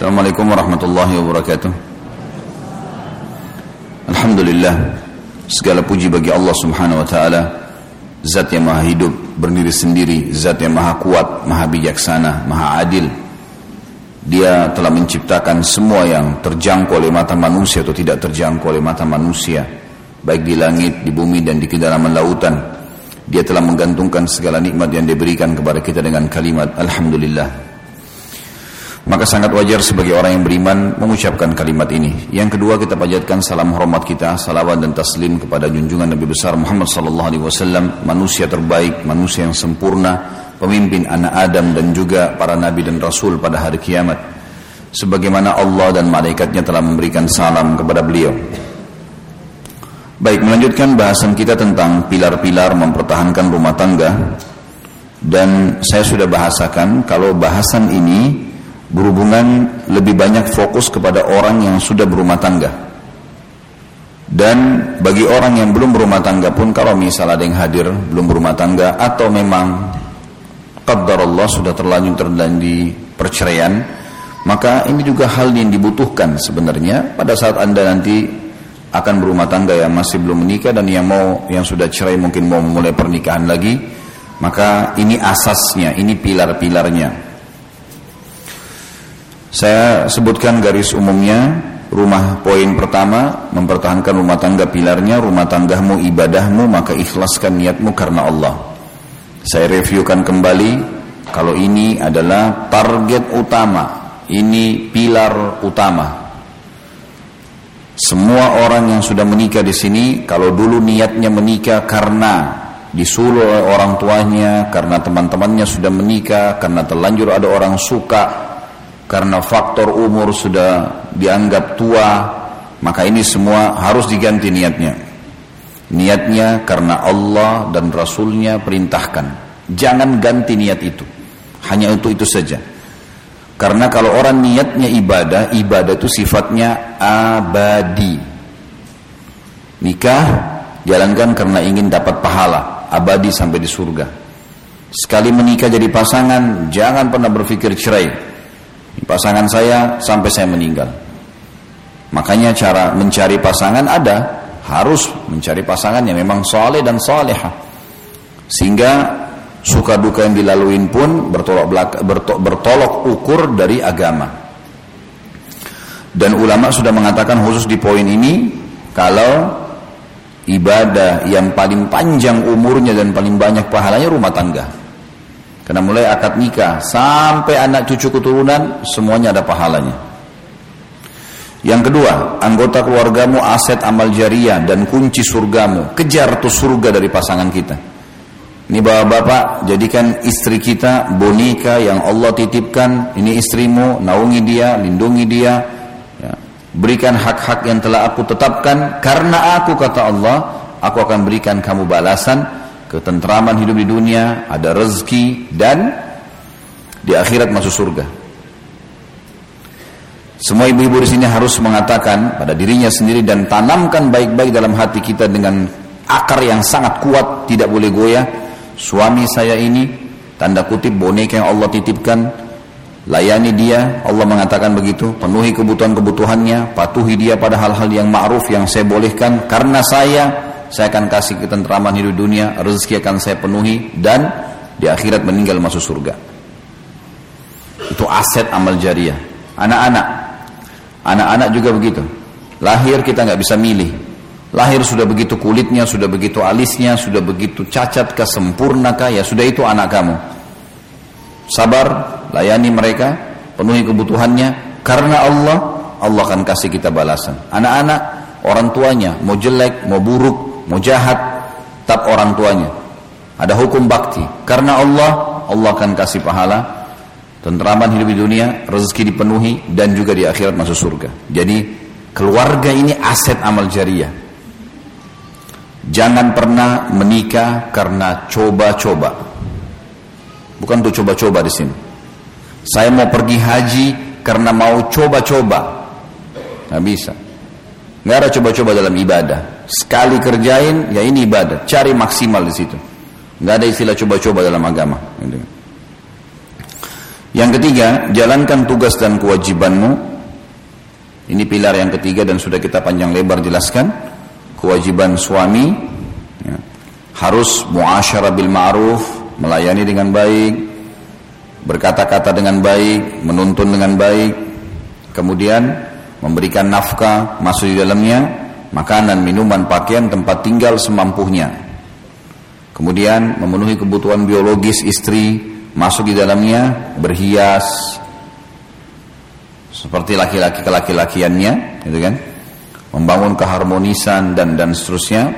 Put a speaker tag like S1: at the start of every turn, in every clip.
S1: Assalamualaikum warahmatullahi wabarakatuh. Alhamdulillah Segala puji bagi Allah subhanahu wa ta'ala. Zat yang maha hidup Berdiri sendiri Zat yang maha kuat Maha bijaksana Maha adil. Dia telah menciptakan semua yang terjangkau oleh mata manusia Atau tidak terjangkau oleh mata manusia Baik di langit, di bumi dan di kedalaman lautan. Dia telah menggantungkan segala nikmat yang diberikan kepada kita dengan kalimat Alhamdulillah maka sangat wajar sebagai orang yang beriman mengucapkan kalimat ini. Yang kedua kita panjatkan salam hormat kita, salawat dan taslim kepada junjungan Nabi besar Muhammad sallallahu alaihi wasallam, manusia terbaik, manusia yang sempurna, pemimpin anak Adam dan juga para nabi dan rasul pada hari kiamat. Sebagaimana Allah dan malaikatnya telah memberikan salam kepada beliau. Baik, melanjutkan bahasan kita tentang pilar-pilar mempertahankan rumah tangga. Dan saya sudah bahasakan kalau bahasan ini berhubungan lebih banyak fokus kepada orang yang sudah berumah tangga. Dan bagi orang yang belum berumah tangga pun kalau misal ada yang hadir belum berumah tangga atau memang qadar Allah sudah terlanjur terjadi perceraian, maka ini juga hal yang dibutuhkan sebenarnya pada saat Anda nanti akan berumah tangga yang masih belum menikah dan yang mau yang sudah cerai mungkin mau memulai pernikahan lagi, maka ini asasnya, ini pilar-pilarnya. Saya sebutkan garis umumnya. Rumah poin pertama Mempertahankan rumah tangga pilarnya Rumah tanggamu ibadahmu Maka ikhlaskan niatmu karena Allah. Saya reviewkan kembali Kalau ini adalah target utama. Ini pilar utama. Semua orang yang sudah menikah di sini Kalau dulu niatnya menikah karena Disuruh oleh orang tuanya Karena teman-temannya sudah menikah Karena terlanjur ada orang suka karena faktor umur sudah dianggap tua, maka ini semua harus diganti niatnya. Niatnya karena Allah dan Rasulnya perintahkan. Jangan ganti niat itu. Hanya untuk itu saja. Karena kalau orang niatnya ibadah, ibadah itu sifatnya abadi. Nikah jalankan karena ingin dapat pahala, abadi sampai di surga. Sekali menikah jadi pasangan, jangan pernah berpikir cerai pasangan saya sampai saya meninggal. Makanya cara mencari pasangan ada, harus mencari pasangan yang memang soleh dan soleha. Sehingga suka duka yang dilaluin pun bertolak, belak, bertolak ukur dari agama. Dan ulama sudah mengatakan khusus di poin ini, kalau ibadah yang paling panjang umurnya dan paling banyak pahalanya rumah tangga. Karena mulai akad nikah sampai anak cucu keturunan semuanya ada pahalanya. Yang kedua, anggota keluargamu aset amal jariah dan kunci surgamu. Kejar tuh surga dari pasangan kita. Ini bapak-bapak, jadikan istri kita boneka yang Allah titipkan. Ini istrimu, naungi dia, lindungi dia. Ya. Berikan hak-hak yang telah aku tetapkan. Karena aku kata Allah, aku akan berikan kamu balasan ketentraman hidup di dunia, ada rezeki dan di akhirat masuk surga. Semua ibu-ibu di sini harus mengatakan pada dirinya sendiri dan tanamkan baik-baik dalam hati kita dengan akar yang sangat kuat, tidak boleh goyah. Suami saya ini tanda kutip boneka yang Allah titipkan, layani dia, Allah mengatakan begitu, penuhi kebutuhan-kebutuhannya, patuhi dia pada hal-hal yang ma'ruf yang saya bolehkan karena saya saya akan kasih ketentraman hidup dunia, rezeki akan saya penuhi dan di akhirat meninggal masuk surga. Itu aset amal jariah. Anak-anak, anak-anak juga begitu. Lahir kita nggak bisa milih. Lahir sudah begitu kulitnya, sudah begitu alisnya, sudah begitu cacat ke sempurna ya sudah itu anak kamu. Sabar, layani mereka, penuhi kebutuhannya. Karena Allah, Allah akan kasih kita balasan. Anak-anak, orang tuanya mau jelek, mau buruk, mau jahat tak orang tuanya. Ada hukum bakti. Karena Allah Allah akan kasih pahala. Tentraman hidup di dunia rezeki dipenuhi dan juga di akhirat masuk surga. Jadi keluarga ini aset amal jariah. Jangan pernah menikah karena coba-coba. Bukan untuk coba-coba di sini. Saya mau pergi haji karena mau coba-coba. Nggak bisa. Nggak ada coba-coba dalam ibadah Sekali kerjain, ya ini ibadah. Cari maksimal di situ. Nggak ada istilah coba-coba dalam agama. Yang ketiga, jalankan tugas dan kewajibanmu. Ini pilar yang ketiga dan sudah kita panjang lebar jelaskan. Kewajiban suami ya, harus muasyarah bil ma'ruf, melayani dengan baik, berkata-kata dengan baik, menuntun dengan baik, kemudian memberikan nafkah masuk di dalamnya, makanan, minuman, pakaian, tempat tinggal semampunya. Kemudian memenuhi kebutuhan biologis istri, masuk di dalamnya berhias seperti laki-laki kelaki-lakiannya gitu kan membangun keharmonisan dan dan seterusnya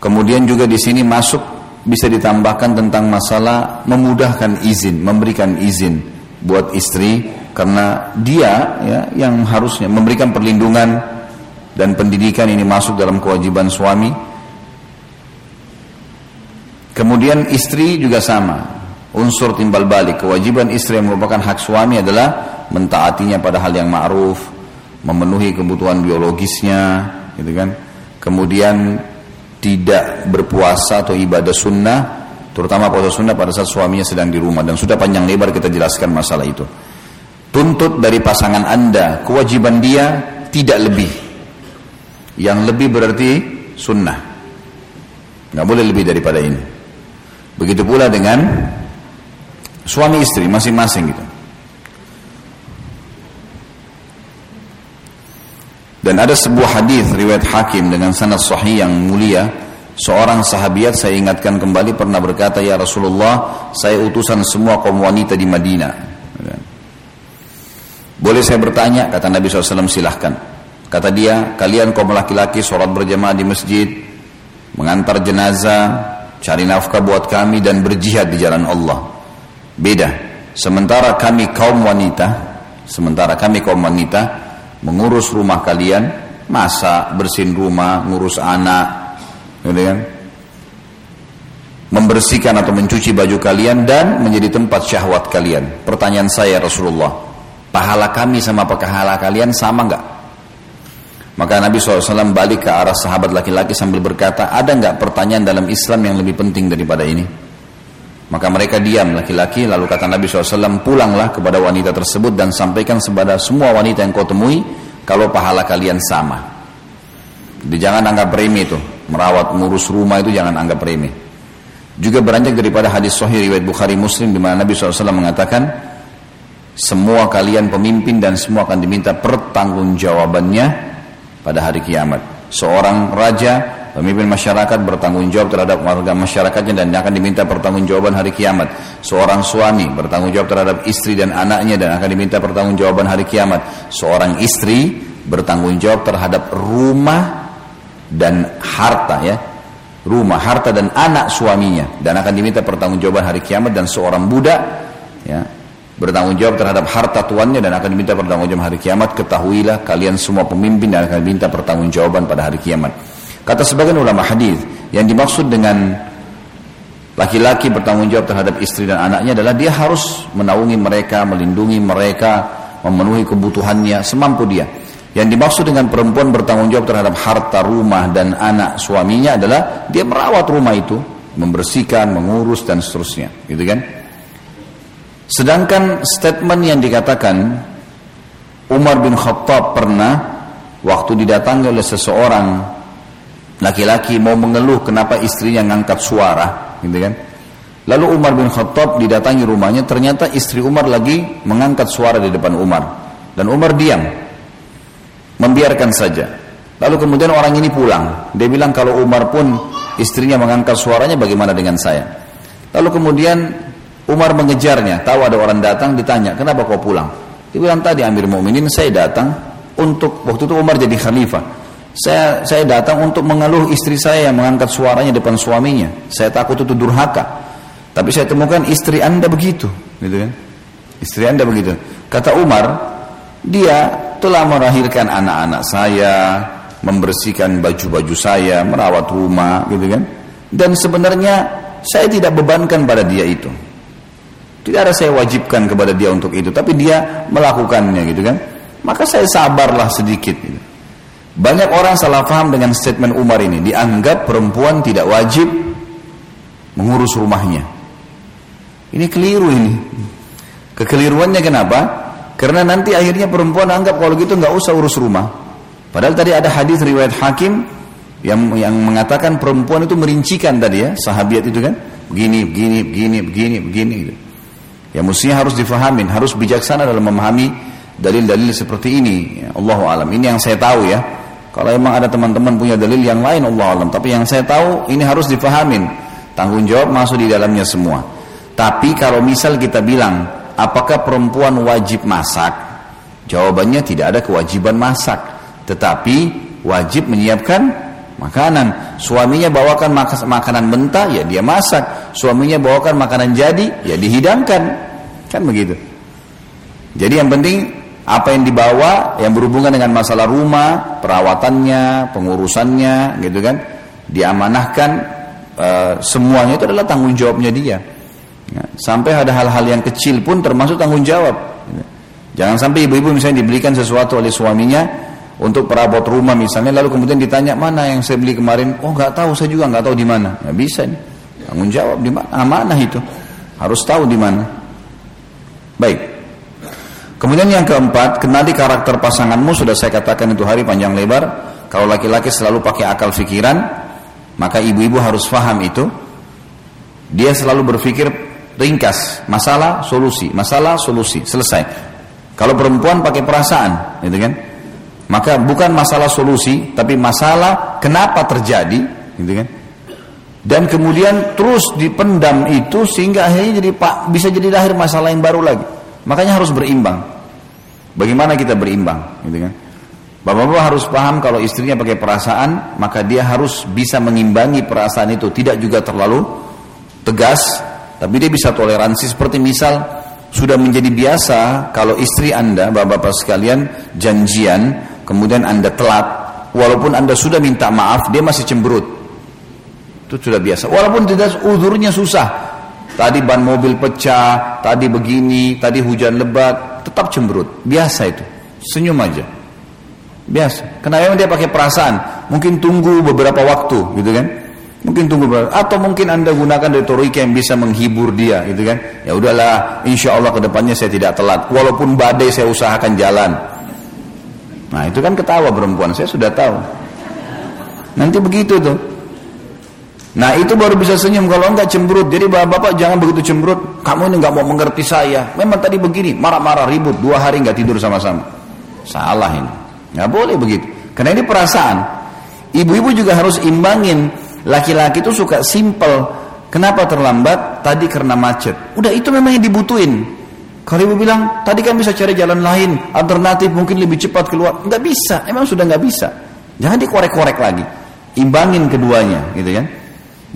S1: kemudian juga di sini masuk bisa ditambahkan tentang masalah memudahkan izin memberikan izin buat istri karena dia ya yang harusnya memberikan perlindungan dan pendidikan ini masuk dalam kewajiban suami Kemudian istri juga sama. Unsur timbal balik. Kewajiban istri yang merupakan hak suami adalah mentaatinya pada hal yang ma'ruf, memenuhi kebutuhan biologisnya, gitu kan. Kemudian tidak berpuasa atau ibadah sunnah, terutama puasa sunnah pada saat suaminya sedang di rumah dan sudah panjang lebar kita jelaskan masalah itu. Tuntut dari pasangan Anda, kewajiban dia tidak lebih. Yang lebih berarti sunnah. Nggak boleh lebih daripada ini. Begitu pula dengan suami istri masing-masing gitu. Dan ada sebuah hadis riwayat Hakim dengan sanad sahih yang mulia, seorang sahabiat saya ingatkan kembali pernah berkata, "Ya Rasulullah, saya utusan semua kaum wanita di Madinah." Boleh saya bertanya? Kata Nabi SAW, silahkan. Kata dia, kalian kaum laki-laki sholat berjamaah di masjid, mengantar jenazah, cari nafkah buat kami dan berjihad di jalan Allah. Beda. Sementara kami kaum wanita, sementara kami kaum wanita mengurus rumah kalian, masak, bersihin rumah, ngurus anak, gitu kan? Membersihkan atau mencuci baju kalian dan menjadi tempat syahwat kalian. Pertanyaan saya Rasulullah, pahala kami sama pahala kalian sama enggak? Maka Nabi SAW balik ke arah sahabat laki-laki sambil berkata, ada nggak pertanyaan dalam Islam yang lebih penting daripada ini? Maka mereka diam laki-laki, lalu kata Nabi SAW, pulanglah kepada wanita tersebut dan sampaikan kepada semua wanita yang kau temui, kalau pahala kalian sama. Jadi jangan anggap remeh itu, merawat, ngurus rumah itu jangan anggap remeh. Juga beranjak daripada hadis Sahih riwayat Bukhari Muslim di mana Nabi SAW mengatakan, semua kalian pemimpin dan semua akan diminta pertanggungjawabannya pada hari kiamat. Seorang raja, pemimpin masyarakat bertanggung jawab terhadap warga masyarakatnya dan akan diminta pertanggungjawaban hari kiamat. Seorang suami bertanggung jawab terhadap istri dan anaknya dan akan diminta pertanggungjawaban hari kiamat. Seorang istri bertanggung jawab terhadap rumah dan harta ya. Rumah, harta dan anak suaminya dan akan diminta pertanggungjawaban hari kiamat dan seorang budak ya bertanggung jawab terhadap harta tuannya dan akan diminta pertanggungjawaban hari kiamat. Ketahuilah kalian semua pemimpin dan akan diminta pertanggungjawaban pada hari kiamat. Kata sebagian ulama hadis yang dimaksud dengan laki-laki bertanggung jawab terhadap istri dan anaknya adalah dia harus menaungi mereka melindungi mereka memenuhi kebutuhannya semampu dia. Yang dimaksud dengan perempuan bertanggung jawab terhadap harta rumah dan anak suaminya adalah dia merawat rumah itu membersihkan mengurus dan seterusnya. Gitu kan Sedangkan statement yang dikatakan Umar bin Khattab pernah waktu didatangi oleh seseorang laki-laki mau mengeluh kenapa istrinya ngangkat suara, gitu kan? Lalu Umar bin Khattab didatangi rumahnya, ternyata istri Umar lagi mengangkat suara di depan Umar. Dan Umar diam, membiarkan saja. Lalu kemudian orang ini pulang. Dia bilang kalau Umar pun istrinya mengangkat suaranya bagaimana dengan saya? Lalu kemudian Umar mengejarnya, tahu ada orang datang, ditanya, kenapa kau pulang? Dia bilang tadi Amir Mu'minin, saya datang untuk, waktu itu Umar jadi khalifah. Saya saya datang untuk mengeluh istri saya yang mengangkat suaranya depan suaminya. Saya takut itu durhaka. Tapi saya temukan istri anda begitu, gitu kan? Istri anda begitu. Kata Umar, dia telah melahirkan anak-anak saya, membersihkan baju-baju saya, merawat rumah, gitu kan? Dan sebenarnya saya tidak bebankan pada dia itu. Tidak ada saya wajibkan kepada dia untuk itu, tapi dia melakukannya gitu kan. Maka saya sabarlah sedikit. Gitu. Banyak orang salah paham dengan statement Umar ini. Dianggap perempuan tidak wajib mengurus rumahnya. Ini keliru ini. Kekeliruannya kenapa? Karena nanti akhirnya perempuan anggap kalau gitu nggak usah urus rumah. Padahal tadi ada hadis riwayat Hakim yang yang mengatakan perempuan itu merincikan tadi ya, sahabiat itu kan, begini, begini, begini, begini, begini. Gitu. Ya mestinya harus difahamin, harus bijaksana dalam memahami dalil-dalil seperti ini. Ya, Allah alam. Ini yang saya tahu ya. Kalau emang ada teman-teman punya dalil yang lain Allah alam. Tapi yang saya tahu ini harus difahamin. Tanggung jawab masuk di dalamnya semua. Tapi kalau misal kita bilang, apakah perempuan wajib masak? Jawabannya tidak ada kewajiban masak. Tetapi wajib menyiapkan makanan. Suaminya bawakan makanan mentah, ya dia masak. Suaminya bawakan makanan jadi, ya dihidangkan. Kan begitu. Jadi yang penting apa yang dibawa yang berhubungan dengan masalah rumah, perawatannya, pengurusannya, gitu kan, diamanahkan e, semuanya itu adalah tanggung jawabnya dia. Ya, sampai ada hal-hal yang kecil pun termasuk tanggung jawab. Jangan sampai ibu-ibu misalnya dibelikan sesuatu oleh suaminya untuk perabot rumah misalnya, lalu kemudian ditanya mana yang saya beli kemarin, oh nggak tahu, saya juga nggak tahu di mana. Nggak bisa nih, tanggung jawab di mana, amanah itu, harus tahu di mana. Baik. Kemudian yang keempat, kenali karakter pasanganmu sudah saya katakan itu hari panjang lebar. Kalau laki-laki selalu pakai akal fikiran, maka ibu-ibu harus faham itu. Dia selalu berpikir ringkas, masalah, solusi, masalah, solusi, selesai. Kalau perempuan pakai perasaan, gitu kan? Maka bukan masalah solusi, tapi masalah kenapa terjadi, gitu kan? Dan kemudian terus dipendam itu sehingga akhirnya jadi pak bisa jadi lahir masalah yang baru lagi. Makanya harus berimbang. Bagaimana kita berimbang, gitu kan? Bapak-bapak harus paham kalau istrinya pakai perasaan, maka dia harus bisa mengimbangi perasaan itu, tidak juga terlalu tegas, tapi dia bisa toleransi seperti misal sudah menjadi biasa kalau istri Anda, bapak-bapak sekalian, janjian, kemudian Anda telat, walaupun Anda sudah minta maaf, dia masih cemberut. Itu sudah biasa. Walaupun tidak uzurnya susah, Tadi ban mobil pecah, tadi begini, tadi hujan lebat, tetap cemberut. Biasa itu. Senyum aja. Biasa. Kenapa dia pakai perasaan? Mungkin tunggu beberapa waktu, gitu kan? Mungkin tunggu beberapa, atau mungkin anda gunakan retorika yang bisa menghibur dia, gitu kan? Ya udahlah, insya Allah ke depannya saya tidak telat. Walaupun badai saya usahakan jalan. Nah itu kan ketawa perempuan, saya sudah tahu. Nanti begitu tuh. Nah itu baru bisa senyum kalau enggak cemberut. Jadi bapak-bapak jangan begitu cemberut. Kamu ini enggak mau mengerti saya. Memang tadi begini, marah-marah ribut dua hari enggak tidur sama-sama. Salah ini. Enggak boleh begitu. Karena ini perasaan. Ibu-ibu juga harus imbangin. Laki-laki itu suka simple. Kenapa terlambat? Tadi karena macet. Udah itu memang yang dibutuhin. Kalau ibu bilang, tadi kan bisa cari jalan lain, alternatif mungkin lebih cepat keluar. Enggak bisa, emang sudah enggak bisa. Jangan dikorek-korek lagi. Imbangin keduanya, gitu kan.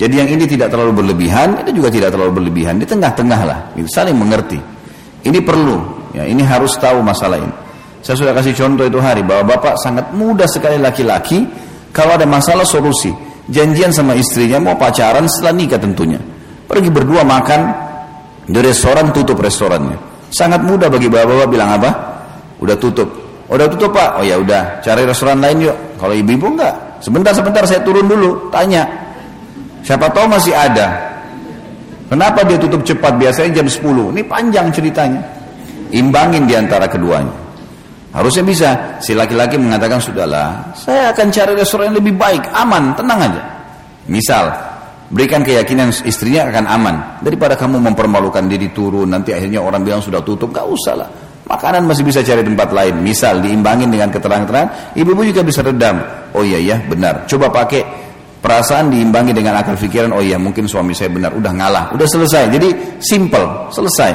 S1: Jadi yang ini tidak terlalu berlebihan, itu juga tidak terlalu berlebihan, di tengah-tengah lah, gitu, saling mengerti. Ini perlu, ya ini harus tahu masalah ini. Saya sudah kasih contoh itu hari bahwa bapak sangat mudah sekali laki-laki kalau ada masalah solusi. Janjian sama istrinya mau pacaran setelah nikah tentunya. Pergi berdua makan di restoran tutup restorannya. Sangat mudah bagi bapak-bapak bilang apa? Udah tutup. Udah tutup pak? Oh ya udah, cari restoran lain yuk. Kalau ibu-ibu enggak, sebentar sebentar saya turun dulu, tanya Siapa tahu masih ada. Kenapa dia tutup cepat? Biasanya jam 10. Ini panjang ceritanya. Imbangin di antara keduanya. Harusnya bisa. Si laki-laki mengatakan, sudahlah, saya akan cari restoran yang lebih baik, aman, tenang aja. Misal, berikan keyakinan istrinya akan aman. Daripada kamu mempermalukan diri turun, nanti akhirnya orang bilang sudah tutup, gak usah lah. Makanan masih bisa cari tempat lain. Misal, diimbangin dengan keterangan-keterangan, ibu-ibu juga bisa redam. Oh iya, iya, benar. Coba pakai Perasaan diimbangi dengan akal pikiran, oh iya mungkin suami saya benar, udah ngalah, udah selesai. Jadi simple, selesai.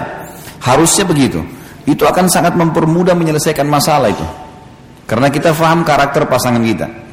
S1: Harusnya begitu. Itu akan sangat mempermudah menyelesaikan masalah itu. Karena kita faham karakter pasangan kita.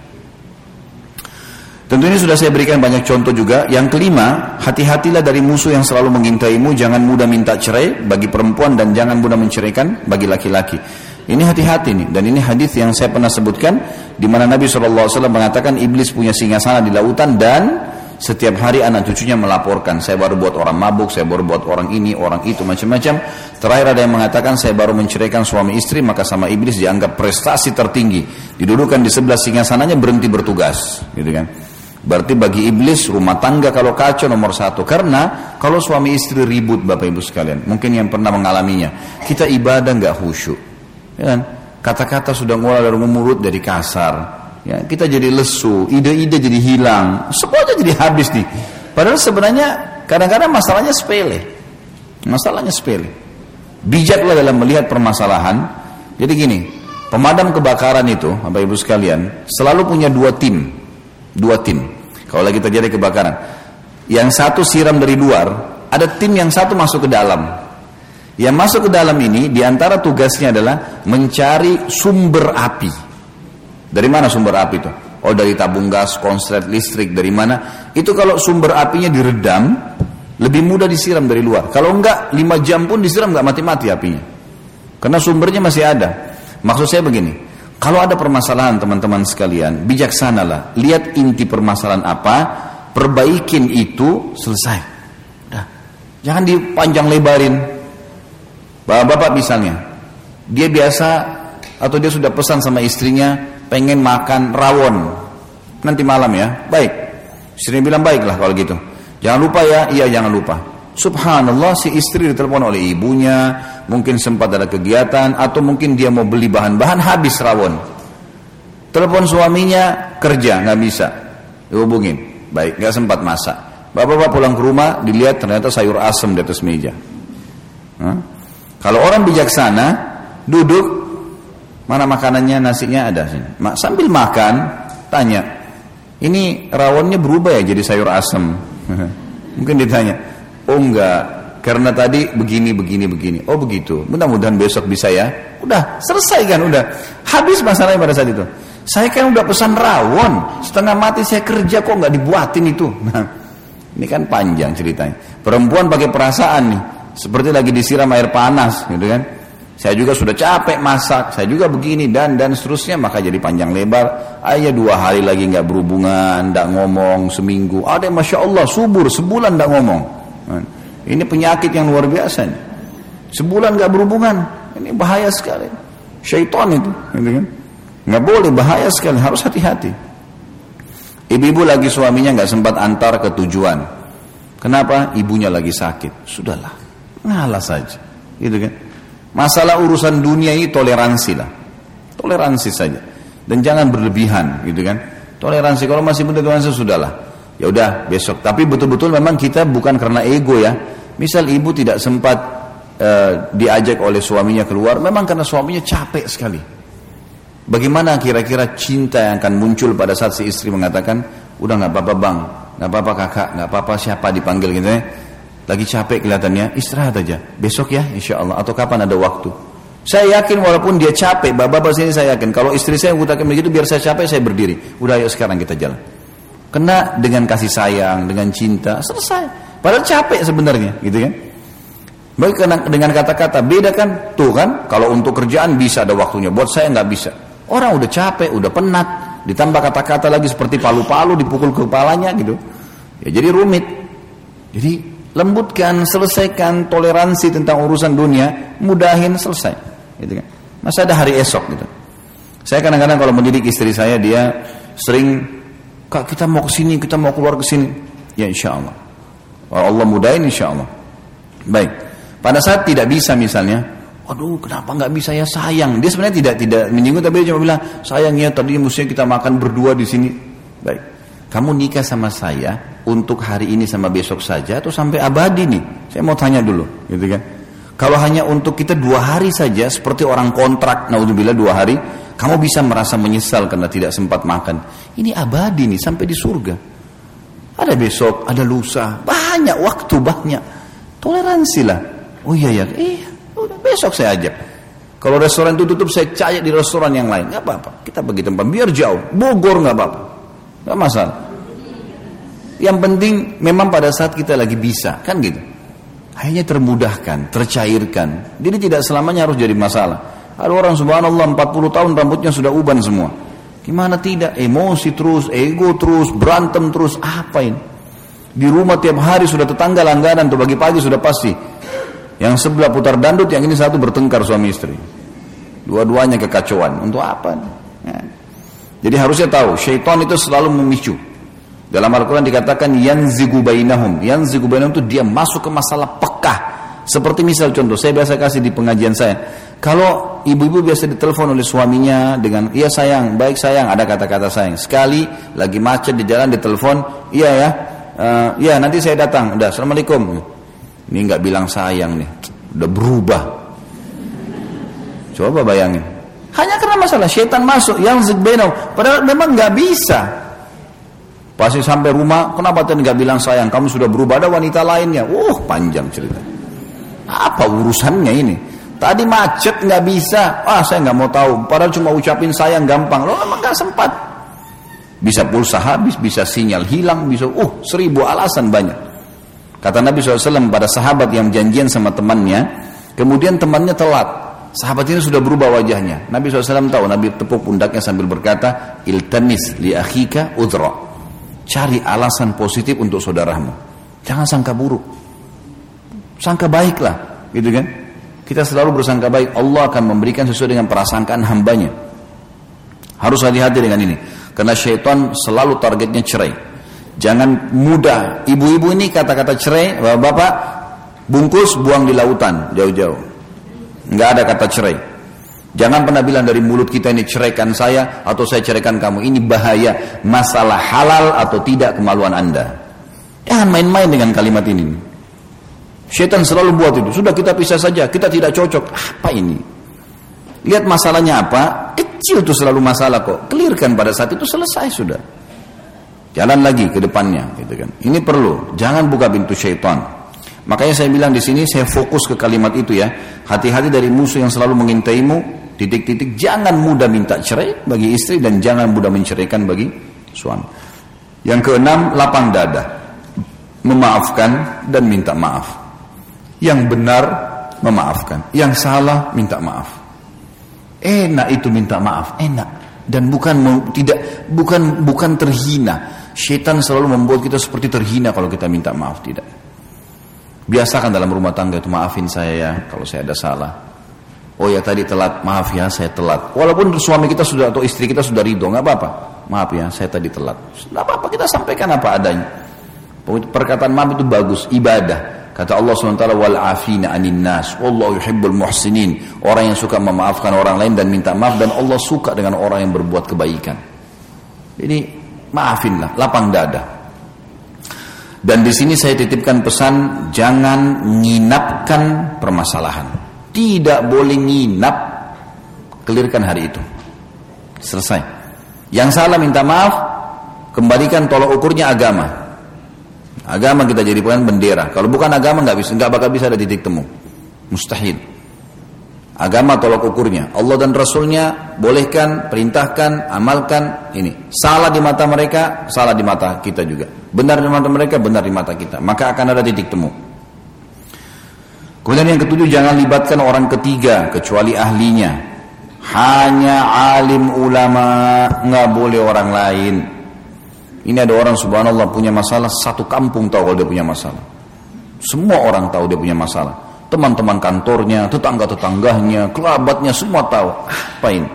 S1: Tentu ini sudah saya berikan banyak contoh juga. Yang kelima, hati-hatilah dari musuh yang selalu mengintaimu. Jangan mudah minta cerai bagi perempuan dan jangan mudah menceraikan bagi laki-laki. Ini hati-hati nih dan ini hadis yang saya pernah sebutkan di mana Nabi SAW mengatakan iblis punya singgasana di lautan dan setiap hari anak cucunya melaporkan saya baru buat orang mabuk, saya baru buat orang ini, orang itu macam-macam. Terakhir ada yang mengatakan saya baru menceraikan suami istri maka sama iblis dianggap prestasi tertinggi. Didudukan di sebelah singgasananya berhenti bertugas, gitu kan. Berarti bagi iblis rumah tangga kalau kacau nomor satu. Karena kalau suami istri ribut Bapak Ibu sekalian. Mungkin yang pernah mengalaminya. Kita ibadah nggak khusyuk. Ya kan? Kata-kata sudah mulai dari mulut dari kasar. Ya, kita jadi lesu, ide-ide jadi hilang. Semuanya jadi habis nih. Padahal sebenarnya kadang-kadang masalahnya sepele. Masalahnya sepele. Bijaklah dalam melihat permasalahan. Jadi gini, pemadam kebakaran itu, Bapak Ibu sekalian, selalu punya dua tim. Dua tim. Kalau lagi terjadi kebakaran, yang satu siram dari luar, ada tim yang satu masuk ke dalam. Yang masuk ke dalam ini, di antara tugasnya adalah mencari sumber api. Dari mana sumber api itu? Oh dari tabung gas, konslet listrik, dari mana? Itu kalau sumber apinya diredam, lebih mudah disiram dari luar. Kalau enggak, lima jam pun disiram enggak mati-mati apinya. Karena sumbernya masih ada. Maksud saya begini, kalau ada permasalahan teman-teman sekalian, bijaksanalah. Lihat inti permasalahan apa, perbaikin itu, selesai. Udah. Jangan dipanjang lebarin. Bapak-bapak misalnya, dia biasa atau dia sudah pesan sama istrinya pengen makan rawon nanti malam ya. Baik. Istrinya bilang baiklah kalau gitu. Jangan lupa ya, iya jangan lupa. Subhanallah si istri ditelepon oleh ibunya, mungkin sempat ada kegiatan atau mungkin dia mau beli bahan-bahan habis rawon. Telepon suaminya kerja nggak bisa, dihubungin. Baik, nggak sempat masak. Bapak-bapak pulang ke rumah dilihat ternyata sayur asem di atas meja. Hah? Kalau orang bijaksana duduk mana makanannya nasinya ada sini. Sambil makan tanya, ini rawonnya berubah ya jadi sayur asem. Mungkin ditanya, Oh enggak, karena tadi begini, begini, begini. Oh begitu. Mudah-mudahan besok bisa ya. Udah, selesai kan, udah. Habis masalahnya pada saat itu. Saya kan udah pesan rawon, setengah mati saya kerja kok nggak dibuatin itu. Nah, ini kan panjang ceritanya. Perempuan pakai perasaan nih, seperti lagi disiram air panas, gitu kan. Saya juga sudah capek masak, saya juga begini dan dan seterusnya, maka jadi panjang lebar. Ayah dua hari lagi nggak berhubungan, nggak ngomong seminggu. Ada masya Allah subur sebulan nggak ngomong. Ini penyakit yang luar biasa. Nih. Sebulan nggak berhubungan, ini bahaya sekali. Syaitan itu, gitu kan? Nggak boleh, bahaya sekali, harus hati-hati. Ibu-ibu lagi suaminya nggak sempat antar ke tujuan. Kenapa? Ibunya lagi sakit. Sudahlah, ngalah saja, gitu kan? Masalah urusan dunia ini toleransi lah, toleransi saja, dan jangan berlebihan, gitu kan? Toleransi kalau masih toleransi sudahlah ya udah besok. Tapi betul-betul memang kita bukan karena ego ya. Misal ibu tidak sempat uh, diajak oleh suaminya keluar, memang karena suaminya capek sekali. Bagaimana kira-kira cinta yang akan muncul pada saat si istri mengatakan, udah nggak apa-apa bang, nggak apa-apa kakak, nggak apa-apa siapa dipanggil gitu ya. Lagi capek kelihatannya, istirahat aja. Besok ya, insya Allah. Atau kapan ada waktu. Saya yakin walaupun dia capek, bapak-bapak sini saya yakin. Kalau istri saya mengatakan begitu, biar saya capek, saya berdiri. Udah ayo sekarang kita jalan. Kena dengan kasih sayang, dengan cinta, selesai. Padahal capek sebenarnya, gitu kan? Baik dengan kata-kata beda kan? Tuh kan, kalau untuk kerjaan bisa ada waktunya. Buat saya nggak bisa. Orang udah capek, udah penat, ditambah kata-kata lagi seperti palu-palu dipukul ke kepalanya gitu. Ya jadi rumit. Jadi lembutkan, selesaikan toleransi tentang urusan dunia, mudahin selesai. Gitu kan? Masa ada hari esok gitu. Saya kadang-kadang kalau mendidik istri saya dia sering Kak kita mau ke sini, kita mau keluar ke sini. Ya insya Allah. Allah mudahin insya Allah. Baik. Pada saat tidak bisa misalnya, Waduh, kenapa nggak bisa ya sayang? Dia sebenarnya tidak tidak menyinggung, tapi dia cuma bilang sayang ya tadi mestinya kita makan berdua di sini. Baik, kamu nikah sama saya untuk hari ini sama besok saja atau sampai abadi nih? Saya mau tanya dulu, gitu kan? Kalau hanya untuk kita dua hari saja, seperti orang kontrak, naudzubillah dua hari, kamu bisa merasa menyesal karena tidak sempat makan. Ini abadi nih sampai di surga. Ada besok, ada lusa, banyak waktu banyak. Toleransi lah. Oh iya ya. Udah besok saya ajak. Kalau restoran itu tutup, saya cari di restoran yang lain. Gak apa-apa. Kita pergi tempat biar jauh. Bogor nggak apa-apa. Gak masalah. Yang penting memang pada saat kita lagi bisa, kan gitu. Akhirnya termudahkan, tercairkan. Jadi tidak selamanya harus jadi masalah. Ada orang subhanallah 40 tahun rambutnya sudah uban semua. Gimana tidak? Emosi terus, ego terus, berantem terus, apa ini? Di rumah tiap hari sudah tetangga langganan tuh bagi pagi sudah pasti. Yang sebelah putar dandut, yang ini satu bertengkar suami istri. Dua-duanya kekacauan. Untuk apa? Ya. Jadi harusnya tahu, syaitan itu selalu memicu. Dalam Al-Quran dikatakan yanzigu bainahum. Yanzigu bainahum itu dia masuk ke masalah pekah. Seperti misal contoh, saya biasa kasih di pengajian saya. Kalau ibu-ibu biasa ditelepon oleh suaminya dengan, iya sayang, baik sayang, ada kata-kata sayang. Sekali lagi macet di jalan ditelepon, iya ya, uh, iya nanti saya datang, udah, assalamualaikum. Ini nggak bilang sayang nih, udah berubah. Coba bayangin. Hanya karena masalah syaitan masuk yang zikbenau, padahal memang nggak bisa. Pasti sampai rumah, kenapa tadi nggak bilang sayang? Kamu sudah berubah ada wanita lainnya. Uh, panjang cerita. Apa urusannya ini? Tadi macet nggak bisa. Ah, saya nggak mau tahu. Padahal cuma ucapin sayang gampang. Lo emang nggak sempat. Bisa pulsa habis, bisa sinyal hilang, bisa uh seribu alasan banyak. Kata Nabi SAW pada sahabat yang janjian sama temannya, kemudian temannya telat. Sahabat ini sudah berubah wajahnya. Nabi SAW tahu, Nabi tepuk pundaknya sambil berkata, Iltamis li akhika udra. Cari alasan positif untuk saudaramu. Jangan sangka buruk. Sangka baiklah, gitu kan? Kita selalu bersangka baik. Allah akan memberikan sesuai dengan prasangkaan hambanya. Harus hati-hati dengan ini. Karena syaitan selalu targetnya cerai. Jangan mudah. Ibu-ibu ini kata-kata cerai, bapak-bapak, bungkus, buang di lautan, jauh-jauh. Nggak ada kata cerai. Jangan pernah bilang dari mulut kita ini ceraikan saya atau saya ceraikan kamu. Ini bahaya. Masalah halal atau tidak kemaluan anda. Jangan main-main dengan kalimat ini. Syaitan selalu buat itu. Sudah kita pisah saja. Kita tidak cocok. Apa ini? Lihat masalahnya apa. Kecil itu selalu masalah kok. Clearkan pada saat itu selesai sudah. Jalan lagi ke depannya. Gitu kan. Ini perlu. Jangan buka pintu syaitan. Makanya saya bilang di sini saya fokus ke kalimat itu ya. Hati-hati dari musuh yang selalu mengintaimu titik-titik jangan mudah minta cerai bagi istri dan jangan mudah menceraikan bagi suami. Yang keenam, lapang dada. Memaafkan dan minta maaf. Yang benar memaafkan, yang salah minta maaf. Enak itu minta maaf, enak dan bukan tidak bukan bukan terhina. Syaitan selalu membuat kita seperti terhina kalau kita minta maaf, tidak. Biasakan dalam rumah tangga itu maafin saya ya kalau saya ada salah Oh ya tadi telat, maaf ya saya telat. Walaupun suami kita sudah atau istri kita sudah ridho, nggak apa-apa. Maaf ya saya tadi telat. Nggak apa-apa kita sampaikan apa adanya. Perkataan maaf itu bagus, ibadah. Kata Allah SWT, wal afina anin nas, wallahu yuhibbul muhsinin. Orang yang suka memaafkan orang lain dan minta maaf dan Allah suka dengan orang yang berbuat kebaikan. Ini maafinlah, lapang dada. Dan di sini saya titipkan pesan jangan nginapkan permasalahan. Tidak boleh nginap. Kelirkan hari itu. Selesai. Yang salah minta maaf. Kembalikan tolok ukurnya agama. Agama kita jadi bukan bendera. Kalau bukan agama nggak bisa, nggak bakal bisa ada titik temu. Mustahil. Agama tolok ukurnya. Allah dan Rasulnya bolehkan, perintahkan, amalkan. Ini salah di mata mereka, salah di mata kita juga. Benar di mata mereka, benar di mata kita. Maka akan ada titik temu. Kemudian yang ketujuh jangan libatkan orang ketiga kecuali ahlinya. Hanya alim ulama, nggak boleh orang lain. Ini ada orang subhanallah punya masalah, satu kampung tahu kalau dia punya masalah. Semua orang tahu dia punya masalah. Teman-teman kantornya, tetangga-tetangganya, kerabatnya semua tahu. Apa ini?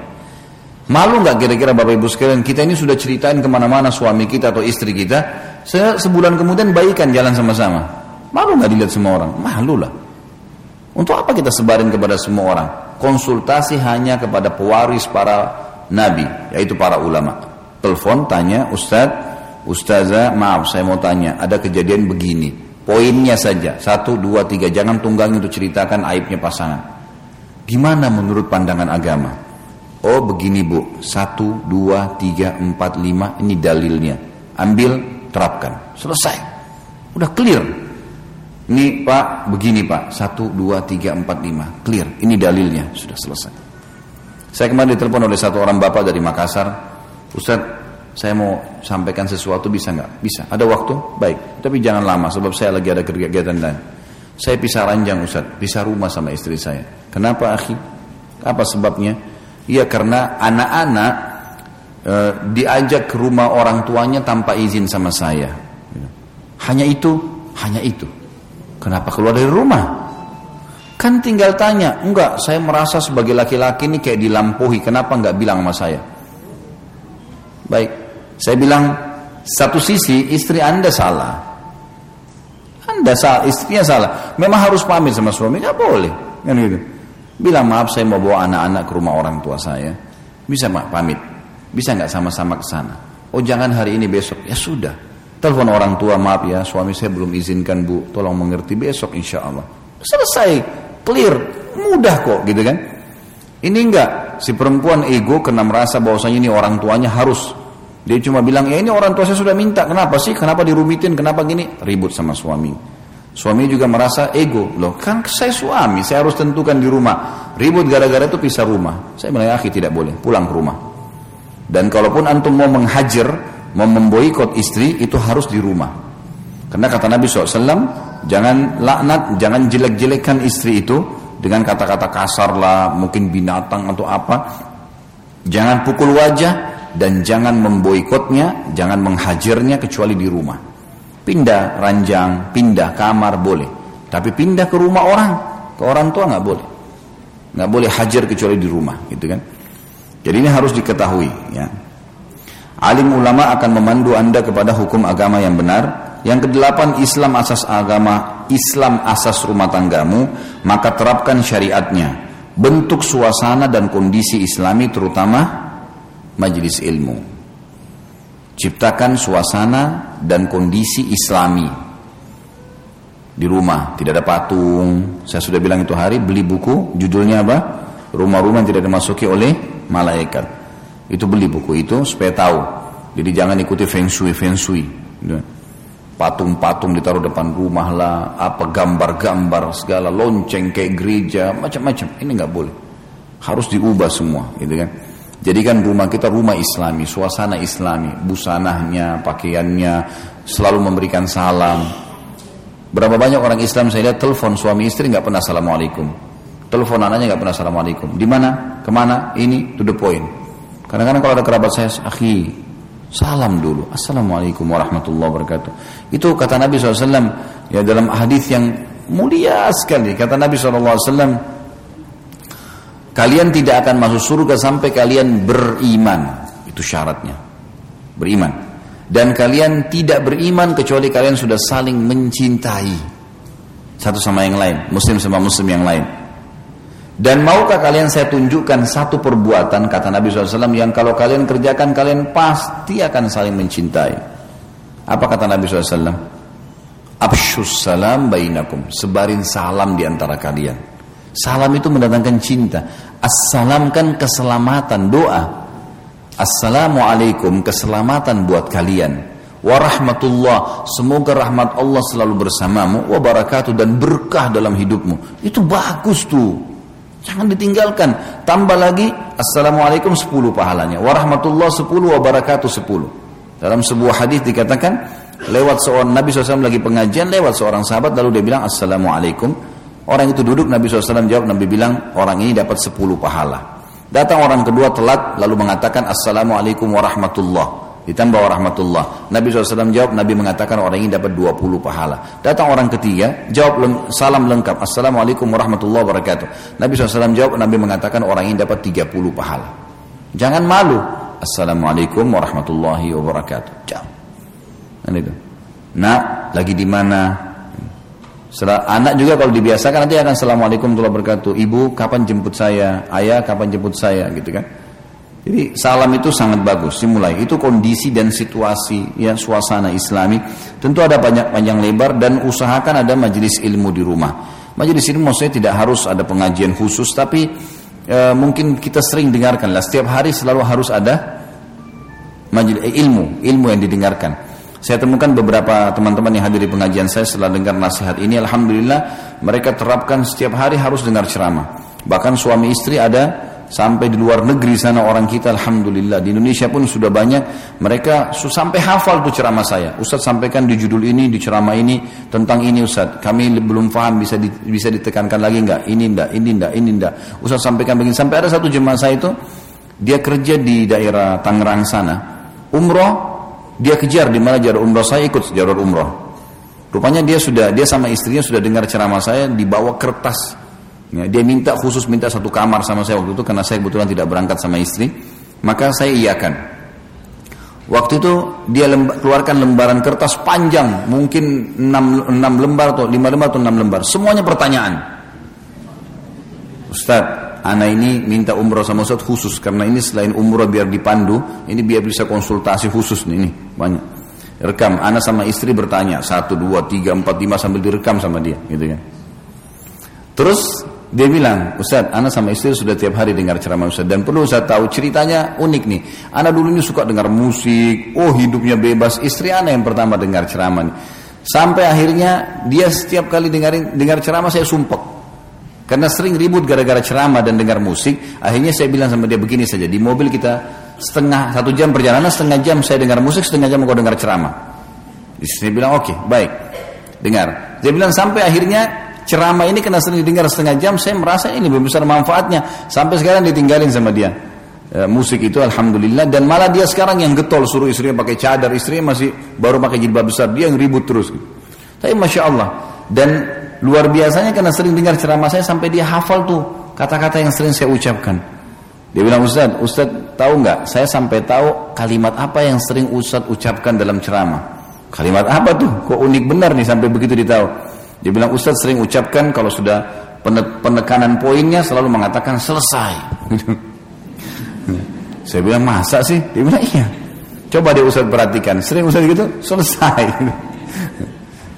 S1: Malu nggak kira-kira Bapak Ibu sekalian kita ini sudah ceritain ke mana-mana suami kita atau istri kita. Sebulan kemudian baikan jalan sama-sama. Malu nggak dilihat semua orang? Malu lah. Untuk apa kita sebarin kepada semua orang? Konsultasi hanya kepada pewaris para nabi, yaitu para ulama. Telepon tanya, Ustadz, Ustazah, maaf saya mau tanya, ada kejadian begini. Poinnya saja, satu, dua, tiga, jangan tunggangi untuk ceritakan aibnya pasangan. Gimana menurut pandangan agama? Oh begini bu, satu, dua, tiga, empat, lima, ini dalilnya. Ambil, terapkan. Selesai. Udah clear. Ini Pak, begini Pak, satu, dua, tiga, empat, lima, clear. Ini dalilnya, sudah selesai. Saya kemarin ditelepon oleh satu orang bapak dari Makassar, Ustaz, saya mau sampaikan sesuatu bisa nggak? Bisa. Ada waktu? Baik. Tapi jangan lama, sebab saya lagi ada kegiatan lain. Saya pisah ranjang Ustaz, pisah rumah sama istri saya. Kenapa akhi? Apa sebabnya? Iya karena anak-anak e, diajak ke rumah orang tuanya tanpa izin sama saya. Hanya itu, hanya itu. Kenapa keluar dari rumah? Kan tinggal tanya, enggak, saya merasa sebagai laki-laki ini kayak dilampaui, kenapa enggak bilang sama saya? Baik, saya bilang, Satu sisi istri anda salah. Anda salah, istrinya salah. Memang harus pamit sama suami, nggak boleh. Kan gitu. Bilang maaf saya mau bawa anak-anak ke rumah orang tua saya. Bisa mak pamit. Bisa nggak sama-sama ke sana? Oh jangan hari ini besok. Ya sudah. Telepon orang tua maaf ya suami saya belum izinkan bu. Tolong mengerti besok insya Allah. Selesai. Clear. Mudah kok gitu kan. Ini enggak. Si perempuan ego kena merasa bahwasanya ini orang tuanya harus. Dia cuma bilang ya ini orang tua saya sudah minta. Kenapa sih? Kenapa dirumitin? Kenapa gini? Ribut sama suami. Suami juga merasa ego. Loh kan saya suami, saya harus tentukan di rumah. Ribut gara-gara itu pisah rumah. Saya bilang, akhi tidak boleh, pulang ke rumah. Dan kalaupun antum mau menghajar, mau memboikot istri, itu harus di rumah. Karena kata Nabi SAW, jangan laknat, jangan jelek-jelekkan istri itu dengan kata-kata kasar lah, mungkin binatang atau apa. Jangan pukul wajah dan jangan memboikotnya, jangan menghajarnya kecuali di rumah. Pindah ranjang, pindah kamar boleh. Tapi pindah ke rumah orang, ke orang tua nggak boleh. Nggak boleh hajar kecuali di rumah, gitu kan. Jadi ini harus diketahui. Ya. Alim ulama akan memandu anda kepada hukum agama yang benar. Yang kedelapan Islam asas agama, Islam asas rumah tanggamu, maka terapkan syariatnya. Bentuk suasana dan kondisi islami terutama majelis ilmu. Ciptakan suasana dan kondisi islami. Di rumah tidak ada patung. Saya sudah bilang itu hari beli buku. Judulnya apa? Rumah-rumah tidak dimasuki oleh malaikat. Itu beli buku itu supaya tahu. Jadi jangan ikuti feng shui feng shui. Patung-patung ditaruh depan rumah lah apa gambar-gambar segala lonceng kayak gereja macam-macam. Ini nggak boleh. Harus diubah semua gitu kan Jadikan rumah kita rumah islami, suasana islami, busanahnya, pakaiannya, selalu memberikan salam. Berapa banyak orang Islam saya lihat telepon suami istri nggak pernah assalamualaikum. Telepon anaknya nggak pernah assalamualaikum. Di mana? Ke mana? Ini to the point. Kadang-kadang kalau ada kerabat saya, akhi, salam dulu. Assalamualaikum warahmatullahi wabarakatuh. Itu kata Nabi SAW ya dalam hadis yang mulia sekali. Kata Nabi SAW, Kalian tidak akan masuk surga sampai kalian beriman. Itu syaratnya. Beriman. Dan kalian tidak beriman kecuali kalian sudah saling mencintai. Satu sama yang lain. Muslim sama muslim yang lain. Dan maukah kalian saya tunjukkan satu perbuatan kata Nabi SAW yang kalau kalian kerjakan kalian pasti akan saling mencintai. Apa kata Nabi SAW? Abshus salam bainakum. Sebarin salam di antara kalian. Salam itu mendatangkan cinta. Assalam kan keselamatan doa. Assalamualaikum keselamatan buat kalian. Warahmatullah semoga rahmat Allah selalu bersamamu. Wabarakatuh dan berkah dalam hidupmu. Itu bagus tuh. Jangan ditinggalkan. Tambah lagi Assalamualaikum 10 pahalanya. Warahmatullah 10 wabarakatuh 10. Dalam sebuah hadis dikatakan lewat seorang Nabi SAW lagi pengajian lewat seorang sahabat lalu dia bilang Assalamualaikum Orang itu duduk, Nabi SAW jawab, Nabi bilang, orang ini dapat 10 pahala. Datang orang kedua telat, lalu mengatakan, Assalamualaikum warahmatullah. Ditambah warahmatullah. Nabi SAW jawab, Nabi mengatakan orang ini dapat 20 pahala. Datang orang ketiga, jawab salam lengkap. Assalamualaikum warahmatullahi wabarakatuh. Nabi SAW jawab, Nabi mengatakan orang ini dapat 30 pahala. Jangan malu. Assalamualaikum warahmatullahi wabarakatuh. Itu. Nah, lagi di mana? Setelah, anak juga kalau dibiasakan nanti akan Assalamualaikum warahmatullahi wabarakatuh. Ibu kapan jemput saya? Ayah kapan jemput saya? Gitu kan? Jadi salam itu sangat bagus dimulai. Itu kondisi dan situasi ya suasana Islami. Tentu ada banyak panjang lebar dan usahakan ada majelis ilmu di rumah. Majelis ilmu maksudnya tidak harus ada pengajian khusus tapi e, mungkin kita sering dengarkan lah setiap hari selalu harus ada majelis ilmu, ilmu yang didengarkan. Saya temukan beberapa teman-teman yang hadir di pengajian saya setelah dengar nasihat ini, alhamdulillah mereka terapkan setiap hari harus dengar ceramah. Bahkan suami istri ada sampai di luar negeri sana orang kita, alhamdulillah di Indonesia pun sudah banyak mereka sampai hafal tuh ceramah saya. Ustaz sampaikan di judul ini, di ceramah ini tentang ini Ustaz. Kami belum paham bisa di, bisa ditekankan lagi enggak? Ini enggak, ini enggak, ini enggak. Ustaz sampaikan begini sampai ada satu jemaah saya itu dia kerja di daerah Tangerang sana. Umroh dia kejar di mana jalur umroh saya ikut jalur umroh. Rupanya dia sudah dia sama istrinya sudah dengar ceramah saya dibawa kertas. Ya, dia minta khusus minta satu kamar sama saya waktu itu karena saya kebetulan tidak berangkat sama istri. Maka saya iakan. Waktu itu dia lemba, keluarkan lembaran kertas panjang, mungkin 6, 6 lembar atau 5 lembar atau 6 lembar. Semuanya pertanyaan. Ustaz, anak ini minta umroh sama Ustaz khusus karena ini selain umroh biar dipandu, ini biar bisa konsultasi khusus nih, ini banyak. Rekam, anak sama istri bertanya, satu, dua, tiga, empat, lima sambil direkam sama dia, gitu kan. Terus dia bilang, Ustaz, anak sama istri sudah tiap hari dengar ceramah Ustaz dan perlu Ustaz tahu ceritanya unik nih. Anak dulu ini suka dengar musik, oh hidupnya bebas. Istri anak yang pertama dengar ceramah nih. Sampai akhirnya dia setiap kali dengarin dengar ceramah saya sumpah. Karena sering ribut gara-gara ceramah dan dengar musik, akhirnya saya bilang sama dia begini saja, di mobil kita setengah satu jam perjalanan, setengah jam saya dengar musik, setengah jam kau dengar ceramah. Istri bilang oke, okay, baik, dengar. Dia bilang sampai akhirnya ceramah ini kena sering didengar setengah jam, saya merasa ini lebih besar manfaatnya. Sampai sekarang ditinggalin sama dia. E, musik itu alhamdulillah dan malah dia sekarang yang getol suruh istrinya pakai cadar, istrinya masih baru pakai jilbab besar, dia yang ribut terus. Tapi masya Allah dan luar biasanya karena sering dengar ceramah saya sampai dia hafal tuh kata-kata yang sering saya ucapkan. Dia bilang Ustaz, Ustaz tahu nggak? Saya sampai tahu kalimat apa yang sering Ustaz ucapkan dalam ceramah. Kalimat apa tuh? Kok unik benar nih sampai begitu ditahu. Dia bilang Ustaz sering ucapkan kalau sudah penekanan poinnya selalu mengatakan selesai. Saya bilang masa sih? Dia bilang iya. Coba dia Ustaz perhatikan, sering Ustaz gitu selesai.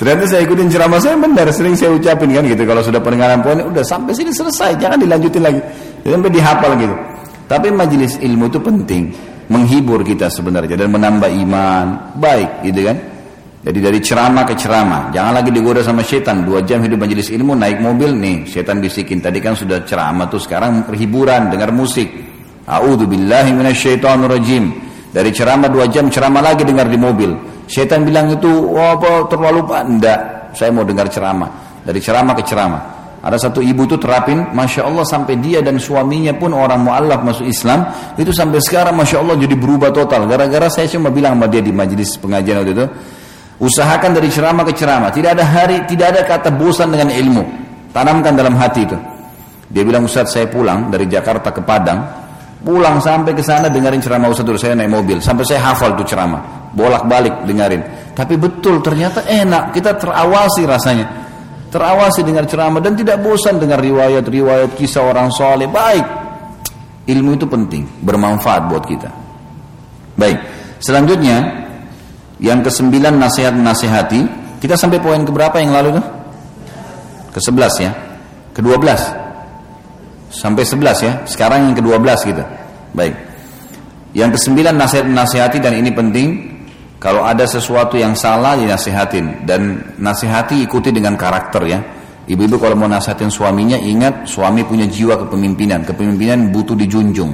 S1: Ternyata saya ikutin ceramah saya benar, sering saya ucapin kan gitu. Kalau sudah penekanan poinnya udah sampai sini selesai, jangan dilanjutin lagi. Sampai dihafal gitu. Tapi majelis ilmu itu penting, menghibur kita sebenarnya dan menambah iman, baik gitu kan. Jadi dari ceramah ke ceramah, jangan lagi digoda sama setan. Dua jam hidup majelis ilmu, naik mobil nih, setan bisikin. Tadi kan sudah ceramah tuh, sekarang perhiburan, dengar musik. A'udhu billahi rajim. Dari ceramah dua jam, ceramah lagi dengar di mobil. Setan bilang itu, wah apa terlalu pak? Enggak, saya mau dengar ceramah. Dari ceramah ke ceramah. Ada satu ibu itu terapin, masya Allah sampai dia dan suaminya pun orang mualaf masuk Islam itu sampai sekarang masya Allah jadi berubah total. Gara-gara saya cuma bilang sama dia di majelis pengajian waktu itu, Usahakan dari ceramah ke ceramah. Tidak ada hari, tidak ada kata bosan dengan ilmu. Tanamkan dalam hati itu. Dia bilang Ustaz saya pulang dari Jakarta ke Padang. Pulang sampai ke sana dengerin ceramah Ustaz dulu. Saya naik mobil. Sampai saya hafal tuh ceramah. Bolak-balik dengerin. Tapi betul ternyata enak. Kita terawasi rasanya. Terawasi dengar ceramah. Dan tidak bosan dengar riwayat-riwayat kisah orang soleh. Baik. Ilmu itu penting. Bermanfaat buat kita. Baik. Selanjutnya yang kesembilan nasihat nasihati. Kita sampai poin keberapa yang lalu tuh? Ke sebelas ya. Ke dua belas. Sampai sebelas ya. Sekarang yang ke dua belas kita. Baik. Yang kesembilan nasihat nasihati dan ini penting. Kalau ada sesuatu yang salah dinasihatin dan nasihati ikuti dengan karakter ya. Ibu-ibu kalau mau nasihatin suaminya ingat suami punya jiwa kepemimpinan. Kepemimpinan butuh dijunjung.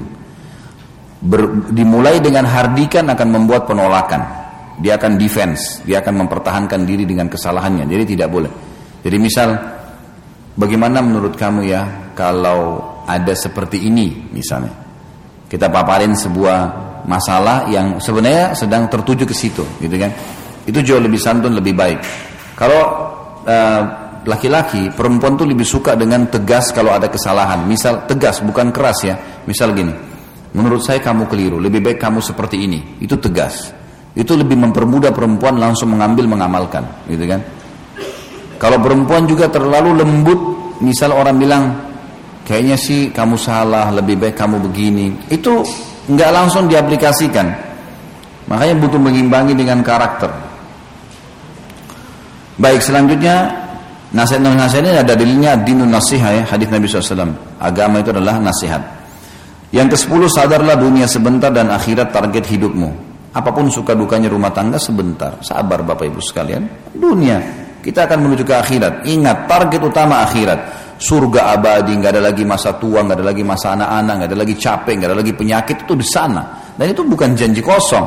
S1: Ber, dimulai dengan hardikan akan membuat penolakan dia akan defense, dia akan mempertahankan diri dengan kesalahannya. Jadi tidak boleh. Jadi misal bagaimana menurut kamu ya kalau ada seperti ini misalnya. Kita paparin sebuah masalah yang sebenarnya sedang tertuju ke situ, gitu kan. Itu jauh lebih santun, lebih baik. Kalau uh, laki-laki, perempuan tuh lebih suka dengan tegas kalau ada kesalahan. Misal tegas, bukan keras ya. Misal gini, menurut saya kamu keliru, lebih baik kamu seperti ini. Itu tegas itu lebih mempermudah perempuan langsung mengambil mengamalkan gitu kan kalau perempuan juga terlalu lembut misal orang bilang kayaknya sih kamu salah lebih baik kamu begini itu nggak langsung diaplikasikan makanya butuh mengimbangi dengan karakter baik selanjutnya nasihat-nasihat ini ada dalilnya dinun nasihat ya hadis Nabi SAW agama itu adalah nasihat yang ke sepuluh sadarlah dunia sebentar dan akhirat target hidupmu Apa pun suka dukanya rumah tangga sebentar. Sabar Bapak Ibu sekalian. Dunia. Kita akan menuju ke akhirat. Ingat target utama akhirat. Surga abadi, nggak ada lagi masa tua, nggak ada lagi masa anak-anak, nggak ada lagi capek, nggak ada lagi penyakit itu di sana. Dan itu bukan janji kosong.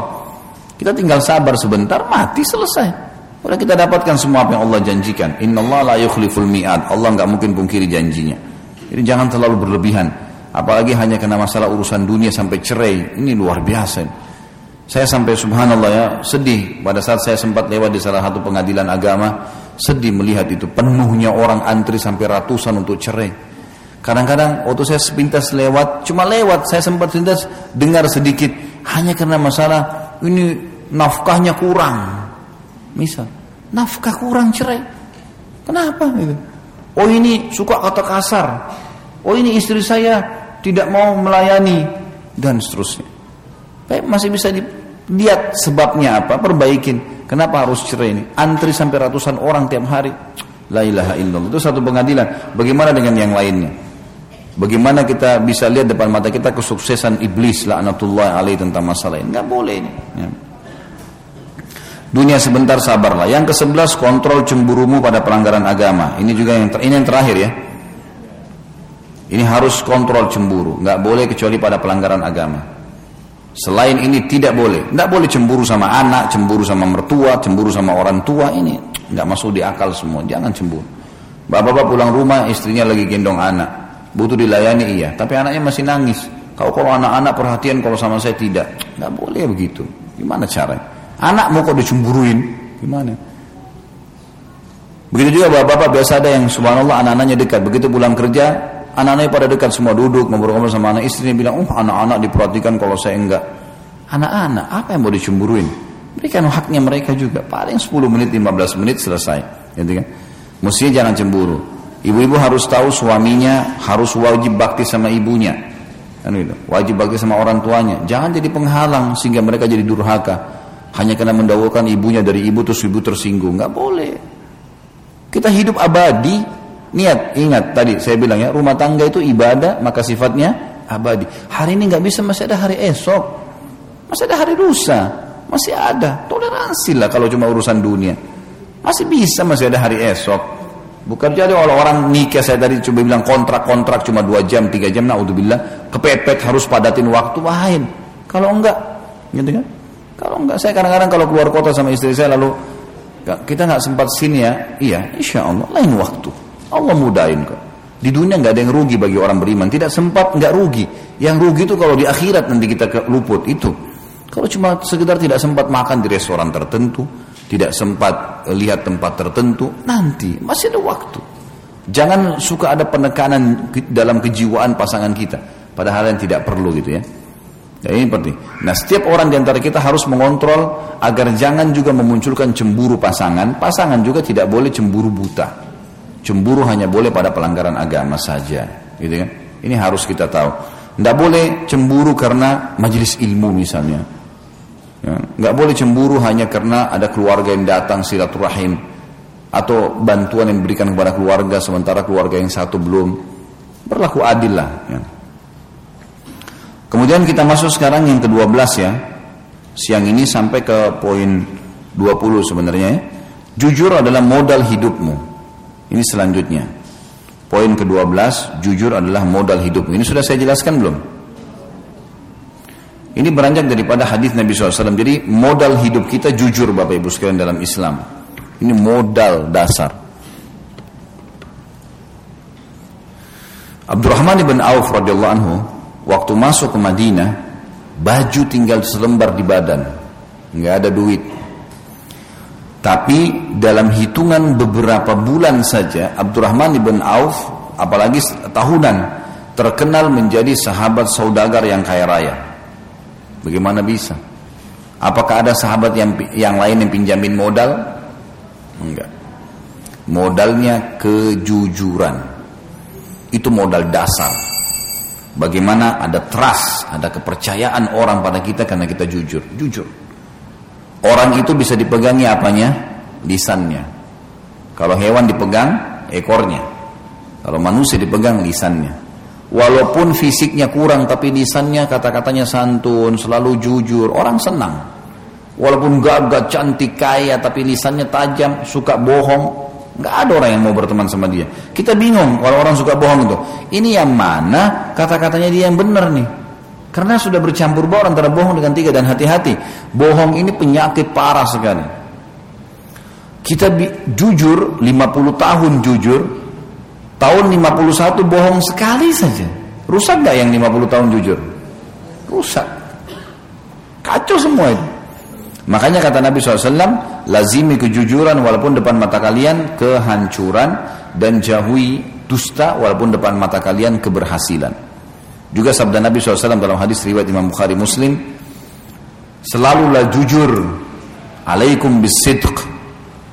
S1: Kita tinggal sabar sebentar, mati selesai. Udah kita dapatkan semua apa yang Allah janjikan. Inna la yukhliful mi'ad. Allah nggak mungkin pungkiri janjinya. Jadi jangan terlalu berlebihan. Apalagi hanya karena masalah urusan dunia sampai cerai. Ini luar biasa. Saya sampai subhanallah ya sedih pada saat saya sempat lewat di salah satu pengadilan agama sedih melihat itu penuhnya orang antri sampai ratusan untuk cerai. Kadang-kadang waktu saya sepintas lewat cuma lewat saya sempat sepintas dengar sedikit hanya karena masalah ini nafkahnya kurang. Misal, nafkah kurang cerai. Kenapa? Gitu. Oh ini suka kata kasar. Oh ini istri saya tidak mau melayani dan seterusnya. Baik masih bisa dilihat sebabnya apa, perbaikin. Kenapa harus cerai ini? Antri sampai ratusan orang tiap hari. La ilaha illallah. Itu satu pengadilan. Bagaimana dengan yang lainnya? Bagaimana kita bisa lihat depan mata kita kesuksesan iblis laknatullah alaih tentang masalah ini? Enggak boleh ini. Ya. Dunia sebentar sabarlah. Yang ke sebelas kontrol cemburumu pada pelanggaran agama. Ini juga yang ter, ini yang terakhir ya. Ini harus kontrol cemburu, nggak boleh kecuali pada pelanggaran agama. Selain ini tidak boleh, nggak boleh cemburu sama anak, cemburu sama mertua, cemburu sama orang tua ini nggak masuk di akal semua. Jangan cemburu. Bapak-bapak pulang rumah, istrinya lagi gendong anak, butuh dilayani iya, tapi anaknya masih nangis. Kalau kalau anak-anak perhatian, kalau sama saya tidak, nggak boleh begitu. Gimana caranya? Anak mau kok dicemburuin, gimana? Begitu juga bapak-bapak biasa ada yang subhanallah anak-anaknya dekat. Begitu pulang kerja, anak-anaknya pada dekat semua duduk ngobrol-ngobrol sama anak istrinya bilang, oh anak-anak diperhatikan kalau saya enggak. Anak-anak apa yang mau dicemburuin? Berikan haknya mereka juga. Paling 10 menit, 15 menit selesai. Gitu kan? Mestinya jangan cemburu. Ibu-ibu harus tahu suaminya harus wajib bakti sama ibunya. Kan gitu. Wajib bakti sama orang tuanya. Jangan jadi penghalang sehingga mereka jadi durhaka hanya karena mendahulukan ibunya dari ibu terus ibu tersinggung nggak boleh kita hidup abadi niat ingat tadi saya bilang ya rumah tangga itu ibadah maka sifatnya abadi. Hari ini nggak bisa masih ada hari esok. Masih ada hari lusa. Masih ada. Toleransi lah kalau cuma urusan dunia. Masih bisa masih ada hari esok. Bukan jadi kalau orang nikah saya tadi coba bilang kontrak-kontrak cuma dua jam tiga jam nah bilang kepepet harus padatin waktu lain. Kalau enggak gitu kan? Kalau enggak, saya kadang-kadang kalau keluar kota sama istri saya lalu kita nggak sempat sini ya, iya, insya Allah lain waktu. Allah mudahin kok. Di dunia nggak ada yang rugi bagi orang beriman. Tidak sempat nggak rugi. Yang rugi itu kalau di akhirat nanti kita luput itu. Kalau cuma sekedar tidak sempat makan di restoran tertentu, tidak sempat lihat tempat tertentu, nanti masih ada waktu. Jangan suka ada penekanan dalam kejiwaan pasangan kita, padahal yang tidak perlu gitu ya. Ya, ini penting. Nah, setiap orang di antara kita harus mengontrol agar jangan juga memunculkan cemburu pasangan. Pasangan juga tidak boleh cemburu buta. Cemburu hanya boleh pada pelanggaran agama saja, gitu kan? Ini harus kita tahu. Tidak boleh cemburu karena majelis ilmu misalnya. Ya, nggak boleh cemburu hanya karena ada keluarga yang datang silaturahim atau bantuan yang diberikan kepada keluarga sementara keluarga yang satu belum berlaku adil lah. Ya. Kemudian kita masuk sekarang yang ke-12 ya. Siang ini sampai ke poin 20 sebenarnya ya. Jujur adalah modal hidupmu. Ini selanjutnya. Poin ke-12, jujur adalah modal hidupmu. Ini sudah saya jelaskan belum? Ini beranjak daripada hadis Nabi SAW. Jadi modal hidup kita jujur Bapak Ibu sekalian dalam Islam. Ini modal dasar. Abdurrahman ibn Auf radhiyallahu anhu waktu masuk ke Madinah baju tinggal selembar di badan nggak ada duit tapi dalam hitungan beberapa bulan saja Abdurrahman ibn Auf apalagi tahunan terkenal menjadi sahabat saudagar yang kaya raya. Bagaimana bisa? Apakah ada sahabat yang yang lain yang pinjamin modal? Enggak. Modalnya kejujuran. Itu modal dasar. Bagaimana ada trust, ada kepercayaan orang pada kita karena kita jujur. Jujur. Orang itu bisa dipegangi apanya? Lisannya. Kalau hewan dipegang, ekornya. Kalau manusia dipegang, lisannya. Walaupun fisiknya kurang, tapi lisannya kata-katanya santun, selalu jujur. Orang senang. Walaupun gagah, cantik, kaya, tapi lisannya tajam, suka bohong, Nggak ada orang yang mau berteman sama dia. Kita bingung kalau orang suka bohong itu. Ini yang mana kata-katanya dia yang benar nih. Karena sudah bercampur baur antara bohong dengan tiga dan hati-hati. Bohong ini penyakit parah sekali. Kita jujur 50 tahun jujur, tahun 51 bohong sekali saja. Rusak gak yang 50 tahun jujur? Rusak. Kacau semua itu. Makanya kata Nabi SAW, lazimi kejujuran walaupun depan mata kalian kehancuran dan jauhi dusta walaupun depan mata kalian keberhasilan. Juga sabda Nabi SAW dalam hadis riwayat Imam Bukhari Muslim, Selalulah jujur. Alaikum bisidq.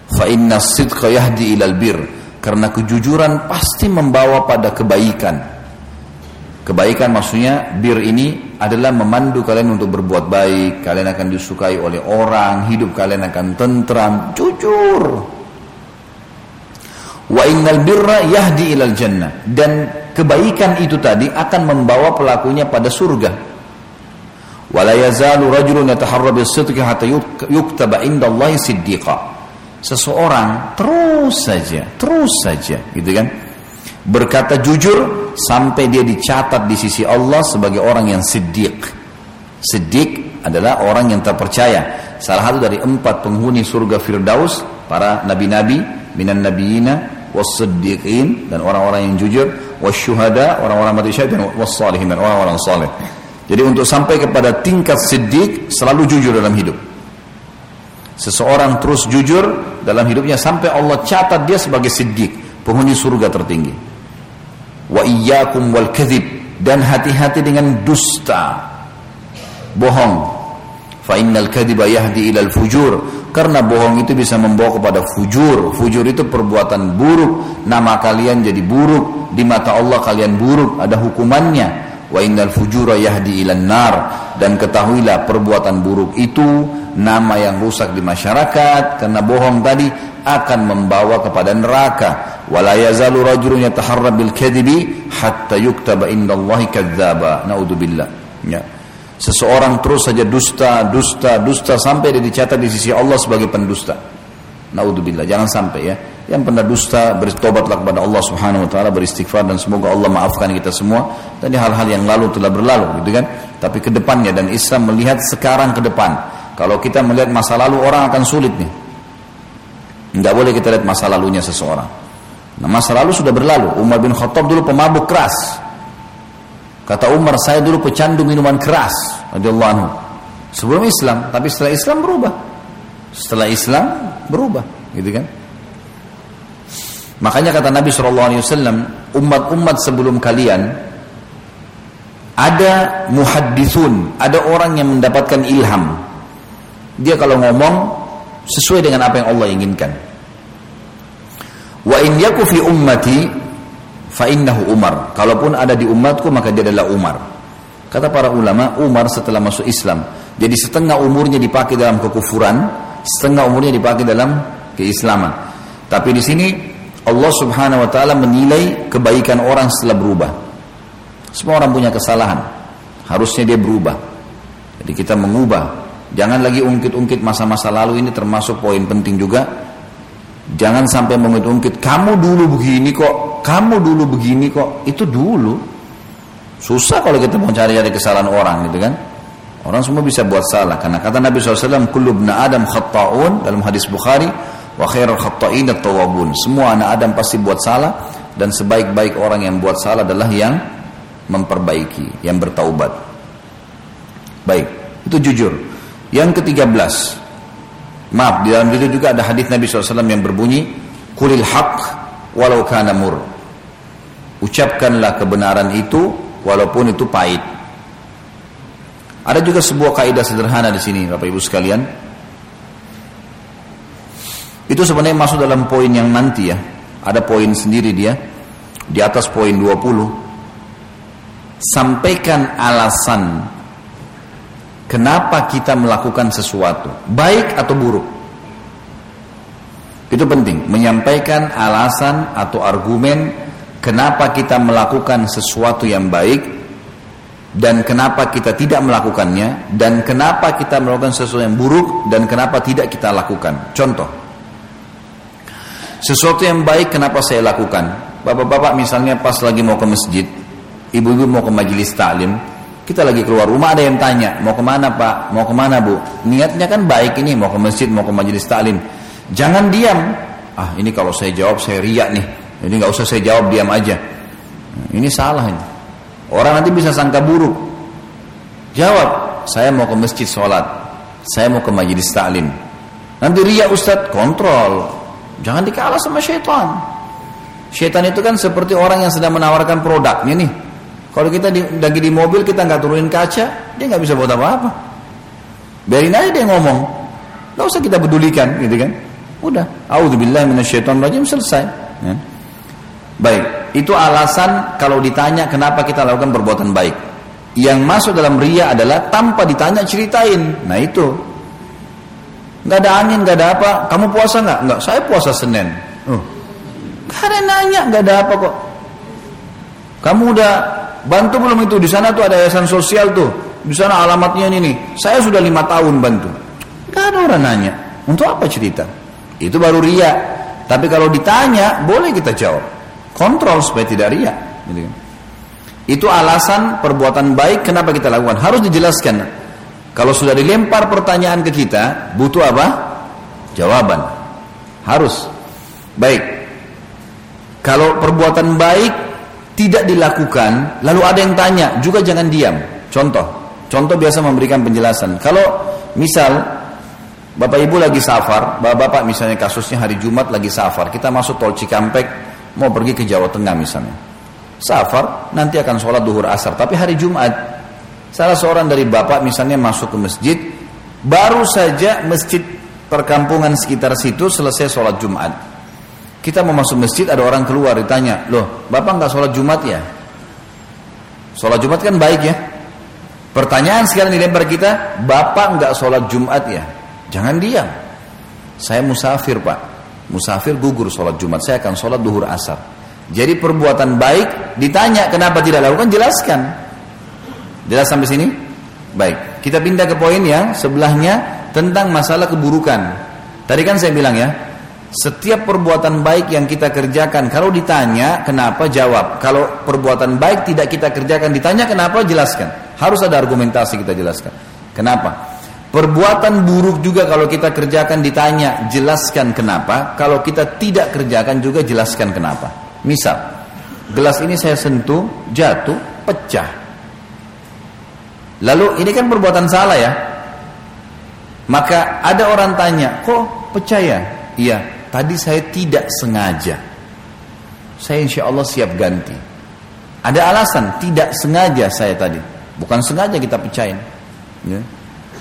S1: Fa inna sidqa yahdi ilal bir. Karena kejujuran pasti membawa pada kebaikan. Kebaikan maksudnya bir ini adalah memandu kalian untuk berbuat baik. Kalian akan disukai oleh orang. Hidup kalian akan tentram. Jujur. Wa innal birra yahdi ilal jannah. Dan kebaikan itu tadi akan membawa pelakunya pada surga. Rajulun. Seseorang terus saja, terus saja, gitu kan? Berkata jujur sampai dia dicatat di sisi Allah sebagai orang yang siddiq. Siddiq adalah orang yang terpercaya. Salah satu dari empat penghuni surga Firdaus, para nabi-nabi, minan nabiyina, was-siddiqin, dan orang-orang yang jujur, was-syuhada, orang-orang mati syahid, dan was-salihin, dan orang-orang saleh. Jadi untuk sampai kepada tingkat siddiq selalu jujur dalam hidup. Seseorang terus jujur dalam hidupnya sampai Allah catat dia sebagai siddiq, penghuni surga tertinggi. Wa iyyakum wal kadhib dan hati-hati dengan dusta. Bohong. Fa innal kadhiba yahdi ilal fujur karena bohong itu bisa membawa kepada fujur. Fujur itu perbuatan buruk, nama kalian jadi buruk, di mata Allah kalian buruk, ada hukumannya. Wa innal fujura yahdi ilan nar. Dan ketahuilah perbuatan buruk itu nama yang rusak di masyarakat. Karena bohong tadi akan membawa kepada neraka. Wala yazalu rajulun yataharra bil kadhibi hatta yuktaba indallahi kadzdzaba. Naudzubillah. Ya seseorang terus saja dusta dusta dusta sampai dia dicatat di sisi Allah sebagai pendusta. Naudzubillah jangan sampai ya. Yang pernah dusta bertobatlah kepada Allah Subhanahu wa taala beristighfar dan semoga Allah maafkan kita semua. Dan hal-hal yang lalu telah berlalu gitu kan? Tapi ke depannya dan Islam melihat sekarang ke depan. Kalau kita melihat masa lalu orang akan sulit nih. Tidak boleh kita lihat masa lalunya seseorang. Nah masa lalu sudah berlalu. Umar bin Khattab dulu pemabuk keras kata Umar saya dulu pecandu minuman keras anhu sebelum Islam tapi setelah Islam berubah setelah Islam berubah gitu kan Makanya kata Nabi SAW, umat-umat sebelum kalian ada muhaddithun, ada orang yang mendapatkan ilham. Dia kalau ngomong sesuai dengan apa yang Allah inginkan. Wa in yaku fi ummati fa innahu Umar. Kalaupun ada di umatku maka dia adalah Umar. Kata para ulama, Umar setelah masuk Islam. Jadi setengah umurnya dipakai dalam kekufuran, setengah umurnya dipakai dalam keislaman. Tapi di sini Allah subhanahu wa ta'ala menilai kebaikan orang setelah berubah. Semua orang punya kesalahan. Harusnya dia berubah. Jadi kita mengubah. Jangan lagi ungkit-ungkit masa-masa lalu ini termasuk poin penting juga. Jangan sampai mengungkit-ungkit. Kamu dulu begini kok. Kamu dulu begini kok. Itu dulu. Susah kalau kita mau cari-cari kesalahan orang gitu kan. Orang semua bisa buat salah. Karena kata Nabi SAW, Kullu Adam khatta'un dalam hadis Bukhari wa khairul khatta'in at-tawwabun. Semua anak Adam pasti buat salah dan sebaik-baik orang yang buat salah adalah yang memperbaiki, yang bertaubat. Baik, itu jujur. Yang ke-13. Maaf, di dalam itu juga ada hadis Nabi SAW yang berbunyi, Kulil haq walau kana mur. Ucapkanlah kebenaran itu walaupun itu pahit. Ada juga sebuah kaidah sederhana di sini Bapak Ibu sekalian. Itu sebenarnya masuk dalam poin yang nanti ya. Ada poin sendiri dia. Di atas poin 20. Sampaikan alasan kenapa kita melakukan sesuatu, baik atau buruk. Itu penting, menyampaikan alasan atau argumen kenapa kita melakukan sesuatu yang baik dan kenapa kita tidak melakukannya dan kenapa kita melakukan sesuatu yang buruk dan kenapa tidak kita lakukan. Contoh, sesuatu yang baik kenapa saya lakukan? Bapak-bapak misalnya pas lagi mau ke masjid, ibu-ibu mau ke majelis taklim, kita lagi keluar rumah ada yang tanya, mau ke mana pak? Mau ke mana bu? Niatnya kan baik ini, mau ke masjid, mau ke majelis taklim. Jangan diam. Ah ini kalau saya jawab saya riak nih. Ini nggak usah saya jawab diam aja. Ini salah ini. Orang nanti bisa sangka buruk. Jawab, saya mau ke masjid sholat. Saya mau ke majelis taklim. Nanti riak Ustadz, kontrol. Jangan dikalah sama syaitan. Syaitan itu kan seperti orang yang sedang menawarkan produknya nih. Kalau kita di, lagi di mobil kita nggak turunin kaca, dia nggak bisa buat apa-apa. Biarin aja dia ngomong. Gak usah kita pedulikan, gitu kan? Udah. Auzubillah rajim selesai. Ya. Baik, itu alasan kalau ditanya kenapa kita lakukan perbuatan baik. Yang masuk dalam ria adalah tanpa ditanya ceritain. Nah itu. Gak ada angin, gak ada apa. Kamu puasa nggak? Nggak. Saya puasa Senin. Oh. Gak ada nanya, gak ada apa kok. Kamu udah bantu belum itu? Di sana tuh ada yayasan sosial tuh. Di sana alamatnya ini nih. Saya sudah lima tahun bantu. Gak ada orang nanya. Untuk apa cerita? Itu baru ria. Tapi kalau ditanya, boleh kita jawab. Kontrol supaya tidak ria. Gitu. Itu alasan perbuatan baik kenapa kita lakukan. Harus dijelaskan. Kalau sudah dilempar pertanyaan ke kita, butuh apa? Jawaban. Harus. Baik. Kalau perbuatan baik tidak dilakukan, lalu ada yang tanya, juga jangan diam. Contoh, contoh biasa memberikan penjelasan. Kalau misal Bapak Ibu lagi safar, Bapak-bapak misalnya kasusnya hari Jumat lagi safar, kita masuk tol Cikampek, mau pergi ke Jawa Tengah misalnya. Safar, nanti akan sholat duhur asar, tapi hari Jumat, salah seorang dari Bapak misalnya masuk ke masjid, baru saja masjid perkampungan sekitar situ selesai sholat Jumat. Kita mau masuk masjid ada orang keluar ditanya, loh bapak nggak sholat Jumat ya? Sholat Jumat kan baik ya. Pertanyaan sekarang dilempar kita, bapak nggak sholat Jumat ya? Jangan diam. Saya musafir pak, musafir gugur sholat Jumat. Saya akan sholat duhur asar. Jadi perbuatan baik ditanya kenapa tidak lakukan jelaskan. Jelas sampai sini? Baik. Kita pindah ke poin yang sebelahnya tentang masalah keburukan. Tadi kan saya bilang ya, setiap perbuatan baik yang kita kerjakan, kalau ditanya kenapa jawab. Kalau perbuatan baik tidak kita kerjakan, ditanya kenapa jelaskan. Harus ada argumentasi kita jelaskan. Kenapa? Perbuatan buruk juga kalau kita kerjakan ditanya, jelaskan kenapa. Kalau kita tidak kerjakan juga jelaskan kenapa. Misal, gelas ini saya sentuh, jatuh, pecah. Lalu ini kan perbuatan salah ya. Maka ada orang tanya, kok pecah ya? Iya, Tadi saya tidak sengaja. Saya insya Allah siap ganti. Ada alasan tidak sengaja saya tadi. Bukan sengaja kita pecahin. Ya.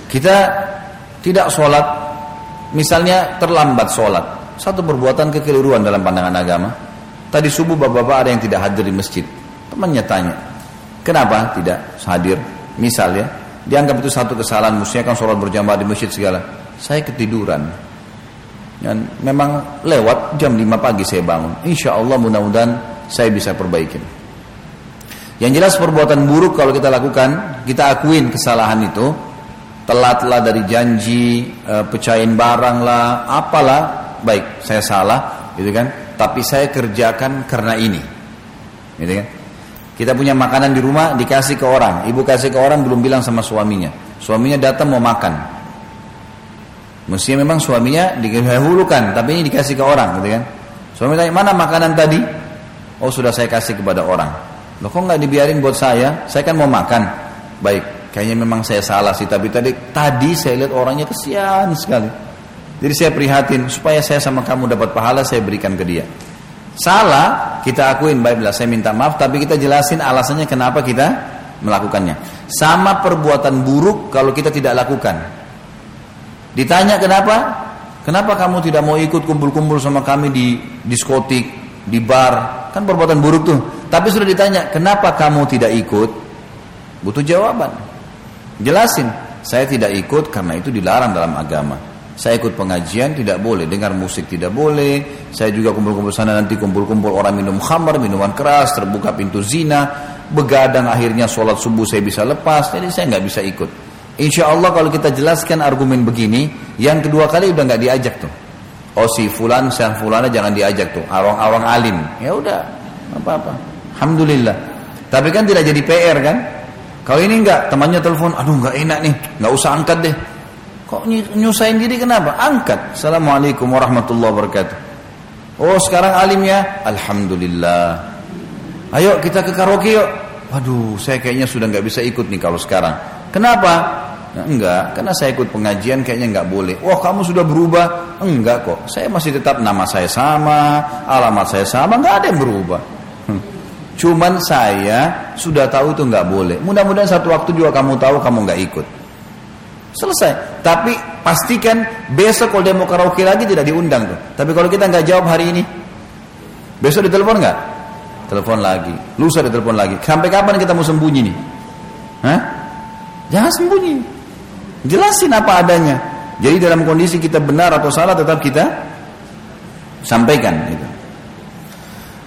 S1: Kita tidak sholat. Misalnya terlambat sholat. Satu perbuatan kekeliruan dalam pandangan agama. Tadi subuh bapak-bapak ada yang tidak hadir di masjid. Temannya tanya. Kenapa tidak hadir? Misalnya, dianggap itu satu kesalahan. Mestinya kan sholat berjamaah di masjid segala. Saya ketiduran dan memang lewat jam 5 pagi saya bangun. Insya Allah mudah-mudahan saya bisa perbaiki. Yang jelas perbuatan buruk kalau kita lakukan, kita akuin kesalahan itu. Telatlah dari janji, e, pecahin barang lah, apalah. Baik, saya salah, gitu kan. Tapi saya kerjakan karena ini. Gitu kan. Kita punya makanan di rumah dikasih ke orang. Ibu kasih ke orang belum bilang sama suaminya. Suaminya datang mau makan. Mestinya memang suaminya didahulukan, tapi ini dikasih ke orang, gitu kan? Suami tanya, mana makanan tadi? Oh sudah saya kasih kepada orang. Loh kok nggak dibiarin buat saya? Saya kan mau makan. Baik, kayaknya memang saya salah sih, tapi tadi tadi saya lihat orangnya kesian sekali. Jadi saya prihatin supaya saya sama kamu dapat pahala saya berikan ke dia. Salah kita akuin baiklah saya minta maaf tapi kita jelasin alasannya kenapa kita melakukannya. Sama perbuatan buruk kalau kita tidak lakukan. Ditanya kenapa? Kenapa kamu tidak mau ikut kumpul-kumpul sama kami di diskotik, di bar? Kan perbuatan buruk tuh. Tapi sudah ditanya, kenapa kamu tidak ikut? Butuh jawaban. Jelasin, saya tidak ikut karena itu dilarang dalam agama. Saya ikut pengajian tidak boleh, dengar musik tidak boleh. Saya juga kumpul-kumpul sana nanti kumpul-kumpul orang minum khamar, minuman keras, terbuka pintu zina, begadang akhirnya sholat subuh saya bisa lepas, jadi saya nggak bisa ikut. Insya Allah kalau kita jelaskan argumen begini, yang kedua kali udah nggak diajak tuh. Oh si fulan, si fulana jangan diajak tuh, awang-awang alim. Ya udah, apa-apa. Alhamdulillah. Tapi kan tidak jadi PR kan? Kalau ini enggak, temannya telepon, aduh nggak enak nih, nggak usah angkat deh. Kok nyusahin diri kenapa? Angkat. Assalamualaikum warahmatullahi wabarakatuh. Oh sekarang alim ya? Alhamdulillah. Ayo kita ke karaoke yuk. Waduh, saya kayaknya sudah nggak bisa ikut nih kalau sekarang. Kenapa? Nah, enggak, karena saya ikut pengajian kayaknya enggak boleh. Wah kamu sudah berubah? Enggak kok, saya masih tetap nama saya sama, alamat saya sama, enggak ada yang berubah. Cuman saya sudah tahu itu enggak boleh. Mudah-mudahan satu waktu juga kamu tahu kamu enggak ikut. Selesai. Tapi pastikan besok kalau dia mau karaoke lagi tidak diundang tuh. Tapi kalau kita nggak jawab hari ini, besok ditelepon nggak? Telepon lagi. Lusa ditelepon lagi. Sampai kapan kita mau sembunyi nih? Hah? Jangan sembunyi. Jelasin apa adanya. Jadi dalam kondisi kita benar atau salah tetap kita sampaikan. Gitu.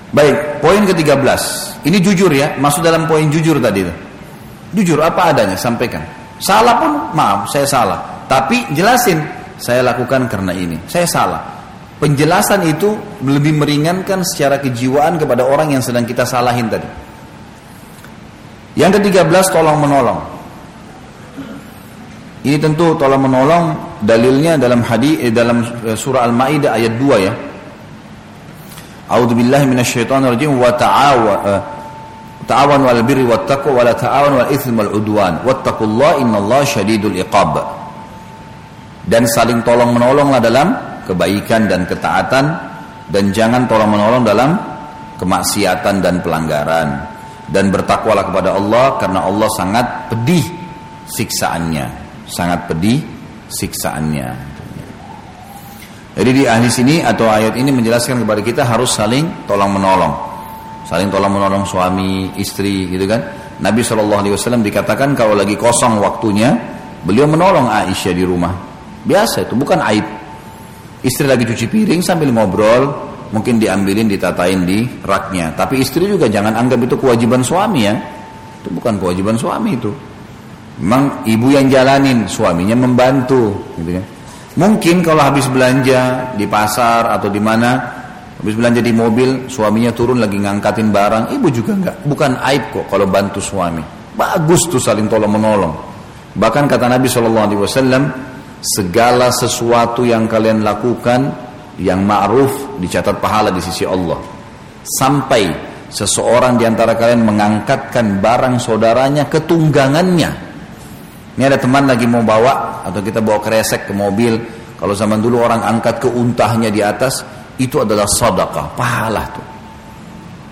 S1: Baik, poin ke-13. Ini jujur ya, masuk dalam poin jujur tadi itu. Jujur apa adanya, sampaikan. Salah pun maaf, saya salah. Tapi jelasin, saya lakukan karena ini. Saya salah. Penjelasan itu lebih meringankan secara kejiwaan kepada orang yang sedang kita salahin tadi. Yang ke-13 tolong menolong. Ini tentu tolong menolong dalilnya dalam hadis eh, dalam eh, surah Al-Maidah ayat 2 ya. A'udzu billahi minasyaitonir rajim wa eh, ta'awanu 'alal birri wat taqwa wa la ta'awanu 'alal itsmi wal 'udwan. Wattaqullaha innallaha syadidul iqab. Dan saling tolong menolonglah dalam kebaikan dan ketaatan. Dan jangan tolong menolong dalam kemaksiatan dan pelanggaran. Dan bertakwalah kepada Allah karena Allah sangat pedih siksaannya. Sangat pedih siksaannya. Jadi di ahli sini atau ayat ini menjelaskan kepada kita harus saling tolong menolong, saling tolong menolong suami, istri, gitu kan? Nabi Wasallam dikatakan kalau lagi kosong waktunya, beliau menolong Aisyah di rumah. Biasa itu, bukan aib. Istri lagi cuci piring sambil ngobrol, mungkin diambilin, ditatain di raknya. Tapi istri juga jangan anggap itu kewajiban suami ya. Itu bukan kewajiban suami itu. Memang ibu yang jalanin, suaminya membantu, gitu kan. Mungkin kalau habis belanja di pasar atau di mana, habis belanja di mobil, suaminya turun lagi ngangkatin barang, ibu juga enggak. Bukan aib kok kalau bantu suami. Bagus tuh saling tolong menolong. Bahkan kata Nabi Shallallahu Alaihi Wasallam, segala sesuatu yang kalian lakukan yang ma'ruf dicatat pahala di sisi Allah. Sampai seseorang di antara kalian mengangkatkan barang saudaranya ke tunggangannya ini ada teman lagi mau bawa atau kita bawa kresek ke mobil. Kalau zaman dulu orang angkat ke untahnya di atas, itu adalah sedekah, pahala tuh.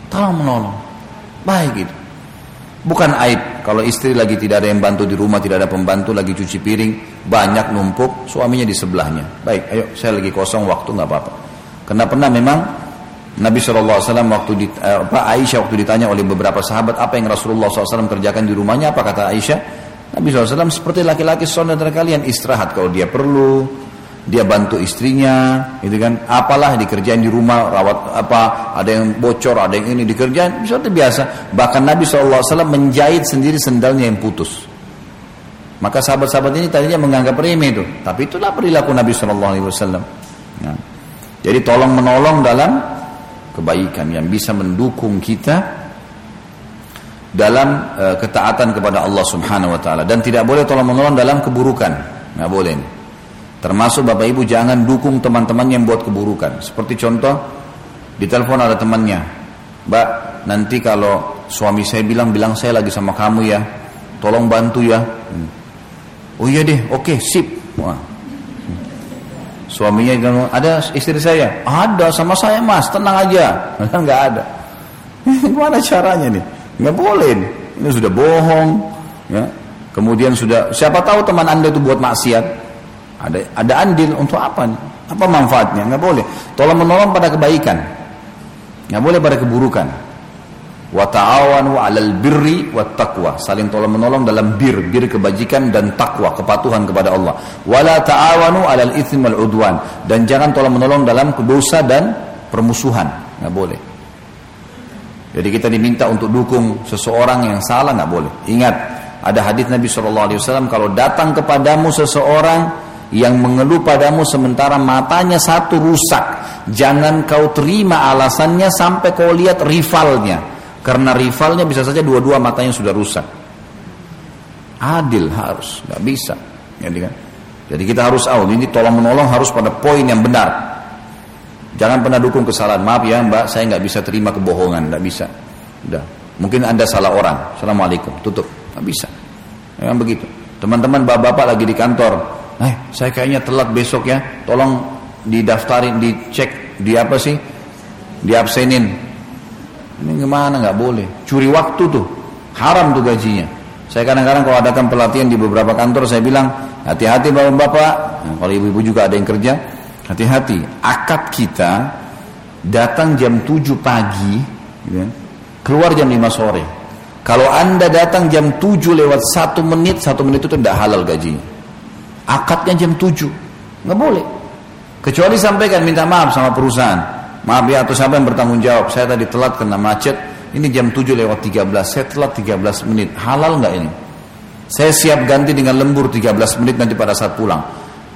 S1: Tolong menolong. Baik itu. Bukan aib kalau istri lagi tidak ada yang bantu di rumah, tidak ada pembantu lagi cuci piring, banyak numpuk, suaminya di sebelahnya. Baik, ayo saya lagi kosong waktu nggak apa-apa. Karena pernah memang Nabi SAW waktu di, eh, Aisyah waktu ditanya oleh beberapa sahabat apa yang Rasulullah SAW kerjakan di rumahnya, apa kata Aisyah? Nabi SAW seperti laki-laki saudara kalian istirahat kalau dia perlu, dia bantu istrinya, gitu kan? Apalah dikerjain di rumah, rawat apa, ada yang bocor, ada yang ini dikerjain, seperti biasa. Bahkan Nabi SAW menjahit sendiri sendalnya yang putus. Maka sahabat-sahabat ini tadinya menganggap remeh itu, tapi itulah perilaku Nabi SAW. Ya. Jadi tolong menolong dalam kebaikan yang bisa mendukung kita dalam uh, ketaatan kepada Allah Subhanahu wa taala dan tidak boleh tolong menolong dalam keburukan. Nggak boleh. Termasuk Bapak Ibu jangan dukung teman-teman yang buat keburukan. Seperti contoh di telepon ada temannya, "Mbak, nanti kalau suami saya bilang bilang saya lagi sama kamu ya. Tolong bantu ya." Hmm. Oh iya deh, oke, okay, sip. Wah. Suaminya bilang, ada istri saya, ada sama saya mas, tenang aja, nggak ada. Gimana caranya nih? Nggak boleh. Ini sudah bohong ya. Kemudian sudah siapa tahu teman anda itu buat maksiat. Ada ada andil untuk apa? Nih? apa manfaatnya? Nggak boleh. Tolong menolong pada kebaikan. Nggak boleh pada keburukan. Wa ta'awanu 'alal birri wat taqwa. Saling tolong menolong dalam bir bir kebajikan dan takwa kepatuhan kepada Allah. Wala ta'awanu 'alal itsmi wal udwan. Dan jangan tolong menolong dalam dosa dan permusuhan. Nggak boleh jadi kita diminta untuk dukung seseorang yang salah nggak boleh. Ingat, ada hadis Nabi Shallallahu Alaihi Wasallam kalau datang kepadamu seseorang yang mengeluh padamu sementara matanya satu rusak, jangan kau terima alasannya sampai kau lihat rivalnya, karena rivalnya bisa saja dua-dua matanya sudah rusak. Adil harus, nggak bisa, jadi kan. Jadi kita harus tahu ini tolong menolong harus pada poin yang benar. Jangan pernah dukung kesalahan. Maaf ya mbak, saya nggak bisa terima kebohongan, nggak bisa. Udah. Mungkin anda salah orang. Assalamualaikum. Tutup. Nggak bisa. Memang begitu. Teman-teman bapak-bapak lagi di kantor. Eh, saya kayaknya telat besok ya. Tolong didaftarin, dicek di apa sih? Diabsenin. Ini gimana nggak boleh. Curi waktu tuh. Haram tuh gajinya. Saya kadang-kadang kalau adakan pelatihan di beberapa kantor saya bilang, hati-hati bapak-bapak, kalau ibu-ibu juga ada yang kerja, hati-hati. Akad kita datang jam 7 pagi, gitu kan, keluar jam 5 sore. Kalau anda datang jam 7 lewat 1 menit, 1 menit itu tidak halal gajinya. Akadnya jam 7, nggak boleh. Kecuali sampaikan minta maaf sama perusahaan. Maaf ya atau siapa yang bertanggung jawab. Saya tadi telat kena macet. Ini jam 7 lewat 13. Saya telat 13 menit. Halal nggak ini? Saya siap ganti dengan lembur 13 menit nanti pada saat pulang.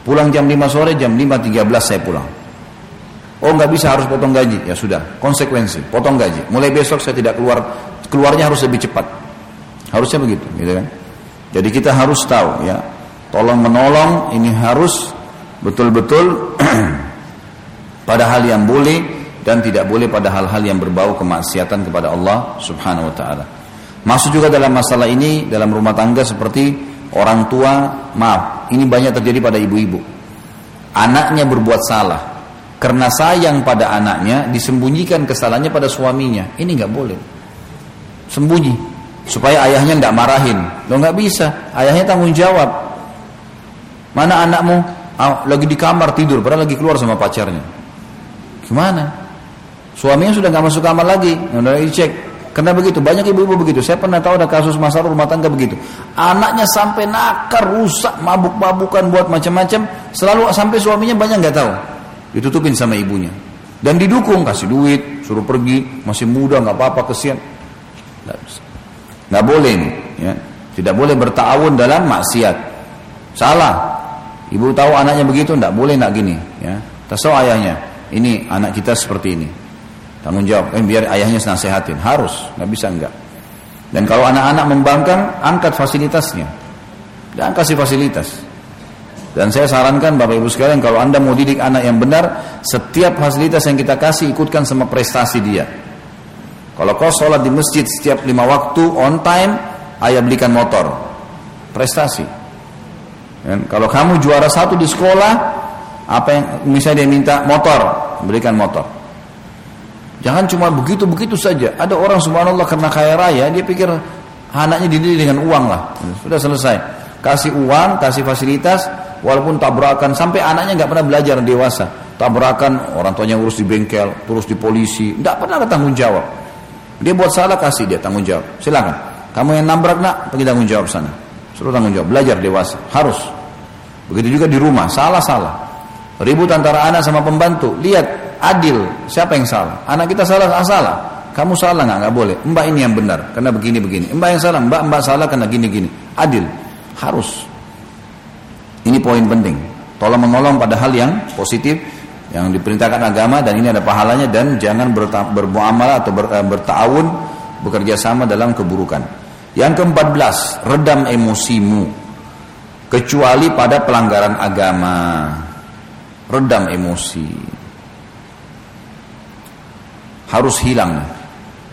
S1: Pulang jam 5 sore, jam 5.13 saya pulang. Oh nggak bisa harus potong gaji. Ya sudah, konsekuensi. Potong gaji. Mulai besok saya tidak keluar. Keluarnya harus lebih cepat. Harusnya begitu, gitu kan? Jadi kita harus tahu ya. Tolong menolong ini harus betul-betul pada hal yang boleh dan tidak boleh pada hal-hal yang berbau kemaksiatan kepada Allah Subhanahu wa taala. Masuk juga dalam masalah ini dalam rumah tangga seperti orang tua, maaf, ini banyak terjadi pada ibu-ibu. Anaknya berbuat salah. Karena sayang pada anaknya disembunyikan kesalahannya pada suaminya. Ini nggak boleh. Sembunyi supaya ayahnya nggak marahin. Lo nggak bisa, ayahnya tanggung jawab. Mana anakmu? Ah, lagi di kamar tidur, padahal lagi keluar sama pacarnya. Gimana? Suaminya sudah nggak masuk kamar lagi, udah dicek. Karena begitu, banyak ibu-ibu begitu. Saya pernah tahu ada kasus masalah rumah tangga begitu. Anaknya sampai nakar, rusak, mabuk-mabukan, buat macam-macam. Selalu sampai suaminya banyak nggak tahu. Ditutupin sama ibunya. Dan didukung, kasih duit, suruh pergi, masih muda, nggak apa-apa, kesian. Nggak boleh ini. Ya. Tidak boleh bertawun dalam maksiat. Salah. Ibu tahu anaknya begitu, tidak boleh nak gini. Ya. Tahu ayahnya, ini anak kita seperti ini. Tanggung jawab, eh, biar ayahnya nasihatin. Harus, nggak bisa enggak. Dan kalau anak-anak membangkang, angkat fasilitasnya. Dan kasih fasilitas. Dan saya sarankan Bapak Ibu sekalian kalau Anda mau didik anak yang benar, setiap fasilitas yang kita kasih ikutkan sama prestasi dia. Kalau kau sholat di masjid setiap lima waktu on time, ayah belikan motor. Prestasi. Dan kalau kamu juara satu di sekolah, apa yang misalnya dia minta motor, berikan motor. Jangan cuma begitu-begitu saja. Ada orang subhanallah karena kaya raya, dia pikir anaknya dididik dengan uang lah. Sudah selesai. Kasih uang, kasih fasilitas, walaupun tabrakan sampai anaknya nggak pernah belajar dewasa. Tabrakan, orang tuanya urus di bengkel, terus di polisi, nggak pernah ada tanggung jawab. Dia buat salah kasih dia tanggung jawab. Silakan. Kamu yang nabrak nak, pergi tanggung jawab sana. Suruh tanggung jawab, belajar dewasa, harus. Begitu juga di rumah, salah-salah. Ribut antara anak sama pembantu, lihat adil, siapa yang salah? Anak kita salah, ah, salah. Kamu salah nggak? Nggak boleh. Mbak ini yang benar, karena begini begini. Mbak yang salah, mbak mbak salah karena gini gini. Adil, harus. Ini poin penting. Tolong menolong pada hal yang positif yang diperintahkan agama dan ini ada pahalanya dan jangan bermuamalah atau ber, eh, bertawun bekerja sama dalam keburukan. Yang ke-14, redam emosimu kecuali pada pelanggaran agama. Redam emosi. Harus hilang.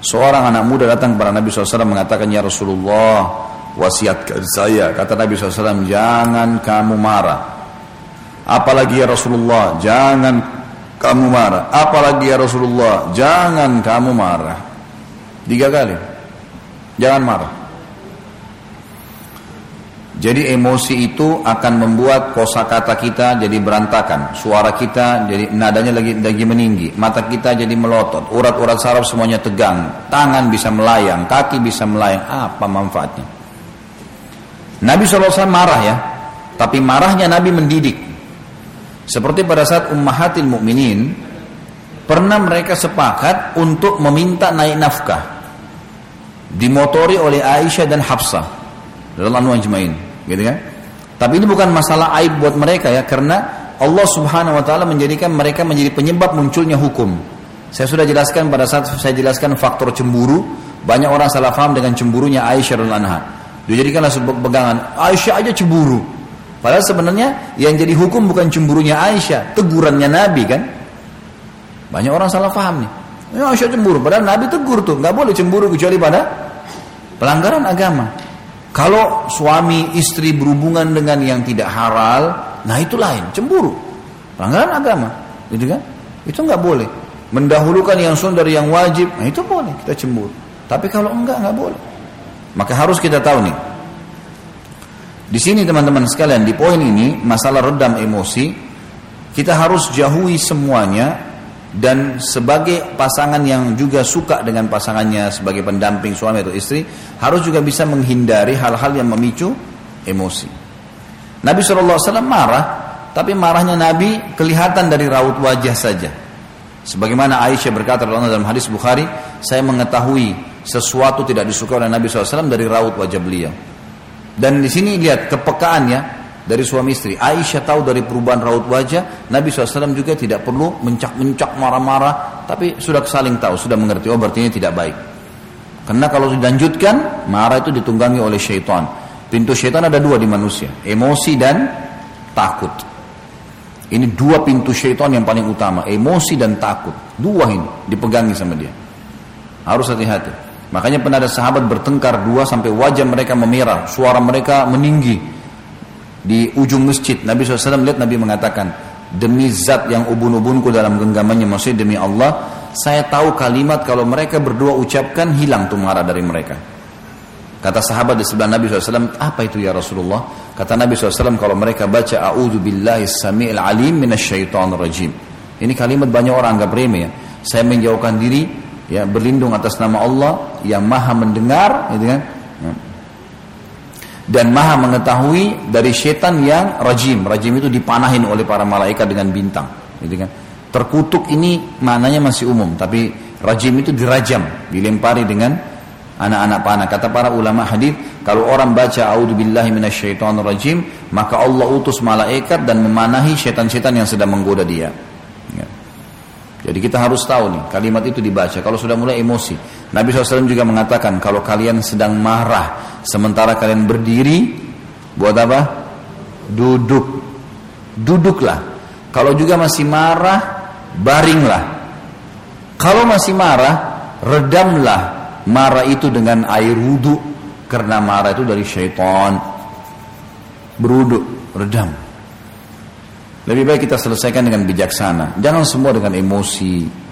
S1: Seorang anak muda datang kepada Nabi SAW mengatakan, Ya Rasulullah, wasiatkan saya. Kata Nabi SAW, jangan kamu marah. Apalagi ya Rasulullah, jangan kamu marah. Apalagi ya Rasulullah, jangan kamu marah. Tiga kali. Jangan marah. Jadi emosi itu akan membuat kosakata kita jadi berantakan, suara kita jadi nadanya lagi lagi meninggi, mata kita jadi melotot, urat-urat saraf semuanya tegang, tangan bisa melayang, kaki bisa melayang. Apa manfaatnya? Nabi SAW marah ya, tapi marahnya Nabi mendidik. Seperti pada saat ummahatil mukminin pernah mereka sepakat untuk meminta naik nafkah, dimotori oleh Aisyah dan Hafsah dalam anu gitu kan? Tapi ini bukan masalah aib buat mereka ya, karena Allah Subhanahu wa taala menjadikan mereka menjadi penyebab munculnya hukum. Saya sudah jelaskan pada saat saya jelaskan faktor cemburu, banyak orang salah paham dengan cemburunya Aisyah radhiyallahu anha. Dijadikanlah sebuah pegangan, Aisyah aja cemburu. Padahal sebenarnya yang jadi hukum bukan cemburunya Aisyah, tegurannya Nabi kan. Banyak orang salah paham nih. Ya, Aisyah cemburu, padahal Nabi tegur tuh, nggak boleh cemburu kecuali pada pelanggaran agama. Kalau suami istri berhubungan dengan yang tidak halal, nah itu lain, cemburu. Pelanggaran agama, gitu kan? Itu nggak boleh. Mendahulukan yang sunnah dari yang wajib, nah itu boleh kita cemburu. Tapi kalau enggak nggak boleh. Maka harus kita tahu nih. Di sini teman-teman sekalian di poin ini masalah redam emosi kita harus jauhi semuanya dan sebagai pasangan yang juga suka dengan pasangannya sebagai pendamping suami atau istri harus juga bisa menghindari hal-hal yang memicu emosi. Nabi SAW marah, tapi marahnya Nabi kelihatan dari raut wajah saja. Sebagaimana Aisyah berkata dalam hadis Bukhari, saya mengetahui sesuatu tidak disukai oleh Nabi SAW dari raut wajah beliau. Dan di sini lihat kepekaannya dari suami istri. Aisyah tahu dari perubahan raut wajah, Nabi SAW juga tidak perlu mencak-mencak marah-marah, tapi sudah saling tahu, sudah mengerti, oh berarti ini tidak baik. Karena kalau dilanjutkan, marah itu ditunggangi oleh syaitan. Pintu syaitan ada dua di manusia, emosi dan takut. Ini dua pintu syaitan yang paling utama, emosi dan takut. Dua ini dipegangi sama dia. Harus hati-hati. Makanya pernah ada sahabat bertengkar dua sampai wajah mereka memerah, suara mereka meninggi di ujung masjid. Nabi SAW lihat Nabi mengatakan, demi zat yang ubun-ubunku dalam genggamannya, maksudnya demi Allah, saya tahu kalimat kalau mereka berdua ucapkan hilang tuh marah dari mereka. Kata sahabat di sebelah Nabi SAW, apa itu ya Rasulullah? Kata Nabi SAW, kalau mereka baca, A'udhu billahi sami'il alim minasyaitan rajim. Ini kalimat banyak orang anggap remeh ya. Saya menjauhkan diri ya berlindung atas nama Allah yang maha mendengar gitu kan ya. Dan maha mengetahui dari setan yang rajim. Rajim itu dipanahin oleh para malaikat dengan bintang. Gitu kan? Terkutuk ini maknanya masih umum. Tapi rajim itu dirajam dilempari dengan anak-anak panah. Kata para ulama hadis kalau orang baca auzubillahi rajim maka Allah utus malaikat dan memanahi setan-setan yang sedang menggoda dia. Jadi kita harus tahu nih kalimat itu dibaca. Kalau sudah mulai emosi. Nabi SAW juga mengatakan kalau kalian sedang marah sementara kalian berdiri buat apa? Duduk. Duduklah. Kalau juga masih marah, baringlah. Kalau masih marah, redamlah marah itu dengan air wudhu karena marah itu dari syaitan. Beruduk, redam. Lebih baik kita selesaikan dengan bijaksana. Jangan semua dengan emosi.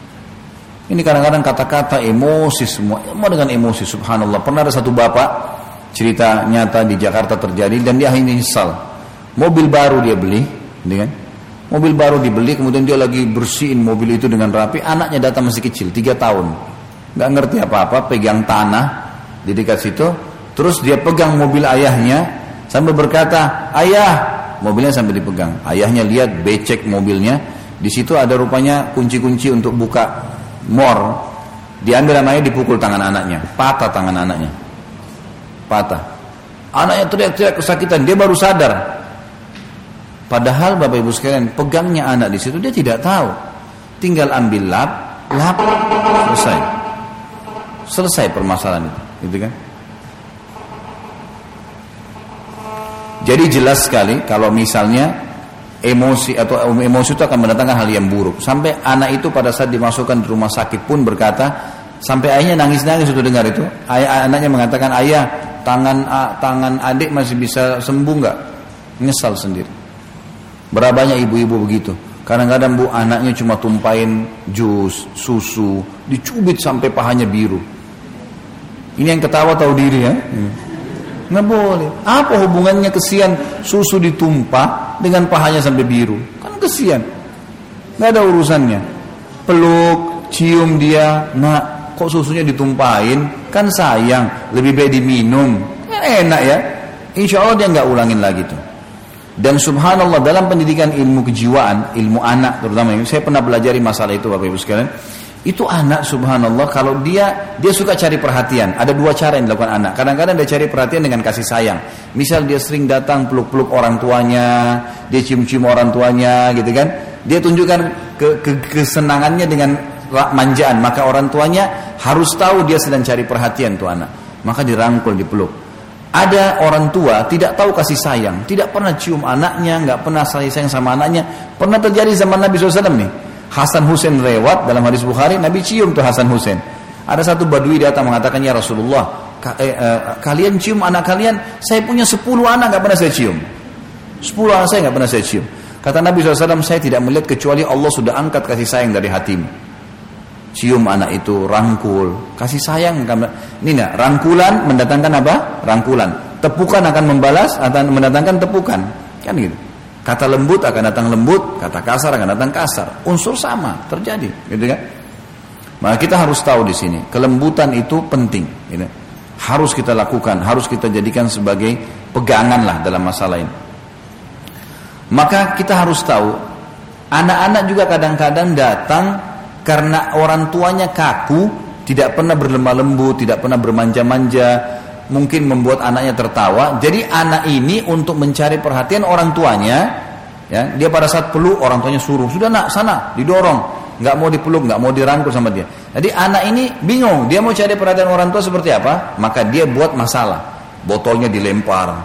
S1: Ini kadang-kadang kata-kata emosi semua. Semua dengan emosi, subhanallah. Pernah ada satu bapak, cerita nyata di Jakarta terjadi, dan dia akhirnya nyesal. Mobil baru dia beli, gitu kan? Mobil baru dibeli, kemudian dia lagi bersihin mobil itu dengan rapi. Anaknya datang masih kecil, tiga tahun. Gak ngerti apa-apa, pegang tanah di dekat situ. Terus dia pegang mobil ayahnya, sambil berkata, Ayah, mobilnya sambil dipegang. Ayahnya lihat becek mobilnya, di situ ada rupanya kunci-kunci untuk buka mor. Diambil anaknya dipukul tangan anaknya, patah tangan anaknya. Patah. Anaknya teriak-teriak kesakitan, dia baru sadar. Padahal Bapak Ibu sekalian, pegangnya anak di situ dia tidak tahu. Tinggal ambil lap, lap, selesai. Selesai permasalahan itu, gitu kan? Jadi jelas sekali kalau misalnya emosi atau emosi itu akan mendatangkan hal yang buruk. Sampai anak itu pada saat dimasukkan di rumah sakit pun berkata, sampai ayahnya nangis-nangis itu dengar itu. Ayah anaknya mengatakan, ayah tangan tangan adik masih bisa sembuh nggak? Nyesal sendiri. Berapa banyak ibu-ibu begitu. Kadang-kadang bu anaknya cuma tumpahin jus, susu, dicubit sampai pahanya biru. Ini yang ketawa tahu diri ya. Hmm. Nggak boleh. Apa hubungannya kesian susu ditumpah dengan pahanya sampai biru? Kan kesian. Nggak ada urusannya. Peluk, cium dia. Nah, kok susunya ditumpahin? Kan sayang. Lebih baik diminum. Kan enak ya. Insya Allah dia nggak ulangin lagi tuh. Dan subhanallah dalam pendidikan ilmu kejiwaan, ilmu anak terutama ini, saya pernah belajar masalah itu Bapak Ibu sekalian. Itu anak subhanallah kalau dia dia suka cari perhatian. Ada dua cara yang dilakukan anak. Kadang-kadang dia cari perhatian dengan kasih sayang. Misal dia sering datang peluk-peluk orang tuanya, dia cium-cium orang tuanya gitu kan. Dia tunjukkan ke, ke kesenangannya dengan manjaan. Maka orang tuanya harus tahu dia sedang cari perhatian tuh anak. Maka dirangkul, dipeluk. Ada orang tua tidak tahu kasih sayang, tidak pernah cium anaknya, nggak pernah sayang sama anaknya. Pernah terjadi zaman Nabi SAW nih. Hasan Husain lewat dalam hadis Bukhari, Nabi cium tuh Hasan Husain. Ada satu badui datang mengatakan, ya Rasulullah, eh, eh, kalian cium anak kalian, saya punya sepuluh anak nggak pernah saya cium. Sepuluh anak saya nggak pernah saya cium. Kata Nabi SAW, saya tidak melihat kecuali Allah sudah angkat kasih sayang dari hatimu. Cium anak itu, rangkul, kasih sayang. Ini nah, rangkulan mendatangkan apa? Rangkulan. tepukan akan membalas akan mendatangkan tepukan kan gitu kata lembut akan datang lembut kata kasar akan datang kasar. Unsur sama terjadi gitu kan? Maka kita harus tahu di sini kelembutan itu penting gitu. harus kita lakukan harus kita jadikan sebagai pegangan lah dalam masalah ini. Maka kita harus tahu anak-anak juga kadang-kadang datang karena orang tuanya kaku tidak pernah berlemah lembut tidak pernah bermanja-manja mungkin membuat anaknya tertawa. Jadi anak ini untuk mencari perhatian orang tuanya, ya dia pada saat peluk orang tuanya suruh sudah nak sana didorong, nggak mau dipeluk, nggak mau dirangkul sama dia. Jadi anak ini bingung, dia mau cari perhatian orang tua seperti apa, maka dia buat masalah, botolnya dilempar,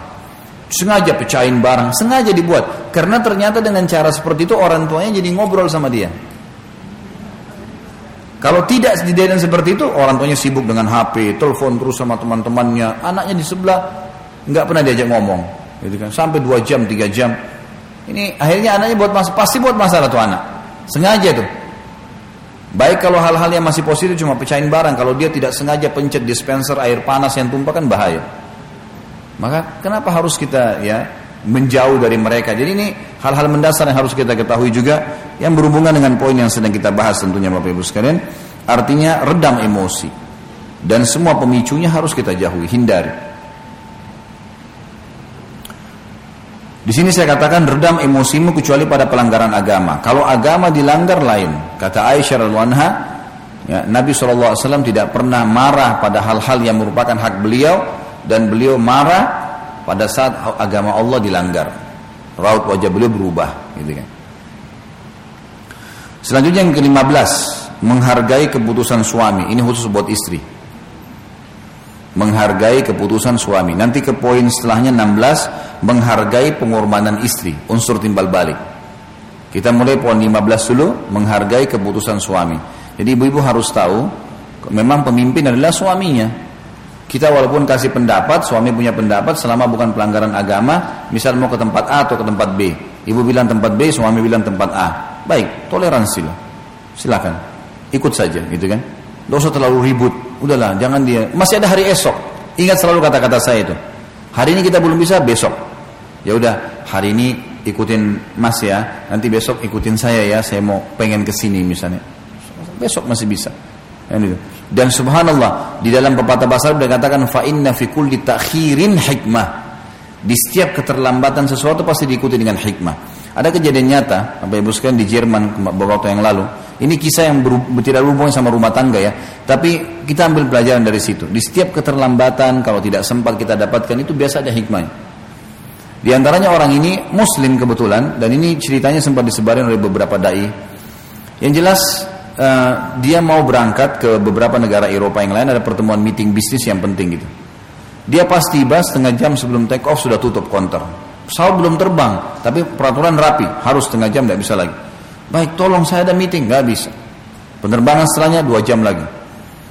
S1: sengaja pecahin barang, sengaja dibuat, karena ternyata dengan cara seperti itu orang tuanya jadi ngobrol sama dia. Kalau tidak kejadian seperti itu, orang tuanya sibuk dengan HP, telepon terus sama teman-temannya, anaknya di sebelah nggak pernah diajak ngomong, gitu kan? Sampai dua jam, tiga jam. Ini akhirnya anaknya buat mas pasti buat masalah tuh anak, sengaja tuh. Baik kalau hal-hal yang masih positif cuma pecahin barang, kalau dia tidak sengaja pencet dispenser air panas yang tumpah kan bahaya. Maka kenapa harus kita ya menjauh dari mereka. Jadi ini hal-hal mendasar yang harus kita ketahui juga yang berhubungan dengan poin yang sedang kita bahas tentunya Bapak Ibu sekalian. Artinya redam emosi dan semua pemicunya harus kita jauhi, hindari. Di sini saya katakan redam emosimu kecuali pada pelanggaran agama. Kalau agama dilanggar lain, kata Aisyah radhiallahu ya, Nabi SAW tidak pernah marah pada hal-hal yang merupakan hak beliau dan beliau marah pada saat agama Allah dilanggar. Raut wajah beliau berubah, gitu kan. Selanjutnya yang ke-15, menghargai keputusan suami. Ini khusus buat istri. Menghargai keputusan suami. Nanti ke poin setelahnya 16, menghargai pengorbanan istri, unsur timbal balik. Kita mulai poin 15 dulu, menghargai keputusan suami. Jadi ibu-ibu harus tahu, memang pemimpin adalah suaminya. Kita walaupun kasih pendapat, suami punya pendapat selama bukan pelanggaran agama, misal mau ke tempat A atau ke tempat B. Ibu bilang tempat B, suami bilang tempat A. Baik, toleransi lah. Silakan. Ikut saja gitu kan. Tidak usah terlalu ribut. Udahlah, jangan dia. Masih ada hari esok. Ingat selalu kata-kata saya itu. Hari ini kita belum bisa, besok. Ya udah, hari ini ikutin Mas ya. Nanti besok ikutin saya ya. Saya mau pengen ke sini misalnya. Besok masih bisa. Dan subhanallah di dalam pepatah bahasa Arab dikatakan fa inna fi kulli ta'khirin hikmah. Di setiap keterlambatan sesuatu pasti diikuti dengan hikmah. Ada kejadian nyata, Bapak Ibu sekalian di Jerman beberapa waktu yang lalu. Ini kisah yang tidak berhubungan sama rumah tangga ya, tapi kita ambil pelajaran dari situ. Di setiap keterlambatan kalau tidak sempat kita dapatkan itu biasa ada hikmahnya. Di antaranya orang ini muslim kebetulan dan ini ceritanya sempat disebarin oleh beberapa dai. Yang jelas uh, dia mau berangkat ke beberapa negara Eropa yang lain ada pertemuan meeting bisnis yang penting gitu. Dia pas tiba setengah jam sebelum take off sudah tutup konter. Pesawat belum terbang, tapi peraturan rapi, harus setengah jam tidak bisa lagi. Baik, tolong saya ada meeting, nggak bisa. Penerbangan setelahnya dua jam lagi.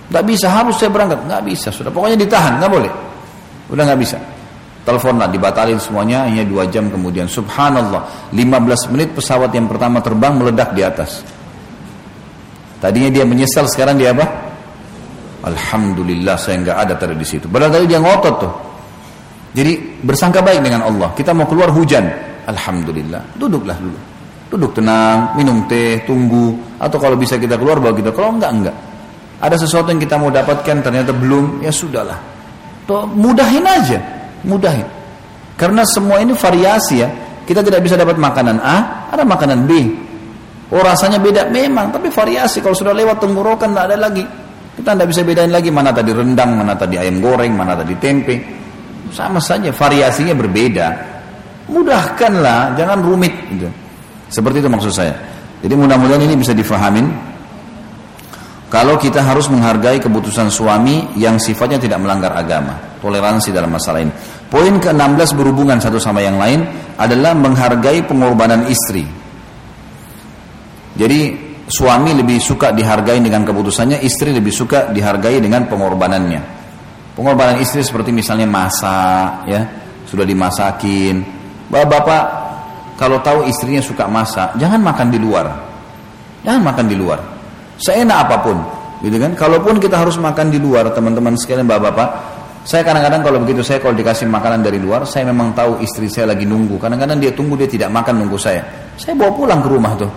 S1: Nggak bisa, harus saya berangkat, nggak bisa. Sudah pokoknya ditahan, nggak boleh. Udah nggak bisa. Telepon lah, dibatalin semuanya hanya dua jam kemudian. Subhanallah, 15 menit pesawat yang pertama terbang meledak di atas. Tadinya dia menyesal, sekarang dia apa? Alhamdulillah saya nggak ada tadi di situ. Padahal tadi dia ngotot tuh. Jadi bersangka baik dengan Allah. Kita mau keluar hujan. Alhamdulillah. Duduklah dulu. Duduk tenang, minum teh, tunggu. Atau kalau bisa kita keluar bawa kita. Kalau enggak, enggak. Ada sesuatu yang kita mau dapatkan ternyata belum, ya sudahlah. Tuh, mudahin aja. Mudahin. Karena semua ini variasi ya. Kita tidak bisa dapat makanan A, ada makanan B. Oh rasanya beda memang, tapi variasi. Kalau sudah lewat tenggorokan tidak ada lagi. Kita tidak bisa bedain lagi mana tadi rendang, mana tadi ayam goreng, mana tadi tempe. Sama saja, variasinya berbeda. Mudahkanlah, jangan rumit. Gitu. Seperti itu maksud saya. Jadi mudah-mudahan ini bisa difahamin. Kalau kita harus menghargai keputusan suami yang sifatnya tidak melanggar agama. Toleransi dalam masalah ini. Poin ke-16 berhubungan satu sama yang lain adalah menghargai pengorbanan istri. Jadi suami lebih suka dihargai dengan keputusannya, istri lebih suka dihargai dengan pengorbanannya. Pengorbanan istri seperti misalnya masak, ya sudah dimasakin. Bapak-bapak kalau tahu istrinya suka masak, jangan makan di luar. Jangan makan di luar. Seenak apa pun, gitu kan? Kalaupun kita harus makan di luar, teman-teman sekalian, bapak-bapak, Saya kadang-kadang kalau begitu saya kalau dikasih makanan dari luar, saya memang tahu istri saya lagi nunggu. Kadang-kadang dia tunggu dia tidak makan nunggu saya. Saya bawa pulang ke rumah tuh.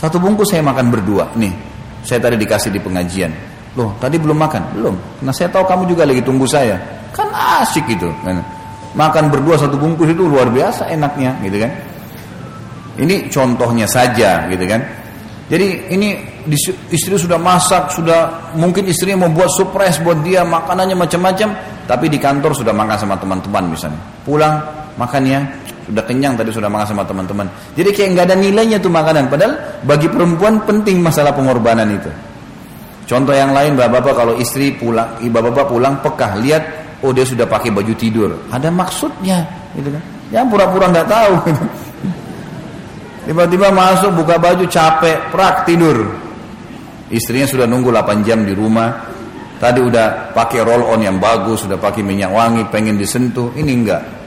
S1: Satu bungkus saya makan berdua. Nih, saya tadi dikasih di pengajian. Loh, tadi belum makan? Belum. Nah, saya tahu kamu juga lagi tunggu saya. Kan asik gitu. Kan. Makan berdua satu bungkus itu luar biasa enaknya, gitu kan? Ini contohnya saja, gitu kan? Jadi ini istri sudah masak, sudah mungkin istrinya mau buat surprise buat dia makanannya macam-macam, tapi di kantor sudah makan sama teman-teman misalnya. Pulang makannya sudah kenyang tadi sudah makan sama teman-teman. Jadi kayak nggak ada nilainya tuh makanan. Padahal bagi perempuan penting masalah pengorbanan itu. Contoh yang lain bapak-bapak kalau istri pulang, bapak-bapak pulang pekah lihat oh dia sudah pakai baju tidur. Ada maksudnya, gitu kan? Yang pura-pura nggak tahu. Tiba-tiba masuk buka baju capek, prak tidur. Istrinya sudah nunggu 8 jam di rumah. Tadi udah pakai roll on yang bagus, sudah pakai minyak wangi, pengen disentuh. Ini enggak.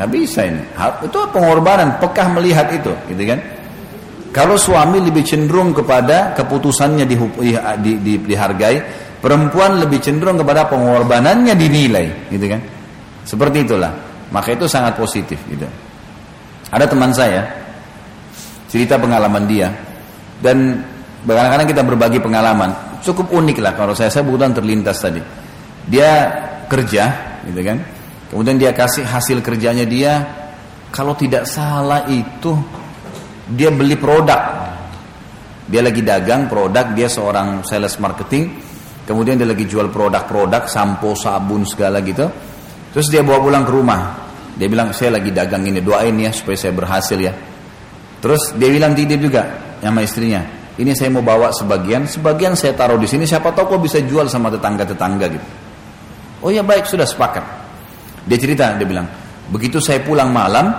S1: Nggak bisa ini. Itu pengorbanan, pekah melihat itu, gitu kan? Kalau suami lebih cenderung kepada keputusannya di, di, di, dihargai, perempuan lebih cenderung kepada pengorbanannya dinilai, gitu kan? Seperti itulah. Maka itu sangat positif, gitu. Ada teman saya, cerita pengalaman dia dan kadang-kadang kita berbagi pengalaman cukup unik lah kalau saya saya kebetulan terlintas tadi dia kerja gitu kan kemudian dia kasih hasil kerjanya dia kalau tidak salah itu dia beli produk dia lagi dagang produk dia seorang sales marketing kemudian dia lagi jual produk-produk sampo sabun segala gitu terus dia bawa pulang ke rumah dia bilang saya lagi dagang ini doain ya supaya saya berhasil ya Terus dia bilang titip juga sama istrinya. Ini saya mau bawa sebagian, sebagian saya taruh di sini. Siapa tahu kok bisa jual sama tetangga-tetangga gitu. Oh ya baik sudah sepakat. Dia cerita, dia bilang, begitu saya pulang malam,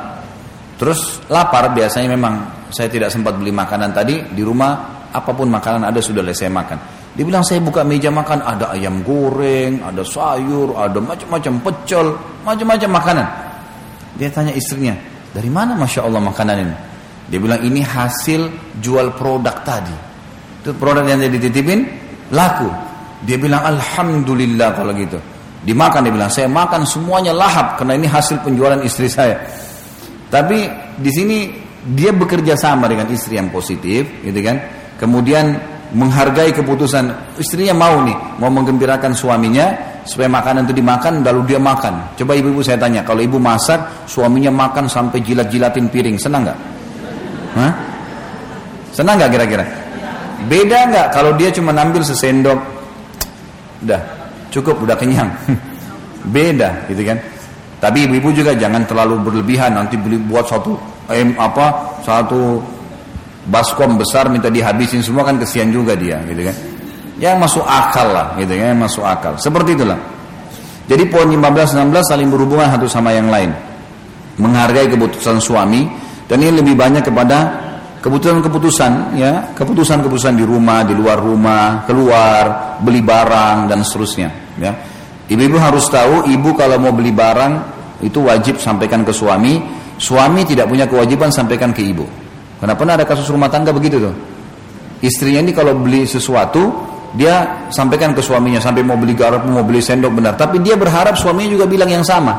S1: terus lapar biasanya memang saya tidak sempat beli makanan tadi di rumah apa pun makanan ada sudah saya makan. Dia bilang saya buka meja makan ada ayam goreng, ada sayur, ada macam-macam pecel, macam-macam makanan. Dia tanya istrinya, dari mana masya Allah makanan ini? Dia bilang ini hasil jual produk tadi. Itu produk yang dia dititipin laku. Dia bilang alhamdulillah kalau gitu. Dimakan dia bilang saya makan semuanya lahap karena ini hasil penjualan istri saya. Tapi di sini dia bekerja sama dengan istri yang positif, gitu kan? Kemudian menghargai keputusan istrinya mau nih mau menggembirakan suaminya supaya makanan itu dimakan lalu dia makan. Coba ibu-ibu saya tanya, kalau ibu masak suaminya makan sampai jilat-jilatin piring, senang nggak? Senang nggak kira-kira? Beda nggak kalau dia cuma ambil sesendok, udah cukup, udah kenyang. Beda, gitu kan? Tapi ibu-ibu juga jangan terlalu berlebihan nanti beli buat satu em apa satu baskom besar minta dihabisin semua kan kesian juga dia, gitu kan? Yang masuk akal lah, gitu kan? Yang masuk akal. Seperti itulah. Jadi poin 15 16 saling berhubungan satu sama yang lain. Menghargai keputusan suami dan ini lebih banyak kepada keputusan-keputusan ya, keputusan-keputusan di rumah, di luar rumah, keluar, beli barang dan seterusnya ya. Ibu-ibu harus tahu ibu kalau mau beli barang itu wajib sampaikan ke suami, suami tidak punya kewajiban sampaikan ke ibu. Karena pernah ada kasus rumah tangga begitu tuh. Istrinya ini kalau beli sesuatu dia sampaikan ke suaminya sampai mau beli garam, mau beli sendok benar, tapi dia berharap suaminya juga bilang yang sama.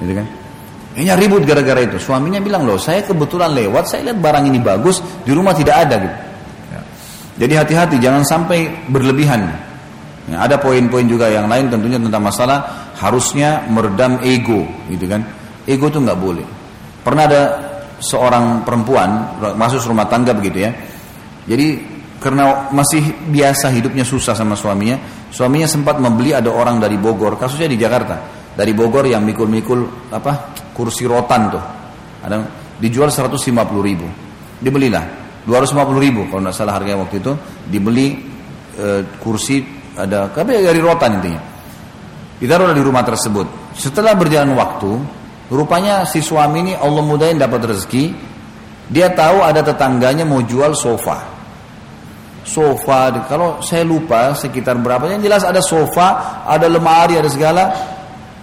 S1: Gitu kan? Kayaknya ribut gara-gara itu. Suaminya bilang loh, saya kebetulan lewat, saya lihat barang ini bagus, di rumah tidak ada gitu. Ya. Jadi hati-hati, jangan sampai berlebihan. Ya, ada poin-poin juga yang lain tentunya tentang masalah harusnya meredam ego, gitu kan? Ego itu nggak boleh. Pernah ada seorang perempuan masuk rumah tangga begitu ya. Jadi karena masih biasa hidupnya susah sama suaminya, suaminya sempat membeli ada orang dari Bogor, kasusnya di Jakarta dari Bogor yang mikul-mikul apa kursi rotan tuh. Ada dijual 150 ribu. Dibelilah. 250 ribu kalau tidak salah harganya waktu itu. Dibeli e, kursi ada tapi dari rotan intinya. Ditaruh di rumah tersebut. Setelah berjalan waktu rupanya si suami ini Allah mudahin dapat rezeki. Dia tahu ada tetangganya mau jual sofa. Sofa kalau saya lupa sekitar berapa yang jelas ada sofa ada lemari ada segala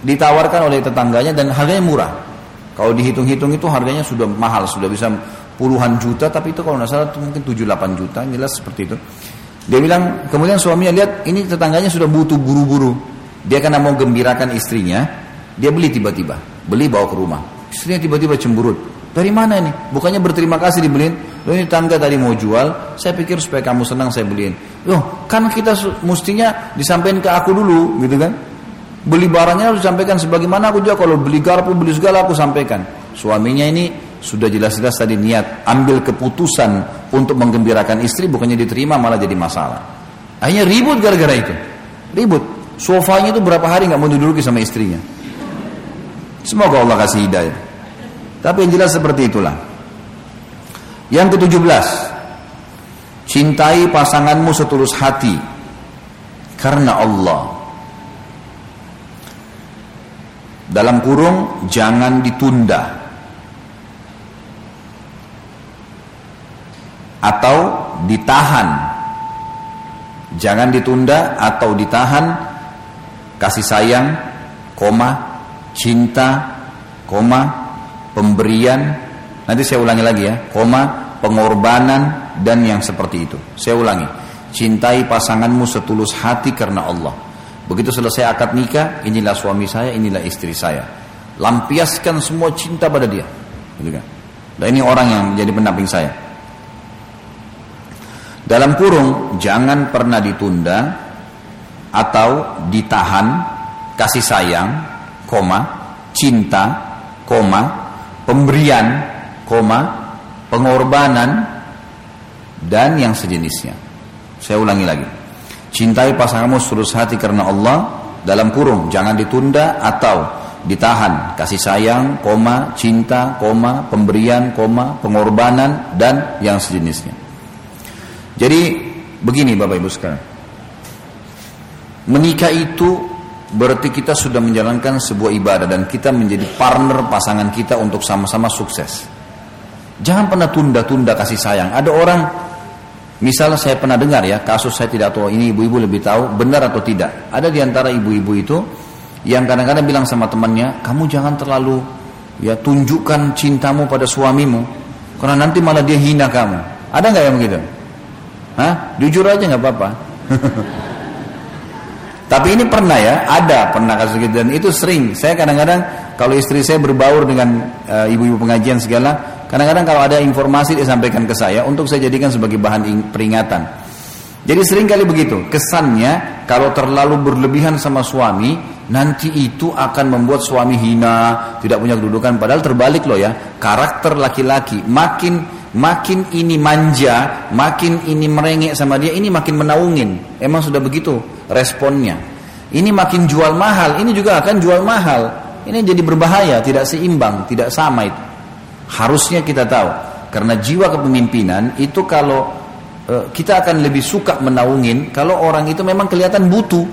S1: ditawarkan oleh tetangganya dan harganya murah. Kalau dihitung-hitung itu harganya sudah mahal, sudah bisa puluhan juta, tapi itu kalau nggak salah itu mungkin 7-8 juta, jelas seperti itu. Dia bilang, kemudian suaminya lihat ini tetangganya sudah butuh buru-buru. Dia karena mau gembirakan istrinya, dia beli tiba-tiba, beli bawa ke rumah. Istrinya tiba-tiba cemburut. Dari mana ini? Bukannya berterima kasih dibeliin. Loh ini tangga tadi mau jual, saya pikir supaya kamu senang saya beliin. Loh, kan kita mestinya disampaikan ke aku dulu, gitu kan? Beli barangnya harus disampaikan sebagaimana aku juga kalau beli garpu, beli segala aku sampaikan. Suaminya ini sudah jelas-jelas tadi niat ambil keputusan untuk menggembirakan istri bukannya diterima malah jadi masalah. Akhirnya ribut gara-gara itu. Ribut. Sofanya itu berapa hari nggak mau duduki sama istrinya. Semoga Allah kasih hidayah. Tapi yang jelas seperti itulah. Yang ke-17. Cintai pasanganmu setulus hati karena Allah. Dalam kurung jangan ditunda. Atau ditahan. Jangan ditunda atau ditahan kasih sayang, koma, cinta, koma, pemberian, nanti saya ulangi lagi ya, koma, pengorbanan, dan yang seperti itu. Saya ulangi, cintai pasanganmu setulus hati karena Allah. Begitu selesai akad nikah, inilah suami saya, inilah istri saya. Lampiaskan semua cinta pada dia. Gitu kan? Dan ini orang yang menjadi pendamping saya. Dalam kurung, jangan pernah ditunda atau ditahan kasih sayang, koma, cinta, koma, pemberian, koma, pengorbanan dan yang sejenisnya. Saya ulangi lagi. Cintai pasanganmu seluruh hati karena Allah dalam kurung jangan ditunda atau ditahan kasih sayang, koma, cinta, koma, pemberian, koma, pengorbanan dan yang sejenisnya. Jadi begini Bapak Ibu sekalian. Menikah itu berarti kita sudah menjalankan sebuah ibadah dan kita menjadi partner pasangan kita untuk sama-sama sukses. Jangan pernah tunda-tunda kasih sayang. Ada orang, misalnya saya pernah dengar ya, kasus saya tidak tahu, ini ibu-ibu lebih tahu, benar atau tidak. Ada di antara ibu-ibu itu yang kadang-kadang bilang sama temannya, kamu jangan terlalu ya tunjukkan cintamu pada suamimu, karena nanti malah dia hina kamu. Ada nggak yang begitu? Hah? Jujur aja nggak apa-apa. Tapi ini pernah ya, ada pernah kasus gitu dan itu sering. Saya kadang-kadang kalau istri saya berbaur dengan eh, ibu-ibu uh, pengajian segala, kadang-kadang kalau ada informasi disampaikan ke saya untuk saya jadikan sebagai bahan peringatan. Jadi sering kali begitu. Kesannya kalau terlalu berlebihan sama suami, nanti itu akan membuat suami hina, tidak punya kedudukan. Padahal terbalik loh ya. Karakter laki-laki makin makin ini manja, makin ini merengek sama dia, ini makin menaungin. Emang sudah begitu responnya. Ini makin jual mahal, ini juga akan jual mahal. Ini jadi berbahaya, tidak seimbang, tidak sama itu. Harusnya kita tahu, karena jiwa kepemimpinan itu kalau e, kita akan lebih suka menaungin kalau orang itu memang kelihatan butuh.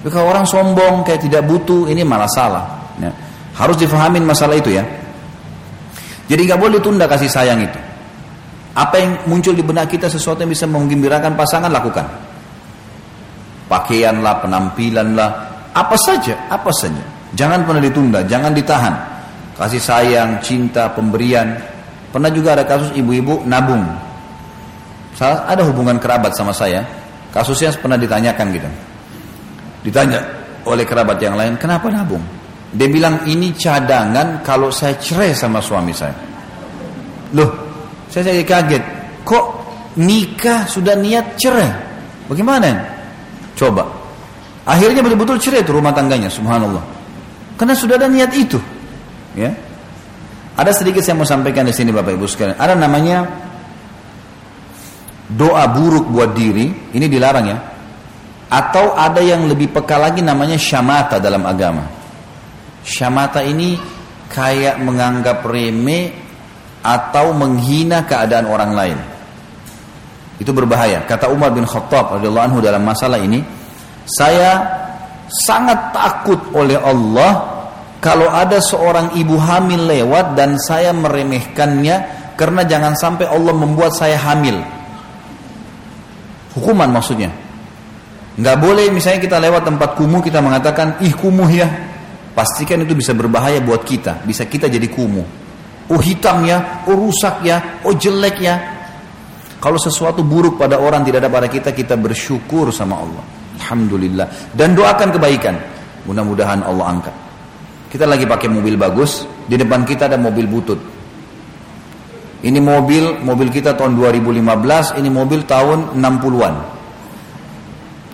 S1: Kalau orang sombong kayak tidak butuh, ini malah salah. Ya. Harus difahamin masalah itu ya. Jadi nggak boleh tunda kasih sayang itu. Apa yang muncul di benak kita sesuatu yang bisa menggembirakan pasangan lakukan pakaianlah, penampilanlah, apa saja, apa saja. Jangan pernah ditunda, jangan ditahan. Kasih sayang, cinta, pemberian. Pernah juga ada kasus ibu-ibu nabung. Ada hubungan kerabat sama saya. Kasusnya pernah ditanyakan gitu. Ditanya oleh kerabat yang lain, kenapa nabung? Dia bilang ini cadangan kalau saya cerai sama suami saya. Loh, saya jadi kaget. Kok nikah sudah niat cerai? Bagaimana? Coba. Akhirnya betul-betul cerai itu rumah tangganya, subhanallah. Karena sudah ada niat itu. Ya. Ada sedikit saya mau sampaikan di sini Bapak Ibu sekalian. Ada namanya doa buruk buat diri, ini dilarang ya. Atau ada yang lebih peka lagi namanya syamata dalam agama. Syamata ini kayak menganggap remeh atau menghina keadaan orang lain. Itu berbahaya. Kata Umar bin Khattab radhiyallahu anhu dalam masalah ini, saya sangat takut oleh Allah kalau ada seorang ibu hamil lewat dan saya meremehkannya karena jangan sampai Allah membuat saya hamil. Hukuman maksudnya. Nggak boleh misalnya kita lewat tempat kumuh kita mengatakan ih kumuh ya. Pastikan itu bisa berbahaya buat kita. Bisa kita jadi kumuh. Oh hitam ya, oh rusak ya, oh jelek ya. Kalau sesuatu buruk pada orang tidak ada pada kita, kita bersyukur sama Allah. Alhamdulillah. Dan doakan kebaikan. Mudah-mudahan Allah angkat. Kita lagi pakai mobil bagus, di depan kita ada mobil butut. Ini mobil, mobil kita tahun 2015, ini mobil tahun 60-an.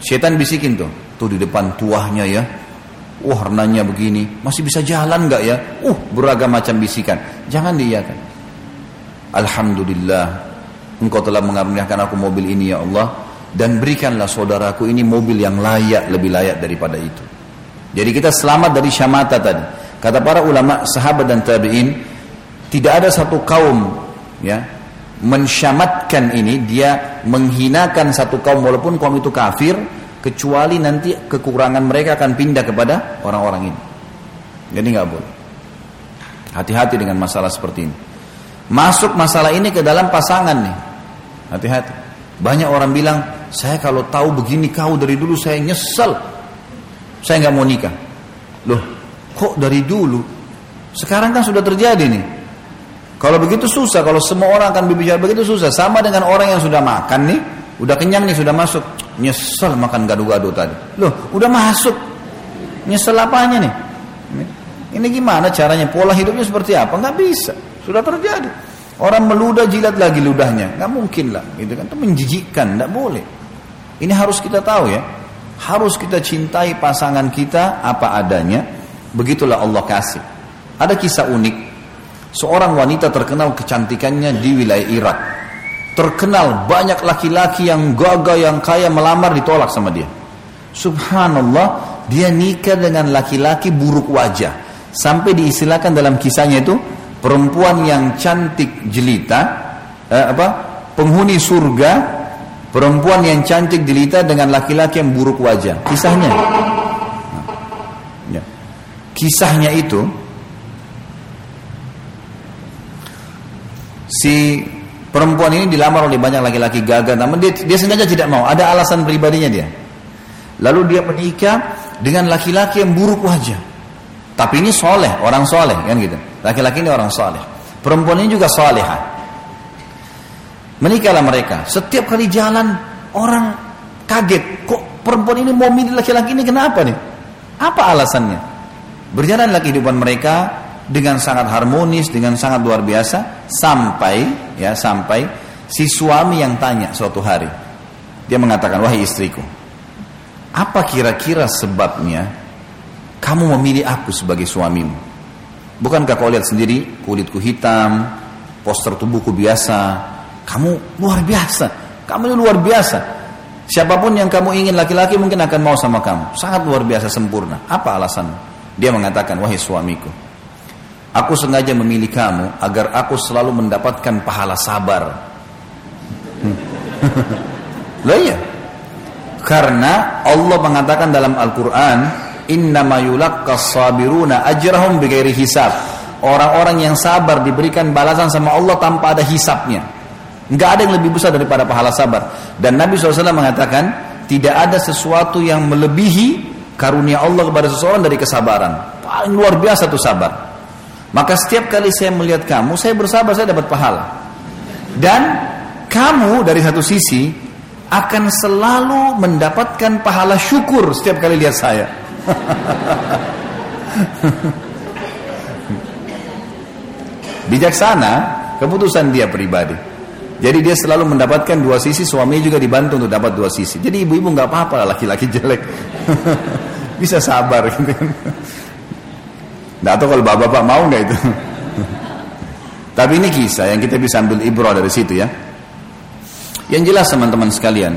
S1: Setan bisikin tuh, tuh di depan tuahnya ya. Wah, warnanya begini, masih bisa jalan nggak ya? Uh, beragam macam bisikan. Jangan diiyakan. Alhamdulillah, Engkau telah mengaruniakan aku mobil ini ya Allah dan berikanlah saudaraku ini mobil yang layak lebih layak daripada itu. Jadi kita selamat dari syamata tadi. Kata para ulama, sahabat dan tabi'in, tidak ada satu kaum ya mensyamatkan ini dia menghinakan satu kaum walaupun kaum itu kafir kecuali nanti kekurangan mereka akan pindah kepada orang-orang ini. Jadi nggak boleh. Hati-hati dengan masalah seperti ini. Masuk masalah ini ke dalam pasangan nih. Hati-hati. Banyak orang bilang, saya kalau tahu begini kau dari dulu saya nyesel. Saya nggak mau nikah. Loh, kok dari dulu? Sekarang kan sudah terjadi nih. Kalau begitu susah, kalau semua orang akan berbicara begitu susah. Sama dengan orang yang sudah makan nih, udah kenyang nih, sudah masuk. Nyesel makan gado-gado tadi. Loh, udah masuk. Nyesel apanya nih? Ini gimana caranya? Pola hidupnya seperti apa? Nggak bisa. Sudah terjadi. Orang meludah jilat lagi ludahnya, nggak mungkin lah, gitu kan? Itu menjijikkan, nggak boleh. Ini harus kita tahu ya, harus kita cintai pasangan kita apa adanya. Begitulah Allah kasih. Ada kisah unik, seorang wanita terkenal kecantikannya di wilayah Irak. Terkenal banyak laki-laki yang gagah, yang kaya melamar ditolak sama dia. Subhanallah, dia nikah dengan laki-laki buruk wajah. Sampai diistilahkan dalam kisahnya itu, perempuan yang cantik jelita eh, apa penghuni surga perempuan yang cantik jelita dengan laki-laki yang buruk wajah. Kisahnya. Ya. kisahnya itu si perempuan ini dilamar oleh banyak laki-laki gagal namun dia, dia sengaja tidak mau. Ada alasan pribadinya dia. Lalu dia menikah dengan laki-laki yang buruk wajah. Tapi ini soleh orang soleh kan gitu. Laki-laki ini orang saleh. Perempuan ini juga saleha. Menikahlah mereka. Setiap kali jalan orang kaget. Kok perempuan ini mau milih laki-laki ini kenapa nih? Apa alasannya? Berjalanlah kehidupan mereka dengan sangat harmonis, dengan sangat luar biasa sampai ya sampai si suami yang tanya suatu hari. Dia mengatakan, "Wahai istriku, apa kira-kira sebabnya kamu memilih aku sebagai suamimu?" Bukankah kau lihat sendiri kulitku hitam, poster tubuhku biasa, kamu luar biasa, kamu luar biasa. Siapa pun yang kamu ingin laki-laki mungkin akan mau sama kamu, sangat luar biasa sempurna. Apa alasan? Dia mengatakan, wahai suamiku, aku sengaja memilih kamu agar aku selalu mendapatkan pahala sabar. Loh iya, karena Allah mengatakan dalam Al-Quran, sabiruna ajrahum hisab. Orang-orang yang sabar diberikan balasan sama Allah tanpa ada hisapnya. Enggak ada yang lebih besar daripada pahala sabar. Dan Nabi SAW mengatakan, tidak ada sesuatu yang melebihi karunia Allah kepada seseorang dari kesabaran. Paling luar biasa tuh sabar. Maka setiap kali saya melihat kamu, saya bersabar, saya dapat pahala. Dan kamu dari satu sisi akan selalu mendapatkan pahala syukur setiap kali lihat saya. Bijaksana keputusan dia pribadi. Jadi dia selalu mendapatkan dua sisi, suaminya juga dibantu untuk dapat dua sisi. Jadi ibu-ibu nggak apa-apa laki-laki jelek. Bisa sabar gitu kan. Tahu kalau bapak-bapak mau nggak itu. Tapi ini kisah yang kita bisa ambil ibrah dari situ ya. Yang jelas teman-teman sekalian,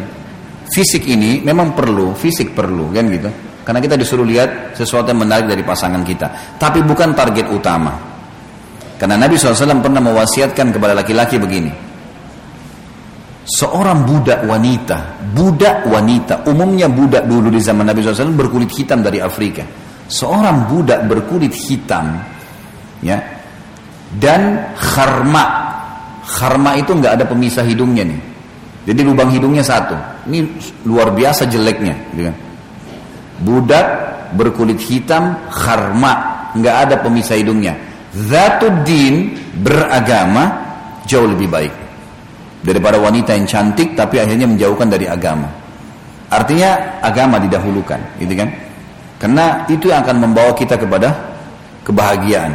S1: fisik ini memang perlu, fisik perlu kan gitu. Karena kita disuruh lihat sesuatu yang menarik dari pasangan kita. Tapi bukan target utama. Karena Nabi SAW pernah mewasiatkan kepada laki-laki begini. Seorang budak wanita, budak wanita, umumnya budak dulu di zaman Nabi SAW berkulit hitam dari Afrika. Seorang budak berkulit hitam, ya, dan kharma. Kharma itu nggak ada pemisah hidungnya nih. Jadi lubang hidungnya satu. Ini luar biasa jeleknya, gitu kan budak berkulit hitam kharma nggak ada pemisah hidungnya zatuddin beragama jauh lebih baik daripada wanita yang cantik tapi akhirnya menjauhkan dari agama Artinya agama didahulukan, gitu kan? Karena itu yang akan membawa kita kepada kebahagiaan.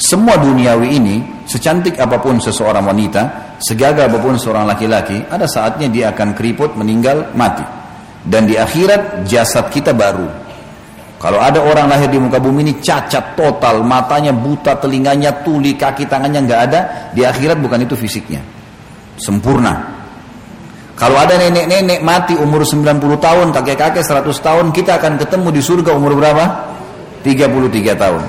S1: Semua duniawi ini, secantik apa pun seseorang wanita, segagah apa pun seorang laki-laki, ada saatnya dia akan keriput, meninggal, mati. Dan di akhirat jasad kita baru. Kalau ada orang lahir di muka bumi ini cacat total, matanya buta, telinganya tuli, kaki tangannya nggak ada, di akhirat bukan itu fisiknya. Sempurna. Kalau ada nenek-nenek mati umur 90 tahun, kakek-kakek 100 tahun, kita akan ketemu di surga umur berapa? 33 tahun.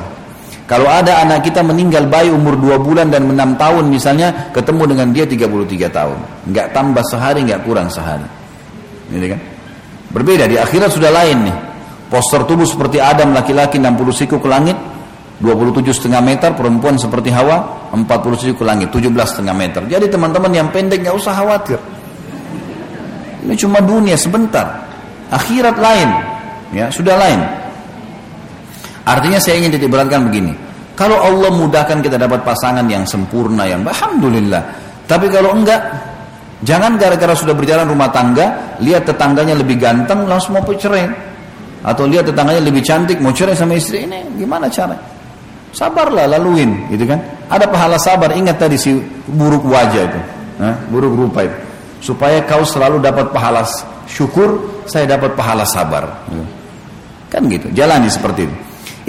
S1: Kalau ada anak kita meninggal bayi umur 2 bulan dan 6 tahun misalnya, ketemu dengan dia 33 tahun. Enggak tambah sehari, enggak kurang sehari. Ini kan? Berbeda, di akhirat sudah lain nih. Poster tubuh seperti Adam laki-laki 60 siku ke langit, 27,5 meter, perempuan seperti Hawa 40 siku ke langit, 17,5 meter. Jadi teman-teman yang pendek nggak usah khawatir. Ini cuma dunia sebentar. Akhirat lain. Ya, sudah lain. Artinya saya ingin titik beratkan begini. Kalau Allah mudahkan kita dapat pasangan yang sempurna, yang Alhamdulillah. Tapi kalau enggak, jangan gara-gara sudah berjalan rumah tangga, lihat tetangganya lebih ganteng, langsung mau cerai. Atau lihat tetangganya lebih cantik, mau cerai sama istri ini, gimana cara? Sabarlah, laluin, gitu kan? Ada pahala sabar, ingat tadi si buruk wajah itu, nah, buruk rupa itu supaya kau selalu dapat pahala syukur, saya dapat pahala sabar. Kan gitu, jalani seperti itu.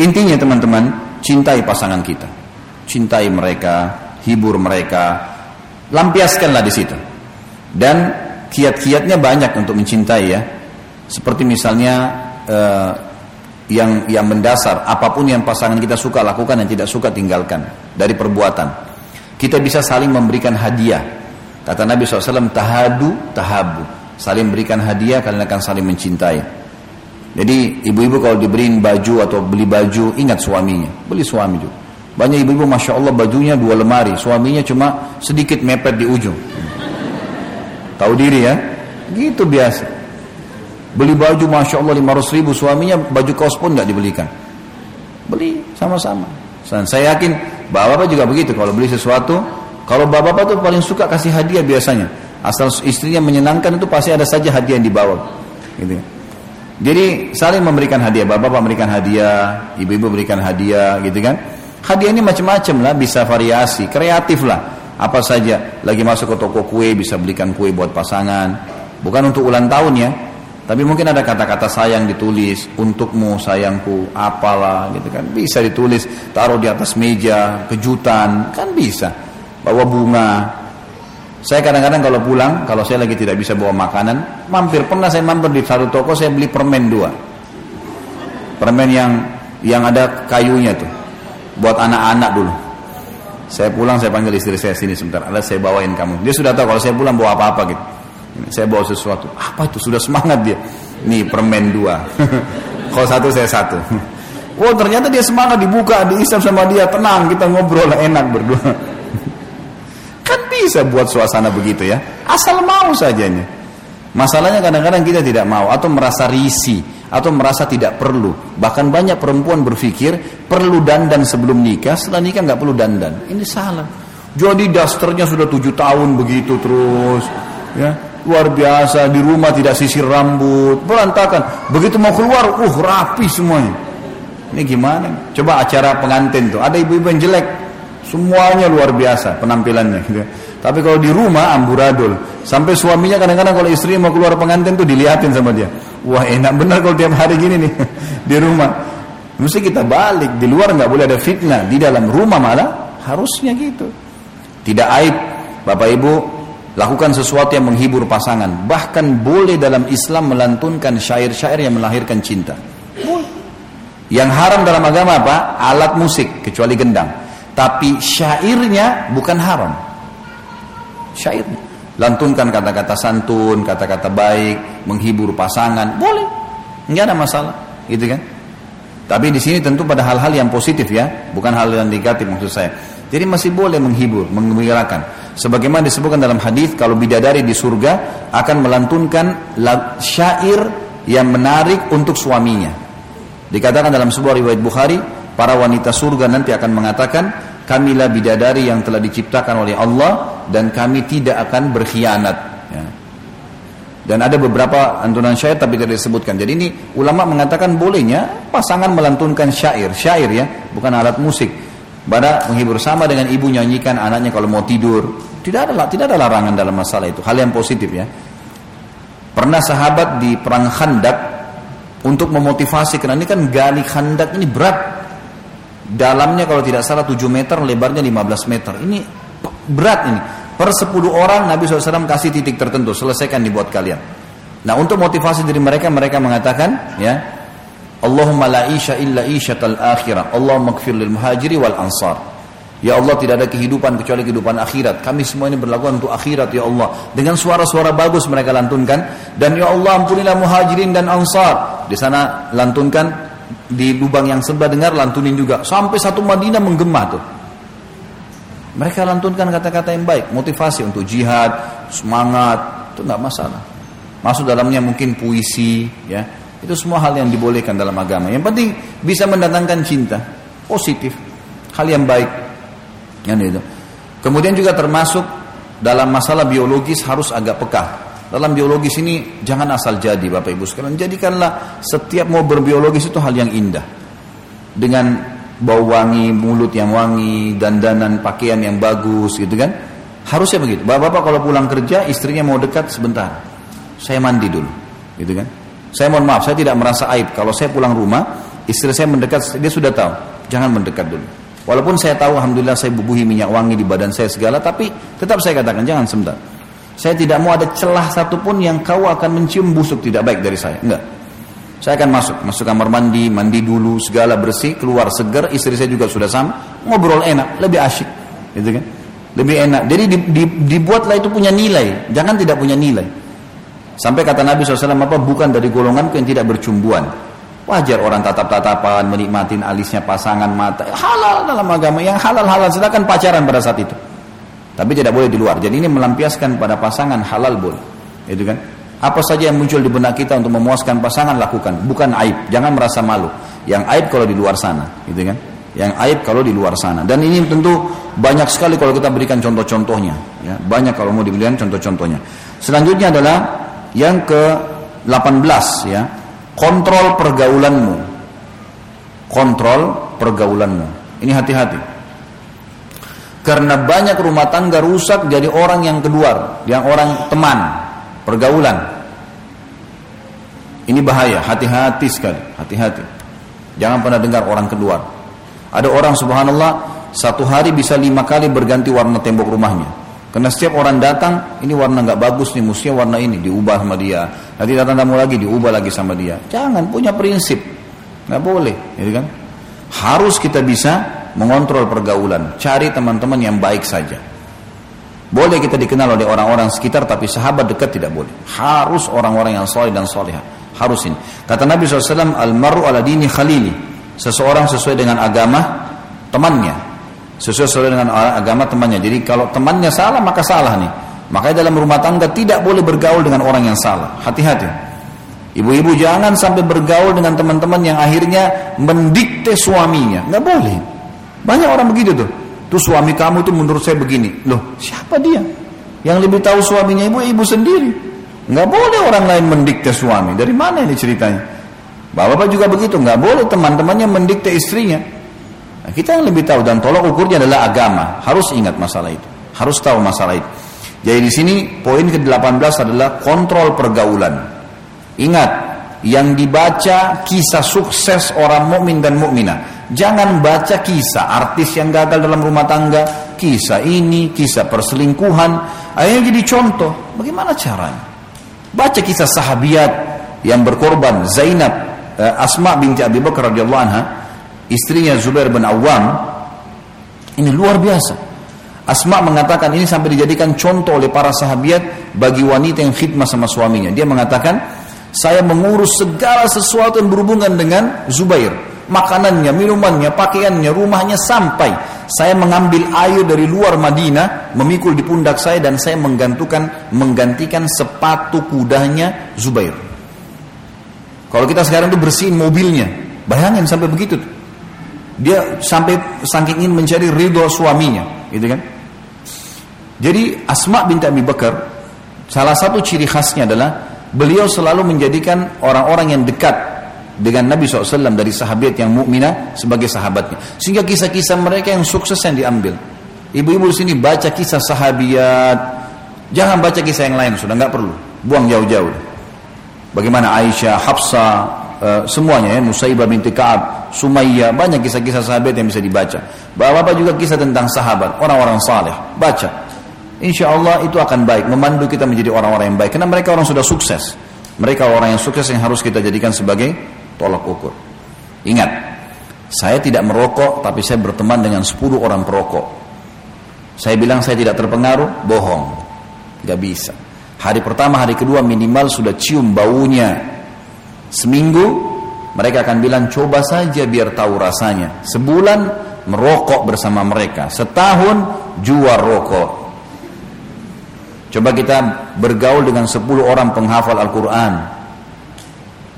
S1: Intinya teman-teman, cintai pasangan kita. Cintai mereka, hibur mereka, lampiaskanlah di situ. Dan kiat-kiatnya banyak untuk mencintai ya. Seperti misalnya eh, yang yang mendasar, apa pun yang pasangan kita suka lakukan dan tidak suka tinggalkan dari perbuatan. Kita bisa saling memberikan hadiah Kata Nabi SAW, tahadu, tahabu. Saling berikan hadiah, kalian akan saling mencintai. Jadi ibu-ibu kalau diberiin baju atau beli baju, ingat suaminya. Beli suami juga. Banyak ibu-ibu Masya Allah bajunya dua lemari. Suaminya cuma sedikit mepet di ujung. Tahu diri ya? Gitu biasa. Beli baju Masya Allah 500 ribu. Suaminya baju kaos pun nggak dibelikan. Beli sama-sama. Saya yakin bapak-bapak juga begitu. Kalau beli sesuatu, kalau bapak-bapak tuh paling suka kasih hadiah biasanya. Asal istrinya menyenangkan itu pasti ada saja hadiah yang dibawa. Gitu. Jadi saling memberikan hadiah. Bapak-bapak memberikan hadiah, ibu-ibu memberikan hadiah, gitu kan? Hadiah ini macam-macam lah, bisa variasi, kreatif lah. Apa saja. Lagi masuk ke toko kue bisa belikan kue buat pasangan. Bukan untuk ulang tahun ya, tapi mungkin ada kata-kata sayang ditulis untukmu sayangku apalah gitu kan bisa ditulis taruh di atas meja kejutan kan bisa bawa bunga. Saya kadang-kadang kalau pulang, kalau saya lagi tidak bisa bawa makanan, mampir pernah saya mampir di satu toko saya beli permen dua. Permen yang yang ada kayunya tuh, buat anak-anak dulu. Saya pulang saya panggil istri saya sini sebentar, ada saya bawain kamu. Dia sudah tahu kalau saya pulang bawa apa-apa gitu. Saya bawa sesuatu. Apa itu? Sudah semangat dia. Nih permen dua. kalau satu saya satu. Oh ternyata dia semangat dibuka, diisap sama dia, tenang kita ngobrol enak berdua. Kan bisa buat suasana begitu ya. Asal mau saja ini. Masalahnya kadang-kadang kita tidak mau atau merasa risih atau merasa tidak perlu. Bahkan banyak perempuan berpikir perlu dandan sebelum nikah, setelah nikah nggak perlu dandan. Ini salah. Jadi dasternya sudah tujuh tahun begitu terus, ya luar biasa di rumah tidak sisir rambut, berantakan. Begitu mau keluar, uh rapi semuanya. Ini gimana? Coba acara pengantin tuh, ada ibu-ibu yang jelek, Semuanya luar biasa penampilannya. Gitu. Tapi kalau di rumah amburadul. Sampai suaminya kadang-kadang kalau istri mau keluar pengantin tuh dilihatin sama dia. Wah enak benar kalau tiap hari gini nih di rumah. Mesti kita balik. Di luar nggak boleh ada fitnah. Di dalam rumah malah harusnya gitu. Tidak aib Bapak Ibu lakukan sesuatu yang menghibur pasangan. Bahkan boleh dalam Islam melantunkan syair-syair yang melahirkan cinta. Yang haram dalam agama apa? Alat musik kecuali gendang. Tapi syairnya bukan haram. Syair. Lantunkan kata-kata santun, kata-kata baik, menghibur pasangan, boleh. Enggak ada masalah, gitu kan? Tapi di sini tentu pada hal-hal yang positif ya, bukan hal yang negatif maksud saya. Jadi masih boleh menghibur, mengembirakan. Sebagaimana disebutkan dalam hadis kalau bidadari di surga akan melantunkan syair yang menarik untuk suaminya. Dikatakan dalam sebuah riwayat Bukhari, para wanita surga nanti akan mengatakan, kamilah bidadari yang telah diciptakan oleh Allah dan kami tidak akan berkhianat. Ya. Dan ada beberapa lantunan syair tapi tidak disebutkan. Jadi ini ulama mengatakan bolehnya pasangan melantunkan syair. Syair ya, bukan alat musik. Pada menghibur sama dengan ibu nyanyikan anaknya kalau mau tidur. Tidak ada tidak ada larangan dalam masalah itu. Hal yang positif ya. Pernah sahabat di perang Khandak untuk memotivasi karena ini kan gali Khandak ini berat. Dalamnya kalau tidak salah 7 meter, lebarnya 15 meter. Ini berat ini. Per 10 orang Nabi SAW kasih titik tertentu, selesaikan dibuat kalian. Nah untuk motivasi diri mereka, mereka mengatakan, ya, Allahumma la isha illa ishatal akhirah. Allahumma kfir lil muhajiri wal ansar. Ya Allah tidak ada kehidupan kecuali kehidupan akhirat. Kami semua ini berlaku untuk akhirat ya Allah. Dengan suara-suara bagus mereka lantunkan dan ya Allah ampunilah muhajirin dan ansar. Di sana lantunkan di lubang yang serba dengar lantunin juga sampai satu Madinah menggema tuh. Mereka lantunkan kata-kata yang baik, motivasi untuk jihad, semangat, itu nggak masalah. Masuk dalamnya mungkin puisi, ya. Itu semua hal yang dibolehkan dalam agama. Yang penting bisa mendatangkan cinta, positif, hal yang baik. Yang itu. Kemudian juga termasuk dalam masalah biologis harus agak peka. Dalam biologis ini jangan asal jadi Bapak Ibu sekalian. Jadikanlah setiap mau berbiologis itu hal yang indah. Dengan bau wangi, mulut yang wangi, dandanan pakaian yang bagus gitu kan. Harusnya begitu. Bapak-bapak kalau pulang kerja istrinya mau dekat sebentar. Saya mandi dulu, gitu kan. Saya mohon maaf, saya tidak merasa aib kalau saya pulang rumah, istri saya mendekat, dia sudah tahu. Jangan mendekat dulu. Walaupun saya tahu alhamdulillah saya bubuhi minyak wangi di badan saya segala, tapi tetap saya katakan jangan sebentar. Saya tidak mau ada celah satupun yang kau akan mencium busuk tidak baik dari saya. Enggak. Saya akan masuk, masuk kamar mandi, mandi dulu, segala bersih, keluar segar, istri saya juga sudah sama, ngobrol enak, lebih asyik, gitu kan? Lebih enak. Jadi di, di, dibuatlah itu punya nilai, jangan tidak punya nilai. Sampai kata Nabi SAW apa bukan dari golongan yang tidak bercumbuan. Wajar orang tatap-tatapan, menikmatin alisnya pasangan mata. Halal dalam agama, yang halal-halal sedangkan pacaran pada saat itu. Tapi tidak boleh di luar. Jadi ini melampiaskan pada pasangan halal boleh. Itu kan? Apa saja yang muncul di benak kita untuk memuaskan pasangan lakukan, bukan aib. Jangan merasa malu. Yang aib kalau di luar sana, gitu kan? Yang aib kalau di luar sana. Dan ini tentu banyak sekali kalau kita berikan contoh-contohnya, ya. Banyak kalau mau diberikan contoh-contohnya. Selanjutnya adalah yang ke-18 ya. Kontrol pergaulanmu. Kontrol pergaulanmu. Ini hati-hati. Karena banyak rumah tangga rusak jadi orang yang kedua, yang orang teman, pergaulan. Ini bahaya, hati-hati sekali, hati-hati. Jangan pernah dengar orang keluar. Ada orang subhanallah satu hari bisa lima kali berganti warna tembok rumahnya. Karena setiap orang datang, ini warna nggak bagus nih, mestinya warna ini diubah sama dia. Nanti datang tamu lagi diubah lagi sama dia. Jangan punya prinsip, nggak boleh, gitu kan? Harus kita bisa mengontrol pergaulan, cari teman-teman yang baik saja. Boleh kita dikenal oleh orang-orang sekitar tapi sahabat dekat tidak boleh. Harus orang-orang yang soleh dan soleha. Harus ini. Kata Nabi SAW, Al-maru ala dini khalili. Seseorang sesuai dengan agama temannya. Sesuai, sesuai dengan agama temannya. Jadi kalau temannya salah maka salah nih. Makanya dalam rumah tangga tidak boleh bergaul dengan orang yang salah. Hati-hati. Ibu-ibu jangan sampai bergaul dengan teman-teman yang akhirnya mendikte suaminya. Nggak boleh. Banyak orang begitu tuh. Tuh suami kamu itu menurut saya begini. Loh, siapa dia? Yang lebih tahu suaminya ibu, ibu sendiri. Nggak boleh orang lain mendikte suami. Dari mana ini ceritanya? Bapak-bapak juga begitu. Nggak boleh teman-temannya mendikte istrinya. Nah, kita yang lebih tahu dan tolak ukurnya adalah agama. Harus ingat masalah itu. Harus tahu masalah itu. Jadi di sini poin ke-18 adalah kontrol pergaulan. Ingat, yang dibaca kisah sukses orang mukmin dan mukminah Jangan baca kisah artis yang gagal dalam rumah tangga, kisah ini, kisah perselingkuhan. Akhirnya jadi contoh. Bagaimana caranya? Baca kisah sahabiat yang berkorban Zainab eh, Asma binti Abi Bakar radhiyallahu anha, istrinya Zubair bin Awam. Ini luar biasa. Asma mengatakan ini sampai dijadikan contoh oleh para sahabiat bagi wanita yang khidmah sama suaminya. Dia mengatakan, saya mengurus segala sesuatu yang berhubungan dengan Zubair makanannya, minumannya, pakaiannya, rumahnya sampai saya mengambil air dari luar Madinah, memikul di pundak saya dan saya menggantikan menggantikan sepatu kudanya Zubair. Kalau kita sekarang itu bersihin mobilnya, bayangin sampai begitu. Dia sampai saking ingin mencari ridho suaminya, gitu kan? Jadi Asma binti Abi Bakar salah satu ciri khasnya adalah beliau selalu menjadikan orang-orang yang dekat dengan Nabi SAW dari sahabat yang mukminah sebagai sahabatnya. Sehingga kisah-kisah mereka yang sukses yang diambil. Ibu-ibu sini baca kisah sahabiat, jangan baca kisah yang lain, sudah nggak perlu, buang jauh-jauh. Bagaimana Aisyah, Hafsah, uh, semuanya ya, Nusaibah binti Ka'ab, Sumayyah, banyak kisah-kisah sahabat yang bisa dibaca. Bapak-bapak juga kisah tentang sahabat, orang-orang saleh, baca. Insya Allah itu akan baik, memandu kita menjadi orang-orang yang baik. Karena mereka orang sudah sukses. Mereka orang yang sukses yang harus kita jadikan sebagai tolak ukur. Ingat, saya tidak merokok, tapi saya berteman dengan 10 orang perokok. Saya bilang saya tidak terpengaruh, bohong. Gak bisa. Hari pertama, hari kedua minimal sudah cium baunya. Seminggu, mereka akan bilang coba saja biar tahu rasanya. Sebulan merokok bersama mereka. Setahun jual rokok. Coba kita bergaul dengan 10 orang penghafal Al-Quran.